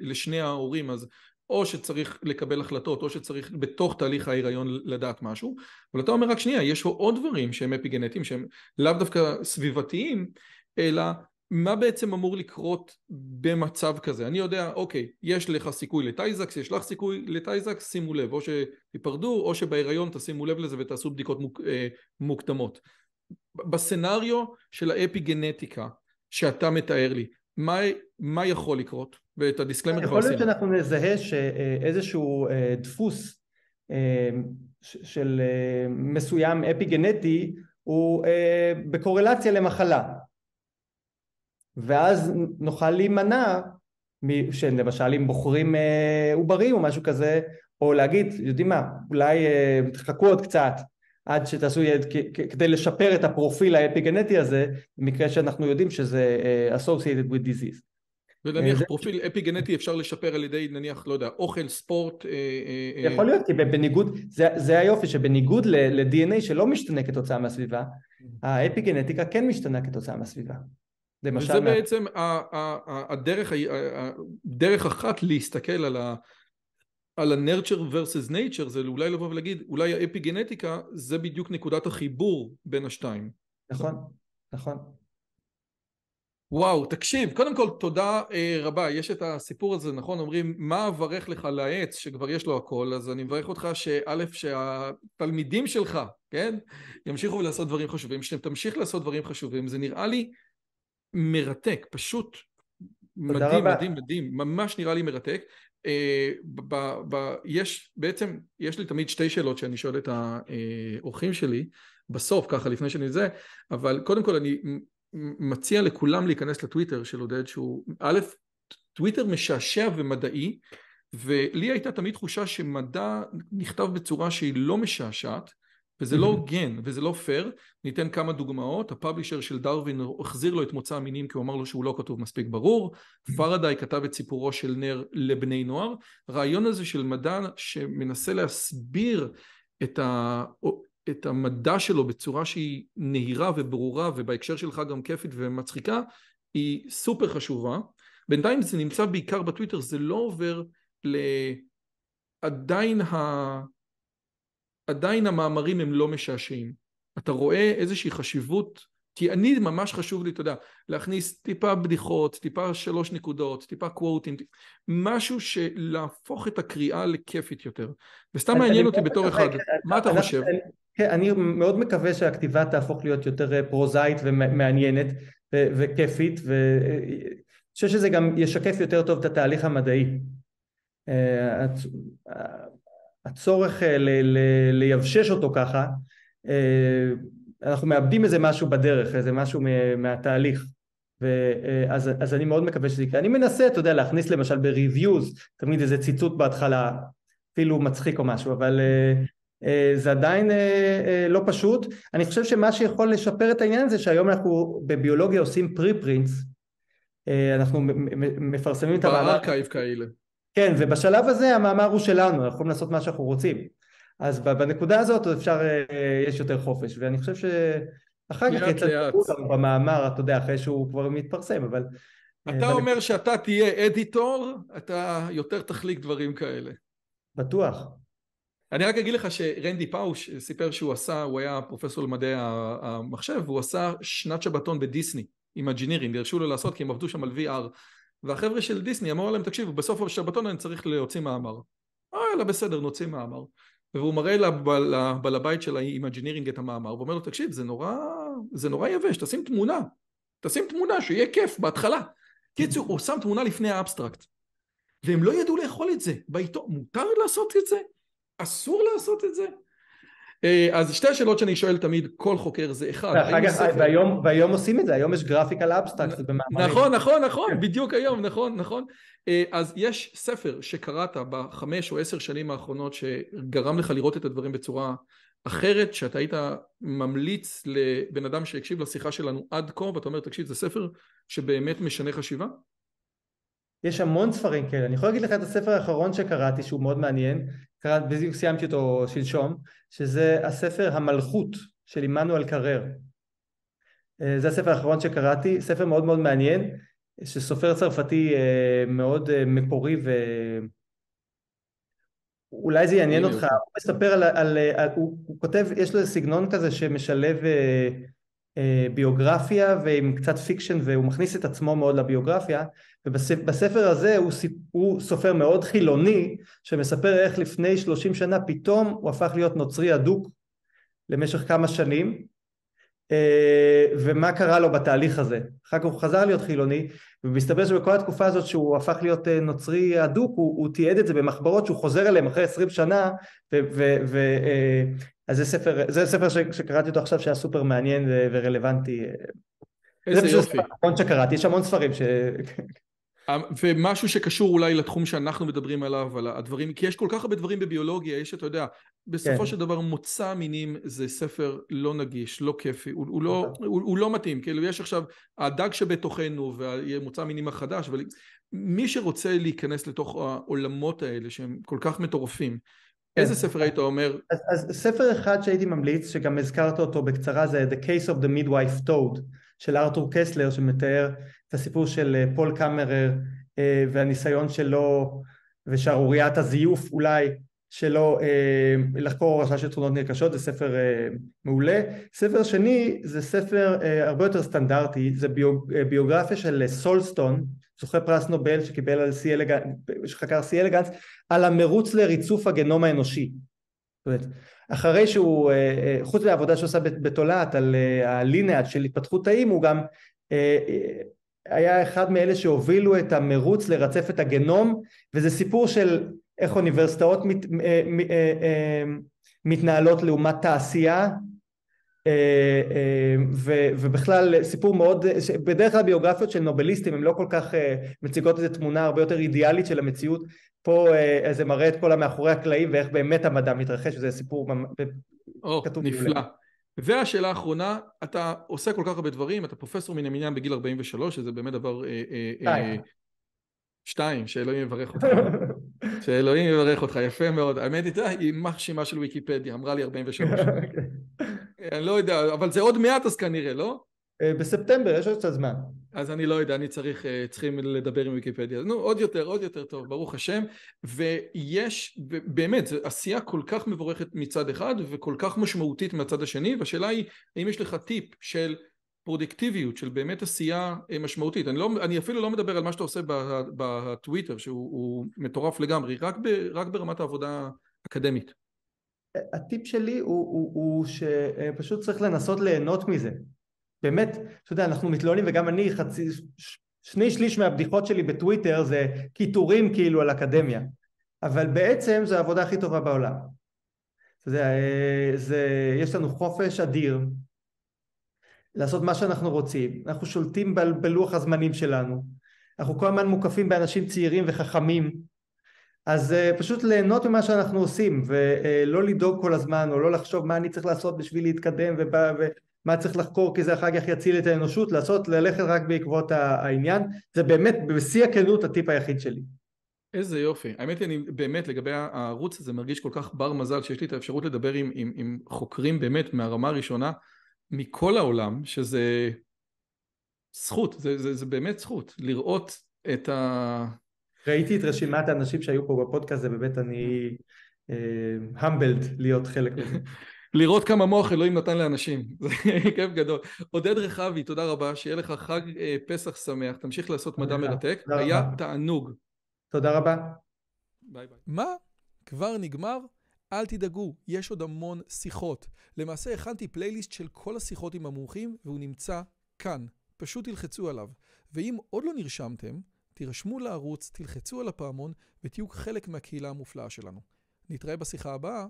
S1: לשני ההורים, אז או שצריך לקבל החלטות, או שצריך בתוך תהליך ההיריון לדעת משהו, אבל אתה אומר רק שנייה, יש עוד דברים שהם אפיגנטיים, שהם לאו דווקא סביבתיים, אלא מה בעצם אמור לקרות במצב כזה? אני יודע, אוקיי, יש לך סיכוי לטייזקס, יש לך סיכוי לטייזקס, שימו לב, או שתיפרדו, או שבהיריון תשימו לב לזה ותעשו בדיקות מוק, אה, מוקדמות. בסצנריו של האפי גנטיקה שאתה מתאר לי, מה, מה יכול לקרות? ואת הדיסקלמר
S2: כבר עשינו. יכול להיות שאנחנו נזהה שאיזשהו אה, דפוס אה, של אה, מסוים אפי גנטי הוא בקורלציה למחלה. ואז נוכל להימנע, שלמשל אם בוחרים אה, עוברים או משהו כזה, או להגיד, יודעים מה, אולי אה, תחכו עוד קצת עד שתעשו ילד כדי לשפר את הפרופיל האפיגנטי הזה, במקרה שאנחנו יודעים שזה אה, associated with disease.
S1: ונניח. פרופיל אפיגנטי אפשר לשפר על ידי נניח, לא יודע, אוכל, ספורט.
S2: יכול להיות, כי בניגוד, זה, זה היופי, שבניגוד ל-DNA שלא משתנה כתוצאה מהסביבה, mm-hmm. האפיגנטיקה כן משתנה כתוצאה מהסביבה.
S1: למשל... וזה בעצם הדרך, דרך אחת להסתכל על ה... על ה-nurture versus nature זה אולי לבוא ולהגיד אולי האפי גנטיקה זה בדיוק נקודת החיבור בין השתיים.
S2: נכון, נכון.
S1: וואו, תקשיב, קודם כל תודה אה, רבה, יש את הסיפור הזה, נכון? אומרים, מה אברך לך לעץ שכבר יש לו הכל, אז אני מברך אותך שא', שהתלמידים שלך, כן, ימשיכו לעשות דברים חשובים, שתמשיך לעשות דברים חשובים, זה נראה לי מרתק, פשוט מדהים, מדהים, מדהים, ממש נראה לי מרתק. Uh, ב, ב, יש בעצם, יש לי תמיד שתי שאלות שאני שואל את האורחים שלי, בסוף ככה לפני שאני זה, אבל קודם כל אני מציע לכולם להיכנס לטוויטר של עודד שהוא א', טוויטר משעשע ומדעי, ולי הייתה תמיד תחושה שמדע נכתב בצורה שהיא לא משעשעת, וזה לא [laughs] הוגן וזה לא פייר, ניתן כמה דוגמאות, הפאבלישר של דרווין החזיר לו את מוצא המינים כי הוא אמר לו שהוא לא כתוב מספיק ברור, [laughs] פרדאי כתב את סיפורו של נר לבני נוער, הרעיון הזה של מדע שמנסה להסביר את, ה... את המדע שלו בצורה שהיא נהירה וברורה ובהקשר שלך גם כיפית ומצחיקה, היא סופר חשובה, בינתיים זה נמצא בעיקר בטוויטר, זה לא עובר לעדיין ה... עדיין המאמרים הם לא משעשעים. אתה רואה איזושהי חשיבות, כי אני ממש חשוב לי, אתה יודע, להכניס טיפה בדיחות, טיפה שלוש נקודות, טיפה קוואטים, משהו שלהפוך את הקריאה לכיפית יותר. וסתם מעניין אותי בתור אחד, מה אתה חושב?
S2: כן, אני מאוד מקווה שהכתיבה תהפוך להיות יותר אה, פרוזאית ומעניינת וכיפית, ואני חושב שזה גם ישקף יותר טוב את התהליך המדעי. הצורך אה, ליבשש אותו ככה, אה, אנחנו מאבדים איזה משהו בדרך, איזה משהו מהתהליך. ואז, אה, אז אני מאוד מקווה שזה יקרה. אני מנסה, אתה יודע, להכניס למשל ב-reviews, תמיד איזה ציטוט בהתחלה, אפילו מצחיק או משהו, אבל זה עדיין לא פשוט. אני חושב שמה שיכול לשפר את העניין זה שהיום אנחנו בביולוגיה עושים פרי-פרינטס, אנחנו מפרסמים את
S1: המאמר. ב archive כאלה.
S2: כן, ובשלב הזה המאמר הוא שלנו, אנחנו יכולים לעשות מה שאנחנו רוצים. אז בנקודה הזאת אפשר, יש יותר חופש, ואני חושב שאחר כך יצטרכו אותנו במאמר, אתה יודע, אחרי שהוא כבר מתפרסם, אבל...
S1: אתה אומר שאתה תהיה editor, אתה יותר תחליק דברים כאלה.
S2: בטוח.
S1: אני רק אגיד לך שרנדי פאוש סיפר שהוא עשה, הוא היה פרופסור למדעי המחשב, והוא עשה שנת שבתון בדיסני עם ה Imagineering, הרשו לו לעשות כי הם עבדו שם על VR. והחבר'ה של דיסני אמרו להם, תקשיבו, בסוף השבתון אני צריך להוציא מאמר. אה, יאללה, בסדר, נוציא מאמר. והוא מראה לבעל הבית של ה Imagineering את המאמר, ואומר לו, תקשיב, זה נורא, זה נורא יבש, תשים תמונה. תשים תמונה, שיהיה כיף בהתחלה. קיצור, הוא שם תמונה לפני ה abstract. והם לא ידעו לאכול את זה. בעיתון, מותר לעשות את זה? אסור לעשות את זה? אה, אז שתי השאלות שאני שואל תמיד כל חוקר זה אחד,
S2: והיום, עושים את זה, היום יש graphical abstract במאמרים.
S1: נכון, נכון, נכון, כן. בדיוק היום, נכון, נכון. אה, אז יש ספר שקראת בחמש או עשר שנים האחרונות שגרם לך לראות את הדברים בצורה אחרת, שאתה היית ממליץ לבן אדם שהקשיב לשיחה שלנו עד כה, ואתה אומר, תקשיב, זה ספר שבאמת משנה חשיבה?
S2: יש המון ספרים כאלה, אני יכול להגיד לך את הספר האחרון שקראתי שהוא מאוד מעניין, קראתי, בדיוק סיימתי אותו שלשום, שזה הספר המלכות של עמנואל קרר. אה, זה הספר האחרון שקראתי, ספר מאוד מאוד מעניין, שסופר צרפתי אה, מאוד אה, מקורי ואולי זה יעניין אותך, הוא מספר על, על, על הוא, הוא כותב, יש לו סגנון כזה שמשלב ביוגרפיה ועם קצת fiction והוא מכניס את עצמו מאוד לביוגרפיה ובספר הזה הוא, הוא סופר מאוד חילוני שמספר איך לפני שלושים שנה פתאום הוא הפך להיות נוצרי אדוק למשך כמה שנים אה, ומה קרה לו בתהליך הזה. אחר כך הוא חזר להיות חילוני ומסתבר שבכל התקופה הזאת שהוא הפך להיות אה, נוצרי אדוק הוא, הוא תיעד את זה במחברות שהוא חוזר אליהם אחרי עשרים שנה אז זה ספר, זה ספר שקראתי אותו עכשיו שהיה סופר מעניין ורלוונטי.
S1: איזה יופי.
S2: זה שקראתי, יש המון ספרים ש...
S1: אמ, ומשהו שקשור אולי לתחום שאנחנו מדברים עליו, על הדברים, כי יש כל כך הרבה דברים בביולוגיה, יש, אתה יודע, בסופו כן. של דבר מוצא המינים זה ספר לא נגיש, לא כיפי, הוא, הוא, לא, נכון. הוא, הוא לא מתאים, כאילו יש עכשיו הדג שבתוכנו ומוצא המינים החדש, אבל מי שרוצה להיכנס לתוך העולמות האלה שהם כל כך מטורפים, איזה ספר היית אומר?
S2: אז, אז ספר אחד שהייתי ממליץ, שגם הזכרת אותו בקצרה, זה The Case of the Midwife Toad של ארתור קסטלר, שמתאר את הסיפור של אה, פול קאמרר אה, והניסיון שלו ושערוריית הזיוף אולי שלו אה, לחקור הורשה של תכונות נרכשות, זה ספר מעולה. ספר שני זה ספר הרבה יותר סטנדרטי, זה ביוגרפיה של סולסטון, זוכה פרס נובל שקיבל על C. elegans, שחקר C. elegans, על המרוץ לריצוף הגנום האנושי. זאת אומרת, אחרי שהוא, אה, אה, חוץ מהעבודה שעושה בתולעת על אה, הלינאג' של התפתחות תאים, הוא גם היה אחד מאלה שהובילו את המרוץ לרצף את הגנום, וזה סיפור של איך אוניברסיטאות מת, מתנהלות לעומת תעשייה, אה, אה, ובכלל סיפור מאוד, בדרך כלל ביוגרפיות של נובליסטים הן לא כל כך אה, מציגות איזו תמונה הרבה יותר אידיאלית של המציאות, פה זה מראה את כל המאחורי הקלעים ואיך באמת המדע מתרחש, וזה סיפור
S1: או, נפלא. והשאלה האחרונה, אתה עושה כל כך הרבה דברים, אתה פרופסור מן המניין בגיל 43, שזה באמת דבר... שתיים, שאלוהים יברך אותך. [laughs] שאלוהים יברך אותך, יפה מאוד. האמת היא, היא מחשימה של ויקיפדיה, אמרה לי 43. [laughs] אני לא יודע, אבל זה עוד מעט אז כנראה, לא?
S2: אה, בספטמבר, יש עוד קצת זמן.
S1: אז אני לא יודע, אני צריך, אה, צריכים לדבר עם ויקיפדיה. נו, עוד יותר, עוד יותר טוב, ברוך השם. ויש, באמת, זו עשייה כל כך מבורכת מצד אחד, וכל כך משמעותית מהצד השני, והשאלה היא, האם יש לך טיפ של פרודקטיביות, של באמת עשייה אה, משמעותית. אני, לא, אני אפילו לא מדבר על מה שאתה עושה בטוויטר, שהוא מטורף לגמרי, רק, ב, רק ברמת העבודה האקדמית.
S2: הטיפ שלי הוא, הוא, הוא שפשוט צריך לנסות ליהנות מזה. באמת, אתה יודע, אנחנו מתלוננים וגם אני חצי, שני שליש מהבדיחות שלי בטוויטר זה קיטורים כאילו על אקדמיה, אבל בעצם זו העבודה הכי טובה בעולם. אתה יודע, אה, זה, יש לנו חופש אדיר לעשות מה שאנחנו רוצים, אנחנו שולטים בלוח הזמנים שלנו, אנחנו כל הזמן מוקפים באנשים צעירים וחכמים. אז uh, פשוט ליהנות ממה שאנחנו עושים ולא uh, לדאוג כל הזמן או לא לחשוב מה אני צריך לעשות בשביל להתקדם ובא, ומה צריך לחקור כי זה אחר כך יציל את האנושות, לעשות, ללכת רק בעקבות העניין, זה באמת בשיא הכנות הטיפ היחיד שלי.
S1: איזה יופי. האמת היא, אני באמת לגבי הערוץ הזה מרגיש כל כך בר מזל שיש לי את האפשרות לדבר עם, עם, עם חוקרים באמת מהרמה הראשונה מכל העולם, שזה זכות, זה, זה, זה באמת זכות, לראות את ה...
S2: ראיתי את רשימת האנשים שהיו פה בפודקאסט, זה באמת אני המבלד uh, להיות חלק מזה. [laughs]
S1: לראות כמה מוח אלוהים נתן לאנשים, [laughs] זה כיף גדול. עודד רכבי, תודה רבה, שיהיה לך חג אה, פסח שמח, תמשיך לעשות מדע מרתק, היה תענוג.
S2: תודה רבה.
S1: ביי ביי. מה? כבר נגמר? אל תדאגו, יש עוד המון שיחות. למעשה הכנתי פלייליסט של כל השיחות עם המומחים, והוא נמצא כאן. פשוט תלחצו עליו. ואם עוד לא נרשמתם, תירשמו לערוץ, תלחצו על הפעמון, ותהיו חלק מהקהילה המופלאה שלנו. נתראה בשיחה הבאה.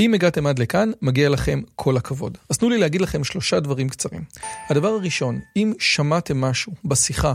S1: אם הגעתם עד לכאן, מגיע לכם כל הכבוד. אז תנו לי להגיד לכם שלושה דברים קצרים. הדבר הראשון, אם שמעתם משהו בשיחה